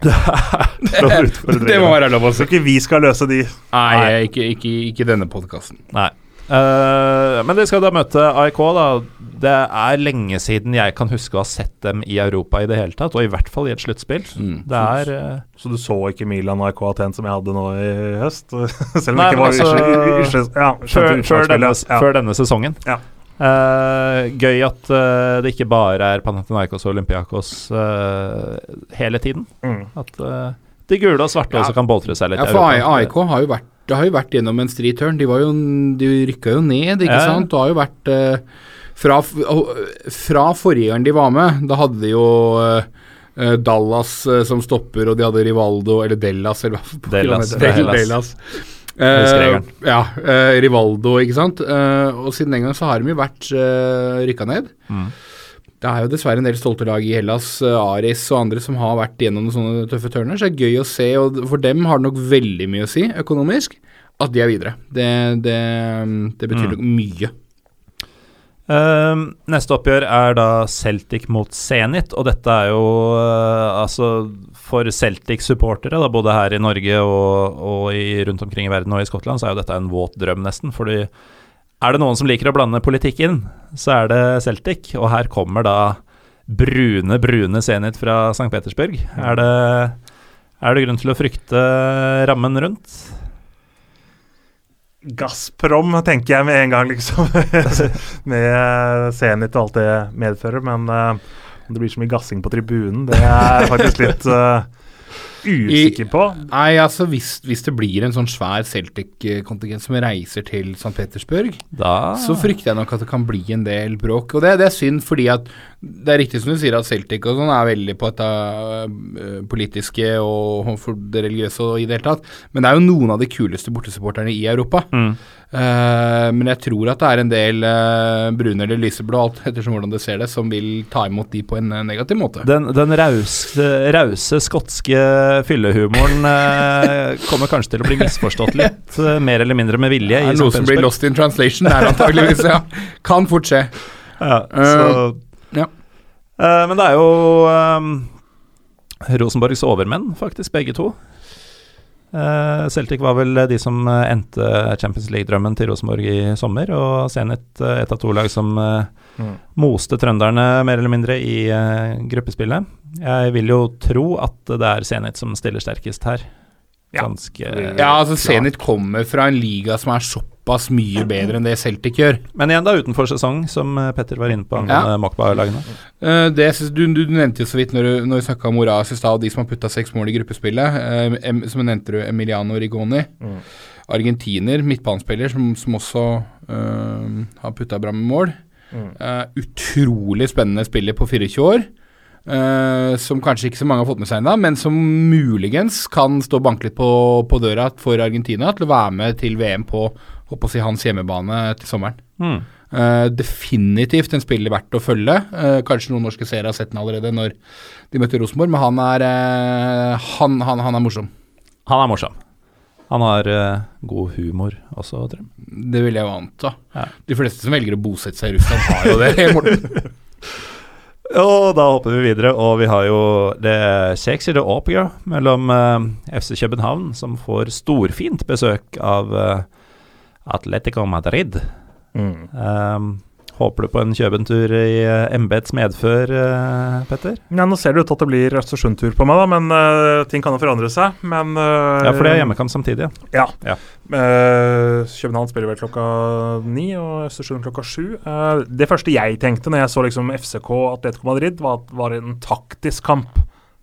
Noen utfordringer. Det må være lov å si. ikke vi skal løse de. Nei, ikke, ikke, ikke denne podkasten. Nei. Uh, men de skal da møte AIK, da. Det er lenge siden jeg kan huske å ha sett dem i Europa i det hele tatt, og i hvert fall i et sluttspill. Mm. Det er eh, Så du så ikke Milan AIK Aten som jeg hadde nå i høst? Selv om Nei, det ikke var altså, Ysle- Ysle- ja, før, før, denne, Ja. før denne sesongen. Ja. Uh, gøy at uh, det ikke bare er Panathinaikos og Olympiakos uh, hele tiden. Mm. At de gule og svarte Ja. også kan boltre seg litt Ja, for AIK har jo vært det har jo vært gjennom en stri turn. De, var jo, de rykka jo ned, ikke Ja. sant. Det har jo vært fra, fra forrige gang de var med, da hadde de jo eh, eh, Dallas eh, som stopper, og de hadde Rivaldo, eller Dellas, eller hva Dellas. Dellas. Eh, ja, uh, Rivaldo, ikke sant. Uh, og siden den gang så har de jo vært uh, rykka ned. Mm. Det er jo dessverre en del stolte lag i Hellas, Aris og andre som har vært gjennom sånne tøffe turner, Så det er gøy å se, og for dem har det nok veldig mye å si økonomisk at de er videre. Det, det, det betyr Mm. nok mye. Ehm, neste oppgjør er da Celtic mot Zenit, og dette er jo uh, altså For Celtic-supportere, både her i Norge og, og i, rundt omkring i verden og i Skottland, så er jo dette en våt drøm, nesten. Fordi er det noen som liker å blande politikk inn, så er det Celtic. Og her kommer da brune, brune Zenit fra St. Petersburg. Er det, er det grunn til å frykte rammen rundt? Gazprom tenker jeg med en gang, liksom. med Zenit og alt det medfører. Men uh, om det blir så mye gassing på tribunen, det er jeg faktisk litt uh, usikker på. Nei, altså hvis, hvis det blir en sånn svær Celtic-kontingent som reiser til St. Petersburg, Da så frykter jeg nok at det kan bli en del bråk. Og det, det er synd, fordi at det er riktig som du sier at Celtic og sånn er veldig på dette øh, politiske og for det religiøse og i det hele tatt, men det er jo noen av de kuleste bortesupporterne i Europa. Mm. Uh, men jeg tror at det er en del uh, brune eller lyseblå, alt ettersom hvordan du ser det, som vil ta imot de på en eh, negativ måte. Den, den rause, rause skotske fyllehumoren uh, kommer kanskje til å bli misforstått litt, eh, mer eller mindre med vilje. det er noe som blir lost in translation der, antageligvis. ja. Kan fort skje. Ja, så, ja. Uh, men det er jo um, Rosenborgs overmenn, faktisk, begge to. Uh, Celtic var vel de som endte Champions League-drømmen til Rosenborg i sommer, og Zenit et av to lag som Mm. moste trønderne mer eller mindre i uh, gruppespillet. Jeg vil jo tro at det er Zenit som stiller sterkest her. Ja. Ganske Ja, altså Zenit kommer fra en liga som er såpass mye bedre enn det Celtic gjør. Men igjen, da utenfor sesong, som eh, Petter var inne på angående Mokba-lagene. Eh, det jeg synes, du, du, du nevnte jo så vidt når, du, når vi snakka om Oras i stad, de som har putta seks mål i gruppespillet. Uh, em, som nevnte du, Emiliano Rigoni. Mm. Argentiner, midtbanespiller, som, som også uh, har putta bra med mål. Mm. Eh, utrolig spennende spiller på 24 år. Eh, som kanskje ikke så mange har fått med seg ennå, men som muligens kan stå og banke litt på, på døra for Argentina til å være med til VM på si, hans hjemmebane til sommeren. Mm. Uh, definitivt en spiller verdt å følge. Uh, kanskje noen norske seere har sett den allerede når de møtte Rosenborg, men han er, han, han, han er morsom. Han er morsom. Han har god humor også, tror jeg. Det vil jeg jo anta. Ja. De fleste som velger å bosette seg i Russland, har jo det. Og da hopper vi videre, og vi har jo det sexy oppgjør mellom eh, FC København, som får storfint besøk av eh, Atletico Madrid. Mm. Um, håper du på en Køben-tur i uh, embets medfør, eh, Petter? Ja, nå ser det ut til at det blir Østersund-tur på meg, da, men uh, ting kan jo forandre seg. Men uh, Ja, for det er hjemmekamp samtidig. ja. Ja. Ja. Eh, København spiller vel klokka ni, og Østersund klokka sju. Eh, det første jeg tenkte når jeg så liksom FCK Atletico Madrid, var at det var en taktisk kamp.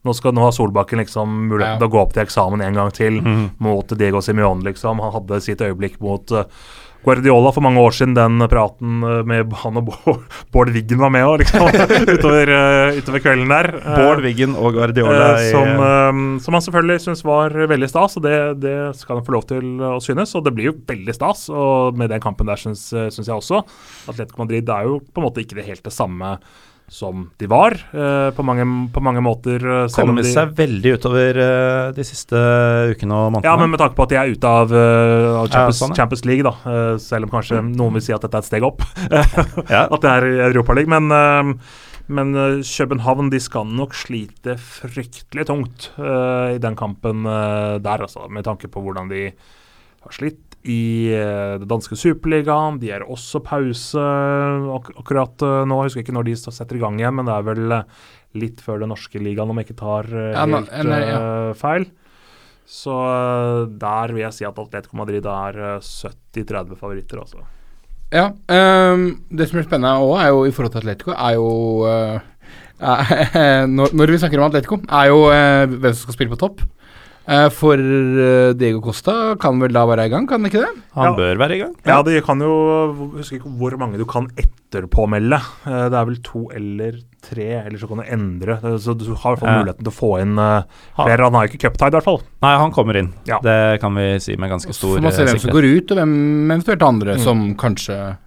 Nå, skal, nå ha Solbakken liksom muligheten Ja. til å gå opp til eksamen en gang til mm. mot Diego Simione, liksom. Han hadde sitt øyeblikk mot eh, Guardiola for mange år siden, den praten eh, med han og Bård, Bård Wiggen var med òg, liksom. utover, eh, utover kvelden der. Eh, Bård Wiggen og Guardiola som, som han selvfølgelig syns var veldig stas, og det, det skal han få lov til å synes. Og det blir jo veldig stas, og med den kampen der syns, syns jeg også. Atletico Madrid er jo på en måte ikke det helt det samme som de var, eh, på, mange, på mange måter. eh, selv Kommer de- seg veldig utover eh, de siste ukene og månedene. ja, men med tanke på at de er ute av, av Champions, sånn, ja. Champions League, da. selv om kanskje noen vil si at dette er et steg opp. Ja. At det er Europaligaen. Men, men København de skal nok slite fryktelig tungt i den kampen der, altså. Med tanke på hvordan de har slitt i eh, det danske superligaen. De er også pause ak akkurat eh, nå. Jeg husker ikke når de setter i gang igjen, men det er vel eh, litt før den norske ligaen, om jeg ikke tar helt ja. eh, feil. Så der vil jeg si at Atletico Madrid er eh, 70-30 favoritter, altså. Ja, Um, det som er spennende òg, er jo i forhold til Atletico, er jo eh, når, når vi snakker om Atletico, er jo uh, hvem som skal spille på topp. Eh, for eh, Diego Costa kan vel da være i gang, kan han ikke det? Han Ja. bør være i gang. Ja, det kan jo husker ikke hvor mange du kan etterpåmelde. Eh, Det er vel to eller tre, eller så kan du endre. Så du har i hvert fall Ja. muligheten til å få inn flere. Han har jo ikke cuptide, i hvert fall. Nei, han kommer inn. Ja. Det kan vi si med ganske Så stor får man se hvem som går ut, og hvem eventuelt andre Mm. som kanskje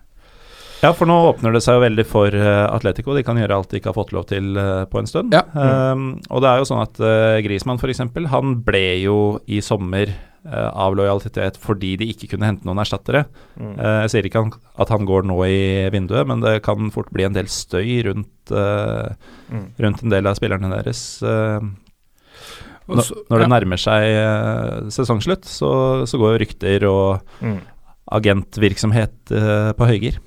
Ja, for nå åpner det seg jo veldig for eh, Atletico. De kan gjøre alt de ikke har fått lov til eh, på en stund. Ja. Um, og det er jo sånn at uh, Grismann f.eks., han ble jo i sommer uh, av lojalitet fordi de ikke kunne hente noen erstattere. Mm. Uh, jeg sier ikke han, at han går nå i vinduet, men det kan fort bli en del støy rundt, uh, Mm. rundt en del av spillerne deres. eh, Og når, det ja. nærmer seg eh, sesongslutt, så, så går jo rykter og Mm. agentvirksomhet eh, på høygir.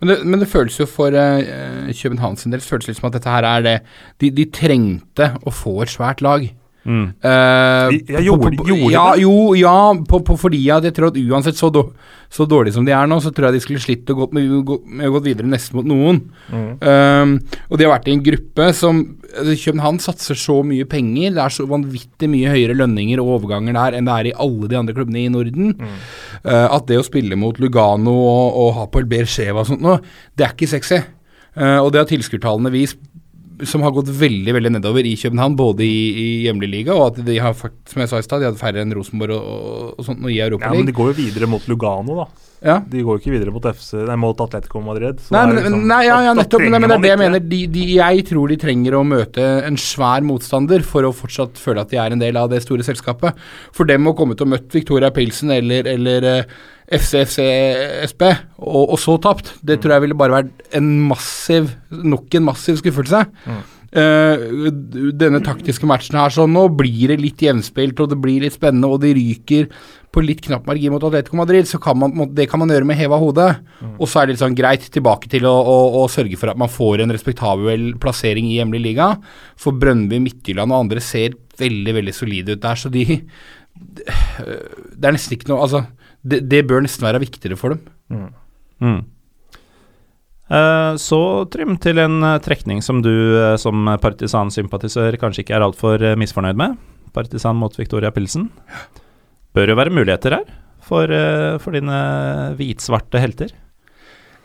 Men det, men det føles jo for uh, København sin del føles litt som at dette her er det De, de trengte å få et svært lag. Mm. Eh, De- ja, gjorde- gjorde ja, det? Jo, ja, på, på fordi at jeg tror at uansett så, do, så dårlig som de er nå, så tror jeg de skulle slitt og gått med, gå- med å gå videre nesten mot noen. Mm. Uh, og de har vært i en gruppe som altså, København satser så mye penger. Det er så vanvittig mye høyere lønninger og overganger der enn det er i alle de andre klubbene i Norden. Uh, at det å spille mot Lugano og, og Hapoel Bercheva og sånt nå, det er ikke sexy. Uh, og det har tilskuertallene vist som har gått veldig veldig nedover i København, både i, i hjemlig liga og at de har som jeg sa i stad, de hadde færre enn Rosenborg og, og, og sånt i Ja, men de går jo videre mot Lugano, da. Ja, De går jo ikke videre mot, FC, nei, mot Atletico Madrid. så Nei, men, liksom- nei, ja, ja, nettopp. Men, men det er det jeg mener. De, de, jeg tror de trenger å møte en svær motstander for å fortsatt føle at de er en del av det store selskapet. For dem å komme til å møte Victoria Pilsen eller, eller FC, FC, SP, og, og så tapt, det tror jeg ville bare vært en massiv, nok en massiv skuffelse. Eh, denne taktiske matchen her så nå blir det litt jevnspilt, og det blir litt spennende, og de ryker på litt knapp margin mot Atletico Madrid, så kan man, det kan man gjøre med heva hode. Og så er det litt sånn greit tilbake til å, å, å sørge for at man får en respektabel plassering i hjemlig liga. For Brønnby, Midtjylland og andre ser veldig, veldig solide ut der, så de Det er nesten ikke noe Altså, det, det bør nesten være viktigere for dem. Mm. Eh, så Trym, til en eh, trekning som du eh, som partisansympatisør kanskje ikke er altfor uh, misfornøyd med. Partisan mot Victoria Pilsen. Bør jo være muligheter her for, for dine hvitsvarte helter.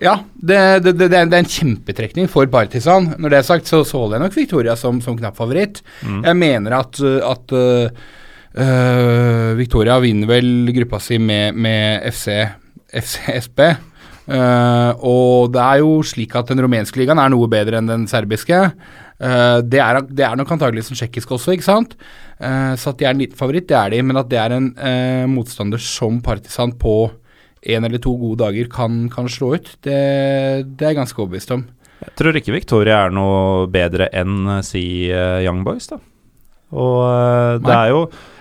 Ja, det, det, det, det, er, det er en kjempetrekning for Partisan. Når det er sagt, så, så jeg nok Victoria som, som knapp favoritt. Mm. Jeg mener at, at uh, uh, Victoria vinner vel gruppa si med, med FC, FC SB. Uh, og det er jo slik at den rumenske ligaen er noe bedre enn den serbiske. Uh, det, er, det er nok antakeligvis som tsjekkisk også, ikke sant? Så at de er en liten favoritt, det er de. Men at det er en motstander som Partisan på en eller to gode dager kan, kan slå ut, det, det er jeg ganske overbevist om. Jeg tror ikke Victoria er noe bedre enn eh, si eh, Young Boys, da. Og eh, det Nei. er jo eh,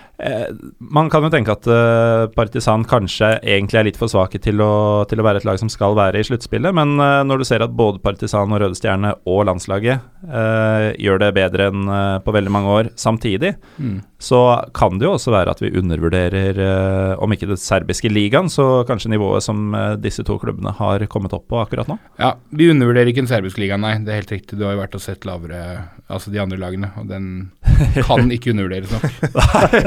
Man kan jo tenke at eh, Partisan kanskje egentlig er litt for svake til å, til å være et lag som skal være i sluttspillet, men eh, når du ser at både Partisan og Røde Stjerne og landslaget eh, gjør det bedre enn uh, på veldig mange år samtidig, Mm. så kan det jo også være at vi undervurderer, uh, om ikke det serbiske ligaen, så kanskje nivået som disse to klubbene har kommet opp på akkurat nå. Ja, vi undervurderer ikke den serbiske ligaen, nei. Det er helt riktig. Du har jo vært og sett lavere Altså de andre lagene, og den kan ikke undervurderes nok.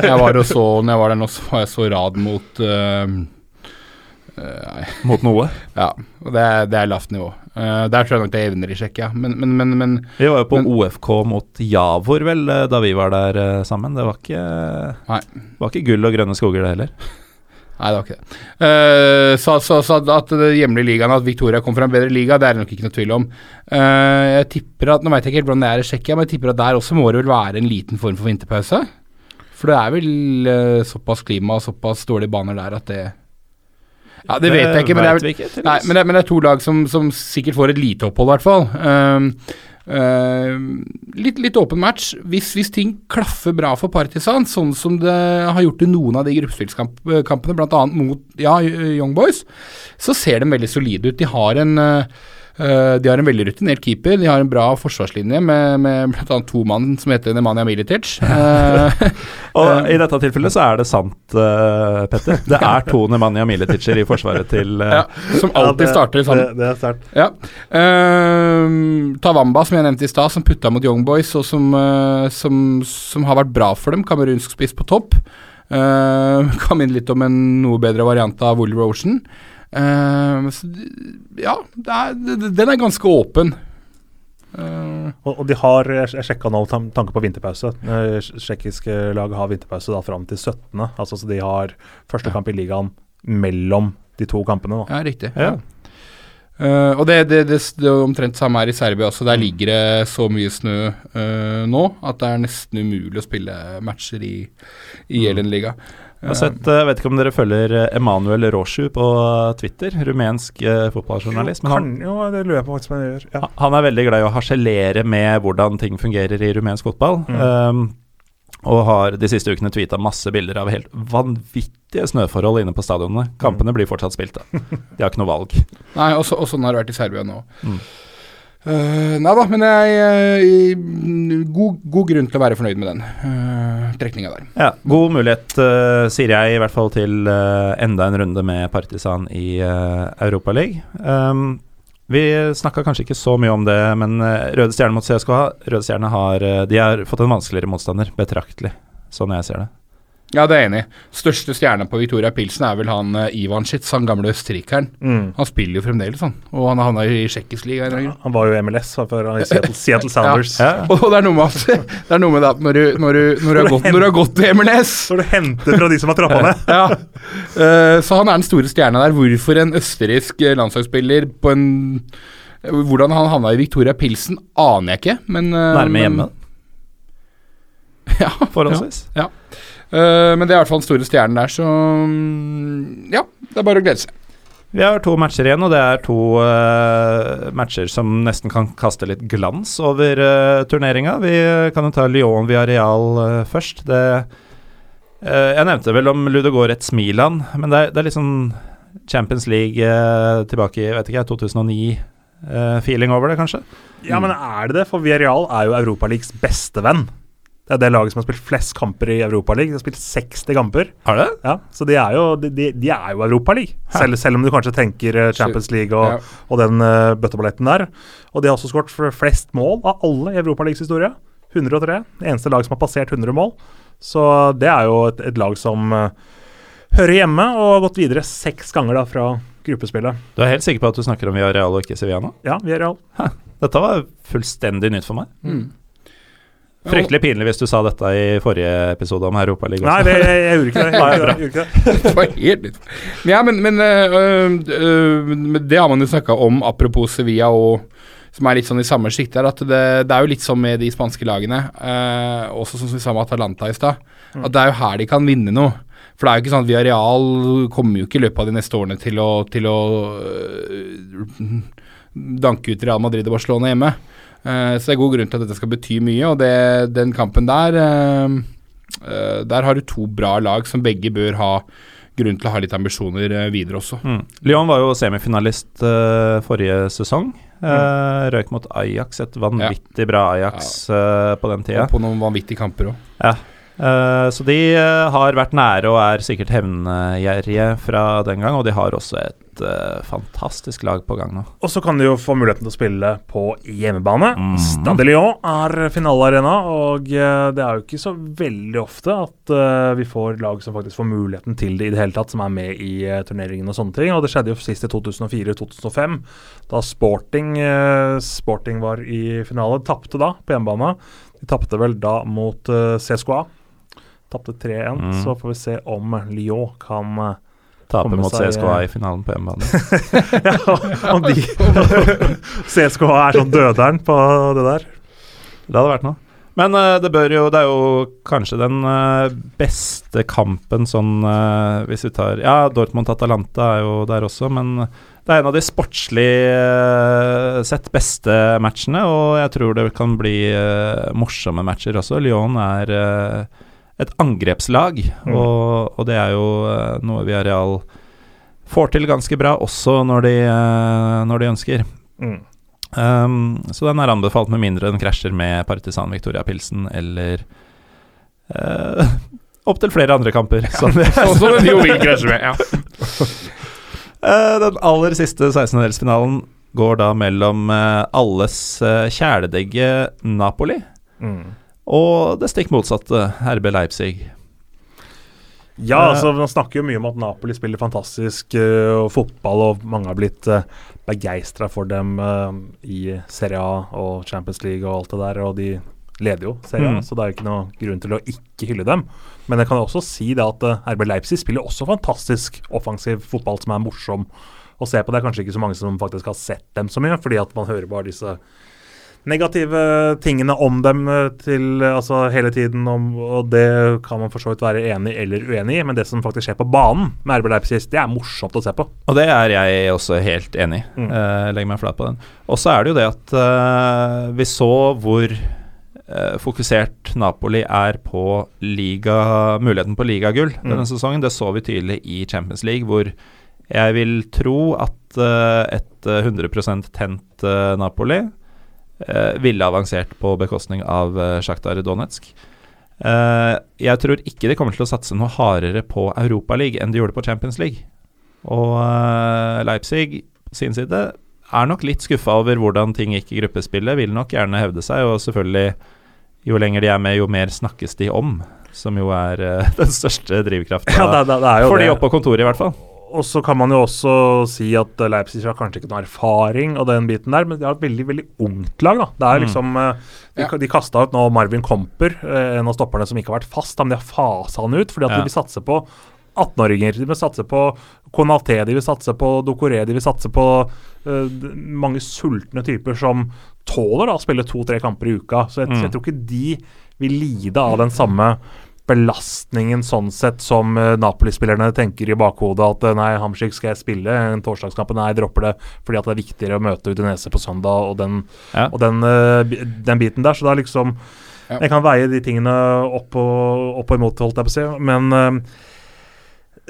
Jeg var og så, når jeg var der nå, så var jeg så rad mot Mot noe. ja. Og det er, det er lavt nivå. Uh, der tror jeg nok det evner i Tsjekkia. Men, men, men, men Vi var jo på OFK mot Javor, vel, eh, da vi var der uh, sammen. Det var ikke, var ikke gull og grønne skoger, det heller. Nei, det var ikke det. Uh, så, så, så at det hjemlige ligaen, at Victoria kom fra en bedre liga, det er det nok ikke noe tvil om. Eh, jeg tipper at, Nå vet jeg ikke helt hvordan det er i Tsjekkia, men jeg tipper at der også må det vel være en liten form for vinterpause? For det er vel eh, såpass klima og såpass dårlige baner der at det Ja, det vet jeg ikke, men det er, ikke, nei, men, det, men det er to lag som, som sikkert får et lite opphold, i hvert fall. Um, Uh, litt, litt åpen match. Hvis, hvis ting klaffer bra for Partisan, sånn som det har gjort i noen av de gruppespillkampene, bl.a. mot ja, Young Boys, så ser de veldig solide ut. De har en uh, Eh, de har en veldig rutinert keeper. De har en bra forsvarslinje med, med bl.a. to mann som heter Nemanja Militic. Eh, Og i dette tilfellet så er det sant, eh, Petter. Det er to Nemanja Militicer i forsvaret til eh, ja, som alltid Ja, det- starter sammen. Det, det er sterkt. Ja. Uh, Tawamba, som jeg nevnte i stad, som putta mot Young Boys, og som, uh, som, som har vært bra for dem. Kamerunsk spiss på topp. Uh, kan minne litt om en noe bedre variant av Woolly Ocean. Ehm, så, ja, det er, den er ganske åpen. Uh, Og, og de har, jeg sjekka nå med tanke på vinterpause. Eh, Tsjekkiske lag har vinterpause da fram til 17. Altså, så de har første kamp i ligaen mellom de to kampene. Da. ja, riktig. Ja. Uh, og det, det, det, det er omtrent samme her i Serbia også. Der ligger det så mye snø uh, nå at det er nesten umulig å spille matcher i, i Jelen-liga. Jeg har sett, eh, jeg vet ikke om dere følger eh, Emanuel Roshu på Twitter, rumensk eh, fotballjournalist. Men han, jo, det lurer jeg på faktisk jeg gjør. Ja. han er veldig glad i å harselere med hvordan ting fungerer i rumensk fotball. Mm. Um, og har de siste ukene tweeta masse bilder av helt vanvittige snøforhold inne på stadionene. Kampene blir fortsatt spilt, da. De har ikke noe valg. Nei, og sånn har det vært i Serbia nå. Mm. Eh, nei da, men jeg, uh, god, god grunn til å være fornøyd med den uh, trekninga der. Ja, God mulighet, uh, sier jeg, i hvert fall til enda en runde med Partisan i uh, Europaligaen. Um, vi snakka kanskje ikke så mye om det, men Røde Stjerne mot CSKA Røde Stjerne har, har fått en vanskeligere motstander, betraktelig, sånn jeg ser det. Ja, det er jeg enig i. Største stjerne på Victoria Pilsen er vel han uh, Ivanschitz, han gamle østerrikeren. Mm. Han spiller jo fremdeles, han. Og han havna i tsjekkisk liga. grunn. Han var jo MLS før i Seattle, Seattle Sounders. Ja. Og det er noe med at Det er noe med det at når du, når du, når du, har, gått, når du har gått til MLS Så du henter fra de som har trappa ned. ja. Eh, så han er den store stjerna der. Hvorfor en østerriksk eh, landslagsspiller på en Hvordan han havna i Victoria Pilsen, aner jeg ikke, men eh, Nærme hjemme, Ja, forholdsvis. ja. Eh, men det er i hvert fall den store stjernen der, så mm, Ja, det er bare å glede seg. Vi har to matcher igjen, og det er to uh, matcher som nesten kan kaste litt glans over uh, turneringa. Vi kan jo ta Lyon via Real uh, først. Det uh, Jeg nevnte vel om Ludogorets Milan, men det er, det er litt sånn Champions League tilbake i vet ikke, 2009-feeling over det, kanskje? Ja, men er det det? For Villarreal er jo Europaligas beste venn. Det er det laget som har spilt flest kamper i Europaligaen. De har spilt 60 kamper. Har det? Ja, Så de er jo, de, de, er jo Europaligaen. Selv, selv om du kanskje tenker eh, Champions League og, Ja. og den uh, bøtteballetten der. Og de har også skåret flest mål av alle i Europaligas historie. 103. Det eneste lag som har passert 100 mål. Så det er jo et, et lag som uh, hører hjemme og har gått videre seks ganger da fra gruppespillet. Du er helt sikker på at du snakker om Villarreal og ikke Sevilla nå? Ja, Villarreal. Dette var fullstendig nytt for meg. Mm. Fryktelig pinlig hvis du sa dette i forrige episode om Europaligaen. Nei, det, jeg, jeg gjorde ikke det. Jeg gjorde ikke det. Var helt. Ja, men, men øh, øh, det har man jo snakka om, apropos Sevilla, og som er litt sånn i samme sjikt der, at det, det er jo litt sånn med de spanske lagene, øh, også sånn som vi sa med Atalanta i stad, at det er jo her de kan vinne noe. For det er jo ikke sånn at Villarreal kommer jo ikke i løpet av de neste årene til å, til å øh, danke ut Real Madrid og Barcelona hjemme. Eh, så det er god grunn til at dette skal bety mye, og det, den kampen der eh, eh, Der har du to bra lag som begge bør ha grunn til å ha litt ambisjoner videre også. Mm. Lyon var jo semifinalist forrige sesong. Eh, Røyk mot Ajax, et vanvittig bra Ajax eh, på den tida. Og på noen vanvittige kamper òg. Eh, så de eh, har vært nære og er sikkert hevngjerrige fra den gang, og de har også et eh, fantastisk lag på gang nå. Og så kan de jo få muligheten til å spille på hjemmebane. Mm. Stade Lyon er finalearena, og det er jo ikke så veldig ofte at vi får lag som faktisk får muligheten til det i det hele tatt, som er med i turneringen og sånne ting. Og det skjedde jo sist i 2004-2005, da Sporting, Sporting var i finale. Tapte da på hjemmebane. De tapte vel da mot uh, CSKA. Tapte 3-1, Mm. så får vi se om Lyon kan tape Taper mot CSKA eh, i finalen på hjemmebane. Ja, om de CSKA er sånn døderen på det der. Det hadde vært noe. Men uh, det jo Det er jo kanskje den uh, beste kampen sånn eh, Hvis vi tar Ja, Dortmund-Atalanta er jo der også, men det er en av de sportslig eh, sett beste matchene, og jeg tror det kan bli eh, morsomme matcher også. Lyon er eh, et angrepslag, Mm. og, og det er jo uh, noe Villarreal får til ganske bra, også når de, eh, når de ønsker. Mm. Um, så den er anbefalt med mindre den krasjer med Partisan Victoria Pilsen eller uh, opptil flere andre kamper. Som det- Sånn som de jo vil krasje med. Ja. Eh, den aller siste 16-delsfinalen går da mellom eh, alles uh, kjæledegge Napoli Mm. Og det stikk motsatte, RB Leipzig. Ja, Eh. altså man snakker jo mye om at Napoli spiller fantastisk eh, fotball, og mange har blitt uh, begeistra for dem uh, i Serie A og Champions League og alt det der, og de leder jo Serie A, Mm. så det er jo ikke noe grunn til å ikke hylle dem. Men jeg kan også si det at uh, RB Leipzig spiller også fantastisk offensiv fotball som er morsom å se på. Det er kanskje ikke så mange som faktisk har sett dem så mye, fordi at man hører bare disse negative tingene om dem eh, til altså hele tiden, om, og det kan man for så vidt være enig eller uenig i, men det som faktisk skjer på banen med RB Leipzig, det er morsomt å se på. Og det er jeg også helt enig i. Mm. Uh, legger meg flat på den. Og så er det jo det at uh, vi så hvor fokusert Napoli er på liga, muligheten på ligagull Mm. denne sesongen. Det så vi tydelig i Champions League, hvor jeg vil tro at et eh, 100 tent Napoli ville avansert på bekostning av uh, Sjaktar Donetsk. Eh, jeg tror ikke de kommer til å satse noe hardere på Europaligaen enn de gjorde på Champions League. Og eh, Leipzig på sin side er nok litt skuffa over hvordan ting gikk i gruppespillet. Vil nok gjerne hevde seg, og selvfølgelig, jo lenger de er med, jo mer snakkes de om. Som jo er eh, den største drivkrafta Ja, for det, de oppe på kontoret, i hvert fall. Og så kan man jo også si at eh, Leipzig har kanskje ikke noe erfaring og den biten der, men de har et veldig veldig ungt lag. da. Det er Mm. liksom, eh, De, Ja. de kasta ut nå Marvin Komper, eh, en av stopperne som ikke har vært fast, men de har fasa han ut fordi at Ja. de vil satse på 18-åringer. De vil satse på Konaté, de vil satse på Dokoré, de vil satse på uh, mange sultne typer som tåler da å spille to-tre kamper i uka. Så jeg, Mm. jeg tror ikke de vil lide av den samme belastningen sånn sett som eh, Napoli-spillerne tenker i bakhodet at eh, nei, Hamsik skal jeg spille en torsdagskamp, nei, jeg dropper det fordi at det er viktigere å møte Udinese på søndag og den, Ja. og den, eh, den biten der. Så det er liksom Ja. Jeg kan veie de tingene opp og, opp og imot, holdt jeg på å si. Men eh,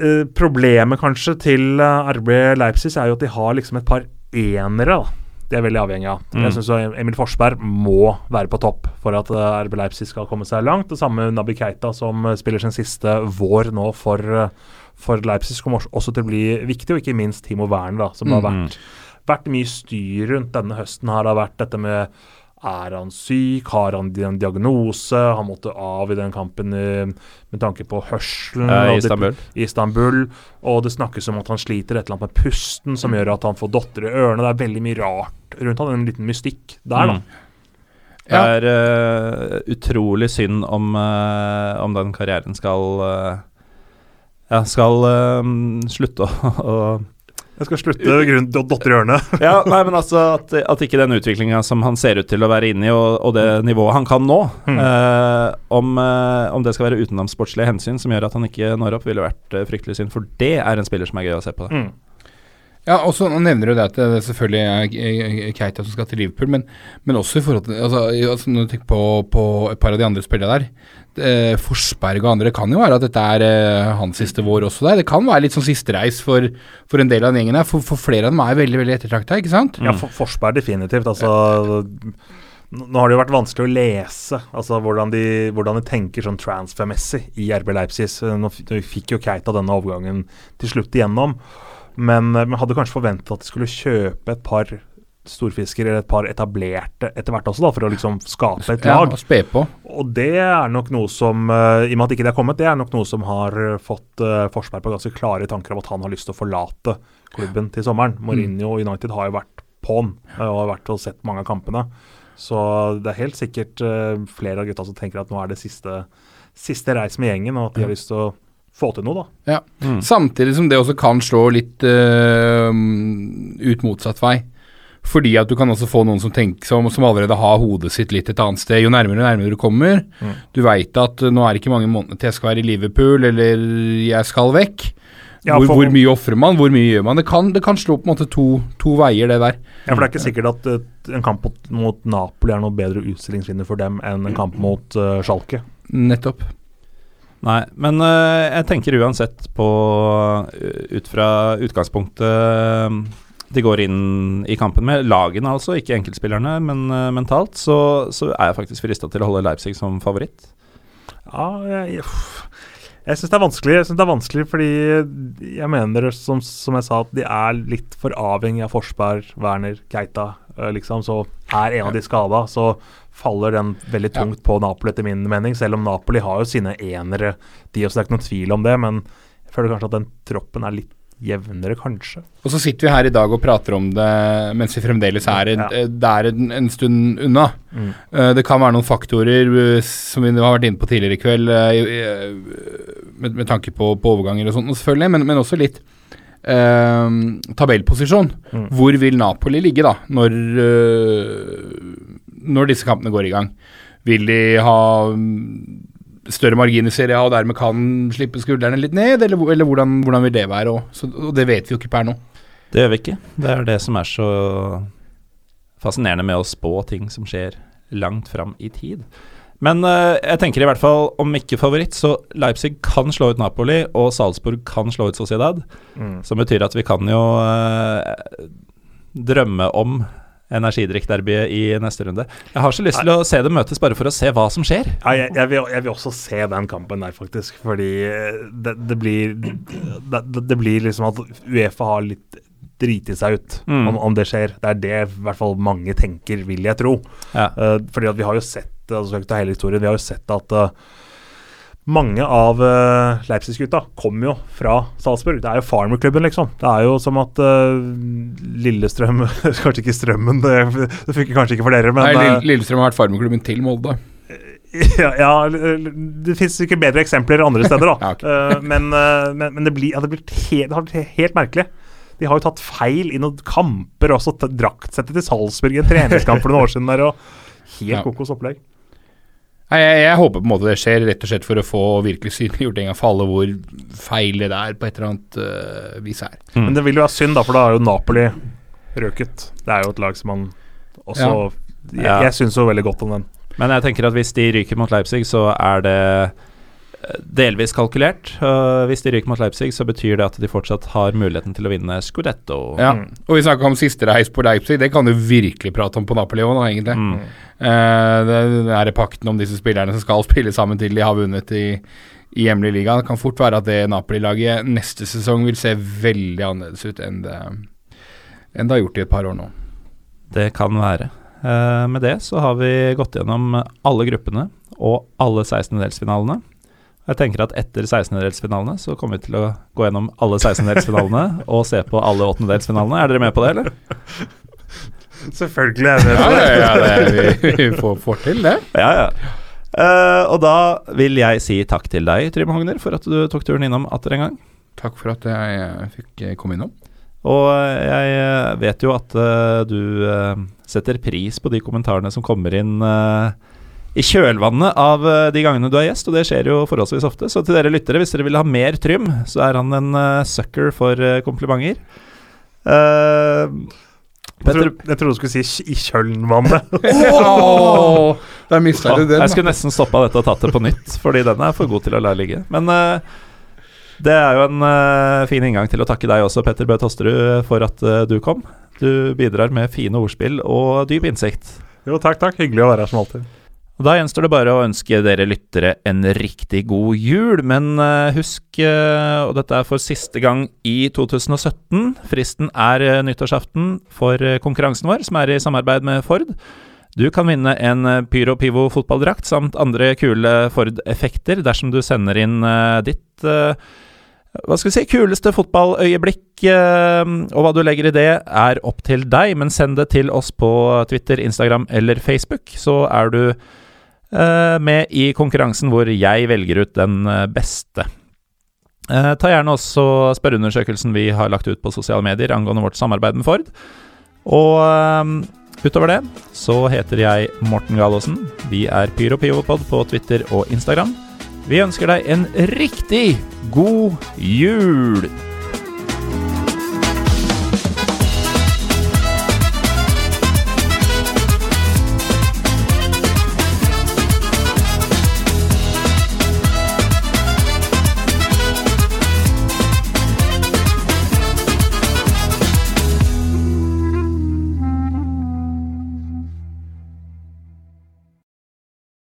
eh, problemet kanskje til RB Leipzig er jo at de har liksom et par enere. da. De er veldig avhengig av. Mm. Jeg syns Emil Forsberg må være på topp for at eh, RB Leipzig skal komme seg langt. Det samme Nabi Keita, som eh, spiller sin siste vår nå for, eh, for Leipzig, kommer også- til å bli viktig. Og ikke minst Timo Werner, da, som mm. har vært, vært mye styr rundt denne høsten. her. Det har vært dette med er han syk? Har han en diagnose? Han måtte av i den kampen eh, med tanke på hørselen. Eh, og I det- Istanbul. i Istanbul. Og det snakkes om at han sliter et eller annet med pusten, som gjør at han får dotter i ørene. Det er veldig mye rart rundt han, en liten mystikk der, da. Mm. Det er uh, utrolig synd om, uh, om den karrieren skal uh, Ja, skal slutte å, å Jeg skal slutte grunn til dotter i hjørnet. Ja, nei, men altså at, at ikke den utviklinga som han ser ut til å være inne i, og, og det nivået han kan nå, Mm. eh, om, eh, om det skal være utenom sportslige hensyn som gjør at han ikke når opp, ville vært eh, fryktelig synd. For det er en spiller som er gøy å se på. Mm. Ja, og så nevner du det at det selvfølgelig er Keita som skal til Liverpool, men, men også i forhold til altså, altså Når du tenker på, på et par av de andre spillerne der eh, Forsberg og andre kan jo være at dette er eh, hans siste vår også der. Det kan være litt sånn sistereis for, for en del av den gjengen her, for, for flere av dem er veldig veldig ettertrakta, ikke sant? Ja, for, Forsberg definitivt. Altså Nå har det jo vært vanskelig å lese altså hvordan de, hvordan de tenker sånn transfermessig i RB Leipzig. Nå fikk jo Keita denne overgangen til slutt igjennom, men eh, hadde kanskje forventet at de skulle kjøpe et par storfisker eller et par etablerte etter hvert også, da, for å liksom skape et Ja, lag. og spe på. Og det er nok noe som, eh, i og med at ikke det er kommet, det er nok noe som har eh, fått uh, Forsberg på ganske klare tanker om at han har lyst til å forlate klubben til sommeren. Mourinho og United har jo vært på'n og har vært og sett mange av kampene. Så det er helt sikkert uh, flere av gutta som tenker at nå er det siste, siste reis med gjengen, og at de har lyst til å få til noe, da. Ja. Mm. Samtidig som det også kan slå litt uh, ut motsatt vei. Fordi at du kan også få noen som, tenker, som, som allerede har hodet sitt litt et annet sted. Jo nærmere og nærmere du kommer. Mm. Du veit at eh, nå er det ikke mange måneder til jeg skal være i Liverpool, eller jeg skal vekk. Ja, hvor, for- hvor mye ofrer man, hvor mye gjør man? Det kan, det kan slå på en måte to, to veier, det der. Ja, for det er ikke sikkert at eh, en kamp mot, mot Napoli er noe bedre utstillingsvinner for dem enn en kamp mot uh, Schalke. Nettopp. Nei, men uh, jeg tenker uansett på eh, Ut fra utgangspunktet de går inn i kampen med. Lagene, altså, ikke enkeltspillerne, men uh, mentalt. Så, så, er jeg faktisk frista til å holde Leipzig som favoritt. Ja, jeg, jeg syns det er vanskelig. Jeg synes det er vanskelig fordi jeg mener, som, som, jeg sa, at de er litt for avhengig av Forsberg, Werner, Keita. Liksom, så er en av de skada, så faller den veldig tungt på Napoli, etter min mening. Selv om Napoli har jo sine enere, de også, det er ikke noen tvil om det. Men jeg føler kanskje at den troppen er litt jevnere, kanskje. Og så sitter vi her i dag og prater om det mens vi fremdeles er, ja. det er en, en, stund unna. Mm. Uh, det kan være noen faktorer som vi har vært inne på tidligere i kveld, med, med, tanke på, på, overganger og sånt, selvfølgelig, men, men også litt tabellposisjon. Mm. Hvor vil Napoli ligge da, når, når disse kampene går i gang? Vil de ha større margin i Serie A og dermed kan slippe skuldrene litt ned, eller, eller hvordan, hvordan, vil det være? Også? og det vet vi jo ikke per nå. Det gjør vi ikke. Det er det som er så fascinerende med å spå ting som skjer langt fram i tid. Men uh, jeg tenker i hvert fall, om ikke favoritt, så Leipzig kan slå ut Napoli, og Salzburg kan slå ut Sociedad. Mm. Som betyr at vi kan jo uh, drømme om energidrikkderbyet i neste runde. Jeg har så lyst til å se dem møtes bare for å se hva som skjer. Ja, jeg, jeg, vil, jeg, vil, også se den kampen der, faktisk. Fordi eh, det, det blir det, det, blir liksom at Uefa har litt driti seg ut mm. om, om, det skjer. Det er det i hvert fall mange tenker, vil jeg tro. Ja. Uh, fordi at vi har jo sett altså, hele historien, vi har jo sett at uh, mange av uh, Leipzig-gutta kommer jo fra Salzburg. Det er jo farmerklubben, liksom. Det er jo som at uh, Lillestrøm Kanskje ikke Strømmen, det, det funker kanskje ikke for dere, men Nei, uh, Lillestrøm har vært farmerklubben til Molde. Ja, ja, det fins ikke bedre eksempler andre steder, da. ja, okay. men, men, men, det blir, ja, det blir helt, helt, helt merkelig. De har jo tatt feil i noen kamper også. Draktsettet til Salzburg i en treningskamp for noen år siden der, og helt kokos opplegg. Nei, jeg, jeg, håper på en måte det skjer, rett og slett for å få virkelig synliggjort en gang for alle hvor feil det er på et eller annet uh, vis her. Mm. Men det vil jo være synd, da, for da er jo Napoli røket. Det er jo et lag som man også ja. Jeg, jeg syns jo veldig godt om den. Men jeg tenker at hvis de ryker mot Leipzig, så er det delvis kalkulert. Uh, hvis de ryker mot Leipzig, så betyr det at de fortsatt har muligheten til å vinne Scudetto. Ja, og vi snakka om siste reis på Leipzig, det kan du virkelig prate om på Napoli òg, egentlig. Mm. Uh, det, det er pakten om disse spillerne som skal spille sammen til de har vunnet i, i hjemlig liga. Det kan fort være at det Napoli-laget neste sesong vil se veldig annerledes ut enn det, enn det har gjort i et par år nå. Det kan være. Uh, med det så har vi gått gjennom alle gruppene og alle 16-delsfinalene. Jeg tenker at etter 16-delsfinalene så kommer vi til å gå gjennom alle 16-delsfinalene og se på alle 8-delsfinalene. Er dere med på det, eller? Selvfølgelig er vi med på det. Ja, ja, det, vi, vi får, får, til det. Ja, ja. Uh, og da vil jeg si takk til deg, Trym Hogner, for at du tok turen innom atter en gang. Takk for at jeg fikk komme innom. Og jeg vet jo at uh, du uh, setter pris på de kommentarene som kommer inn uh, i kjølvannet av eh, de gangene du er gjest, og det skjer jo forholdsvis ofte. Så til dere lyttere, hvis dere vil ha mer Trym, så er han en uh, sucker for uh, komplimenter. Uh, Petter, jeg trodde du skulle si 'i kjølvannet'. oh, der mista du den. Jeg skulle nesten stoppa dette og tatt det på nytt, fordi den er for god til å la ligge. Men det er jo en fin inngang til å takke deg også, Petter Bø Tosterud, for at du kom. Du bidrar med fine ordspill og dyp innsikt. Jo, takk, takk. Hyggelig å være her som alltid. Da gjenstår det bare å ønske dere lyttere en riktig god jul, men uh, husk, uh, og dette er for siste gang i 2017, fristen er uh, nyttårsaften for konkurransen vår, som er i samarbeid med Ford. Du kan vinne en Pyro Pivo fotballdrakt samt andre kule Ford-effekter dersom du sender inn ditt hva skal vi si, kuleste fotballøyeblikk, og hva du legger i det, er opp til deg, men send det til oss på Twitter, Instagram eller Facebook, så er du Eh, med i konkurransen hvor jeg velger ut den eh, beste. Eh, ta gjerne også spørreundersøkelsen vi har lagt ut på sosiale medier angående vårt samarbeid med Ford. Og utover det så heter jeg Morten Galaasen. Vi er PyroPivopod på Twitter og Instagram. Vi ønsker deg en riktig god jul!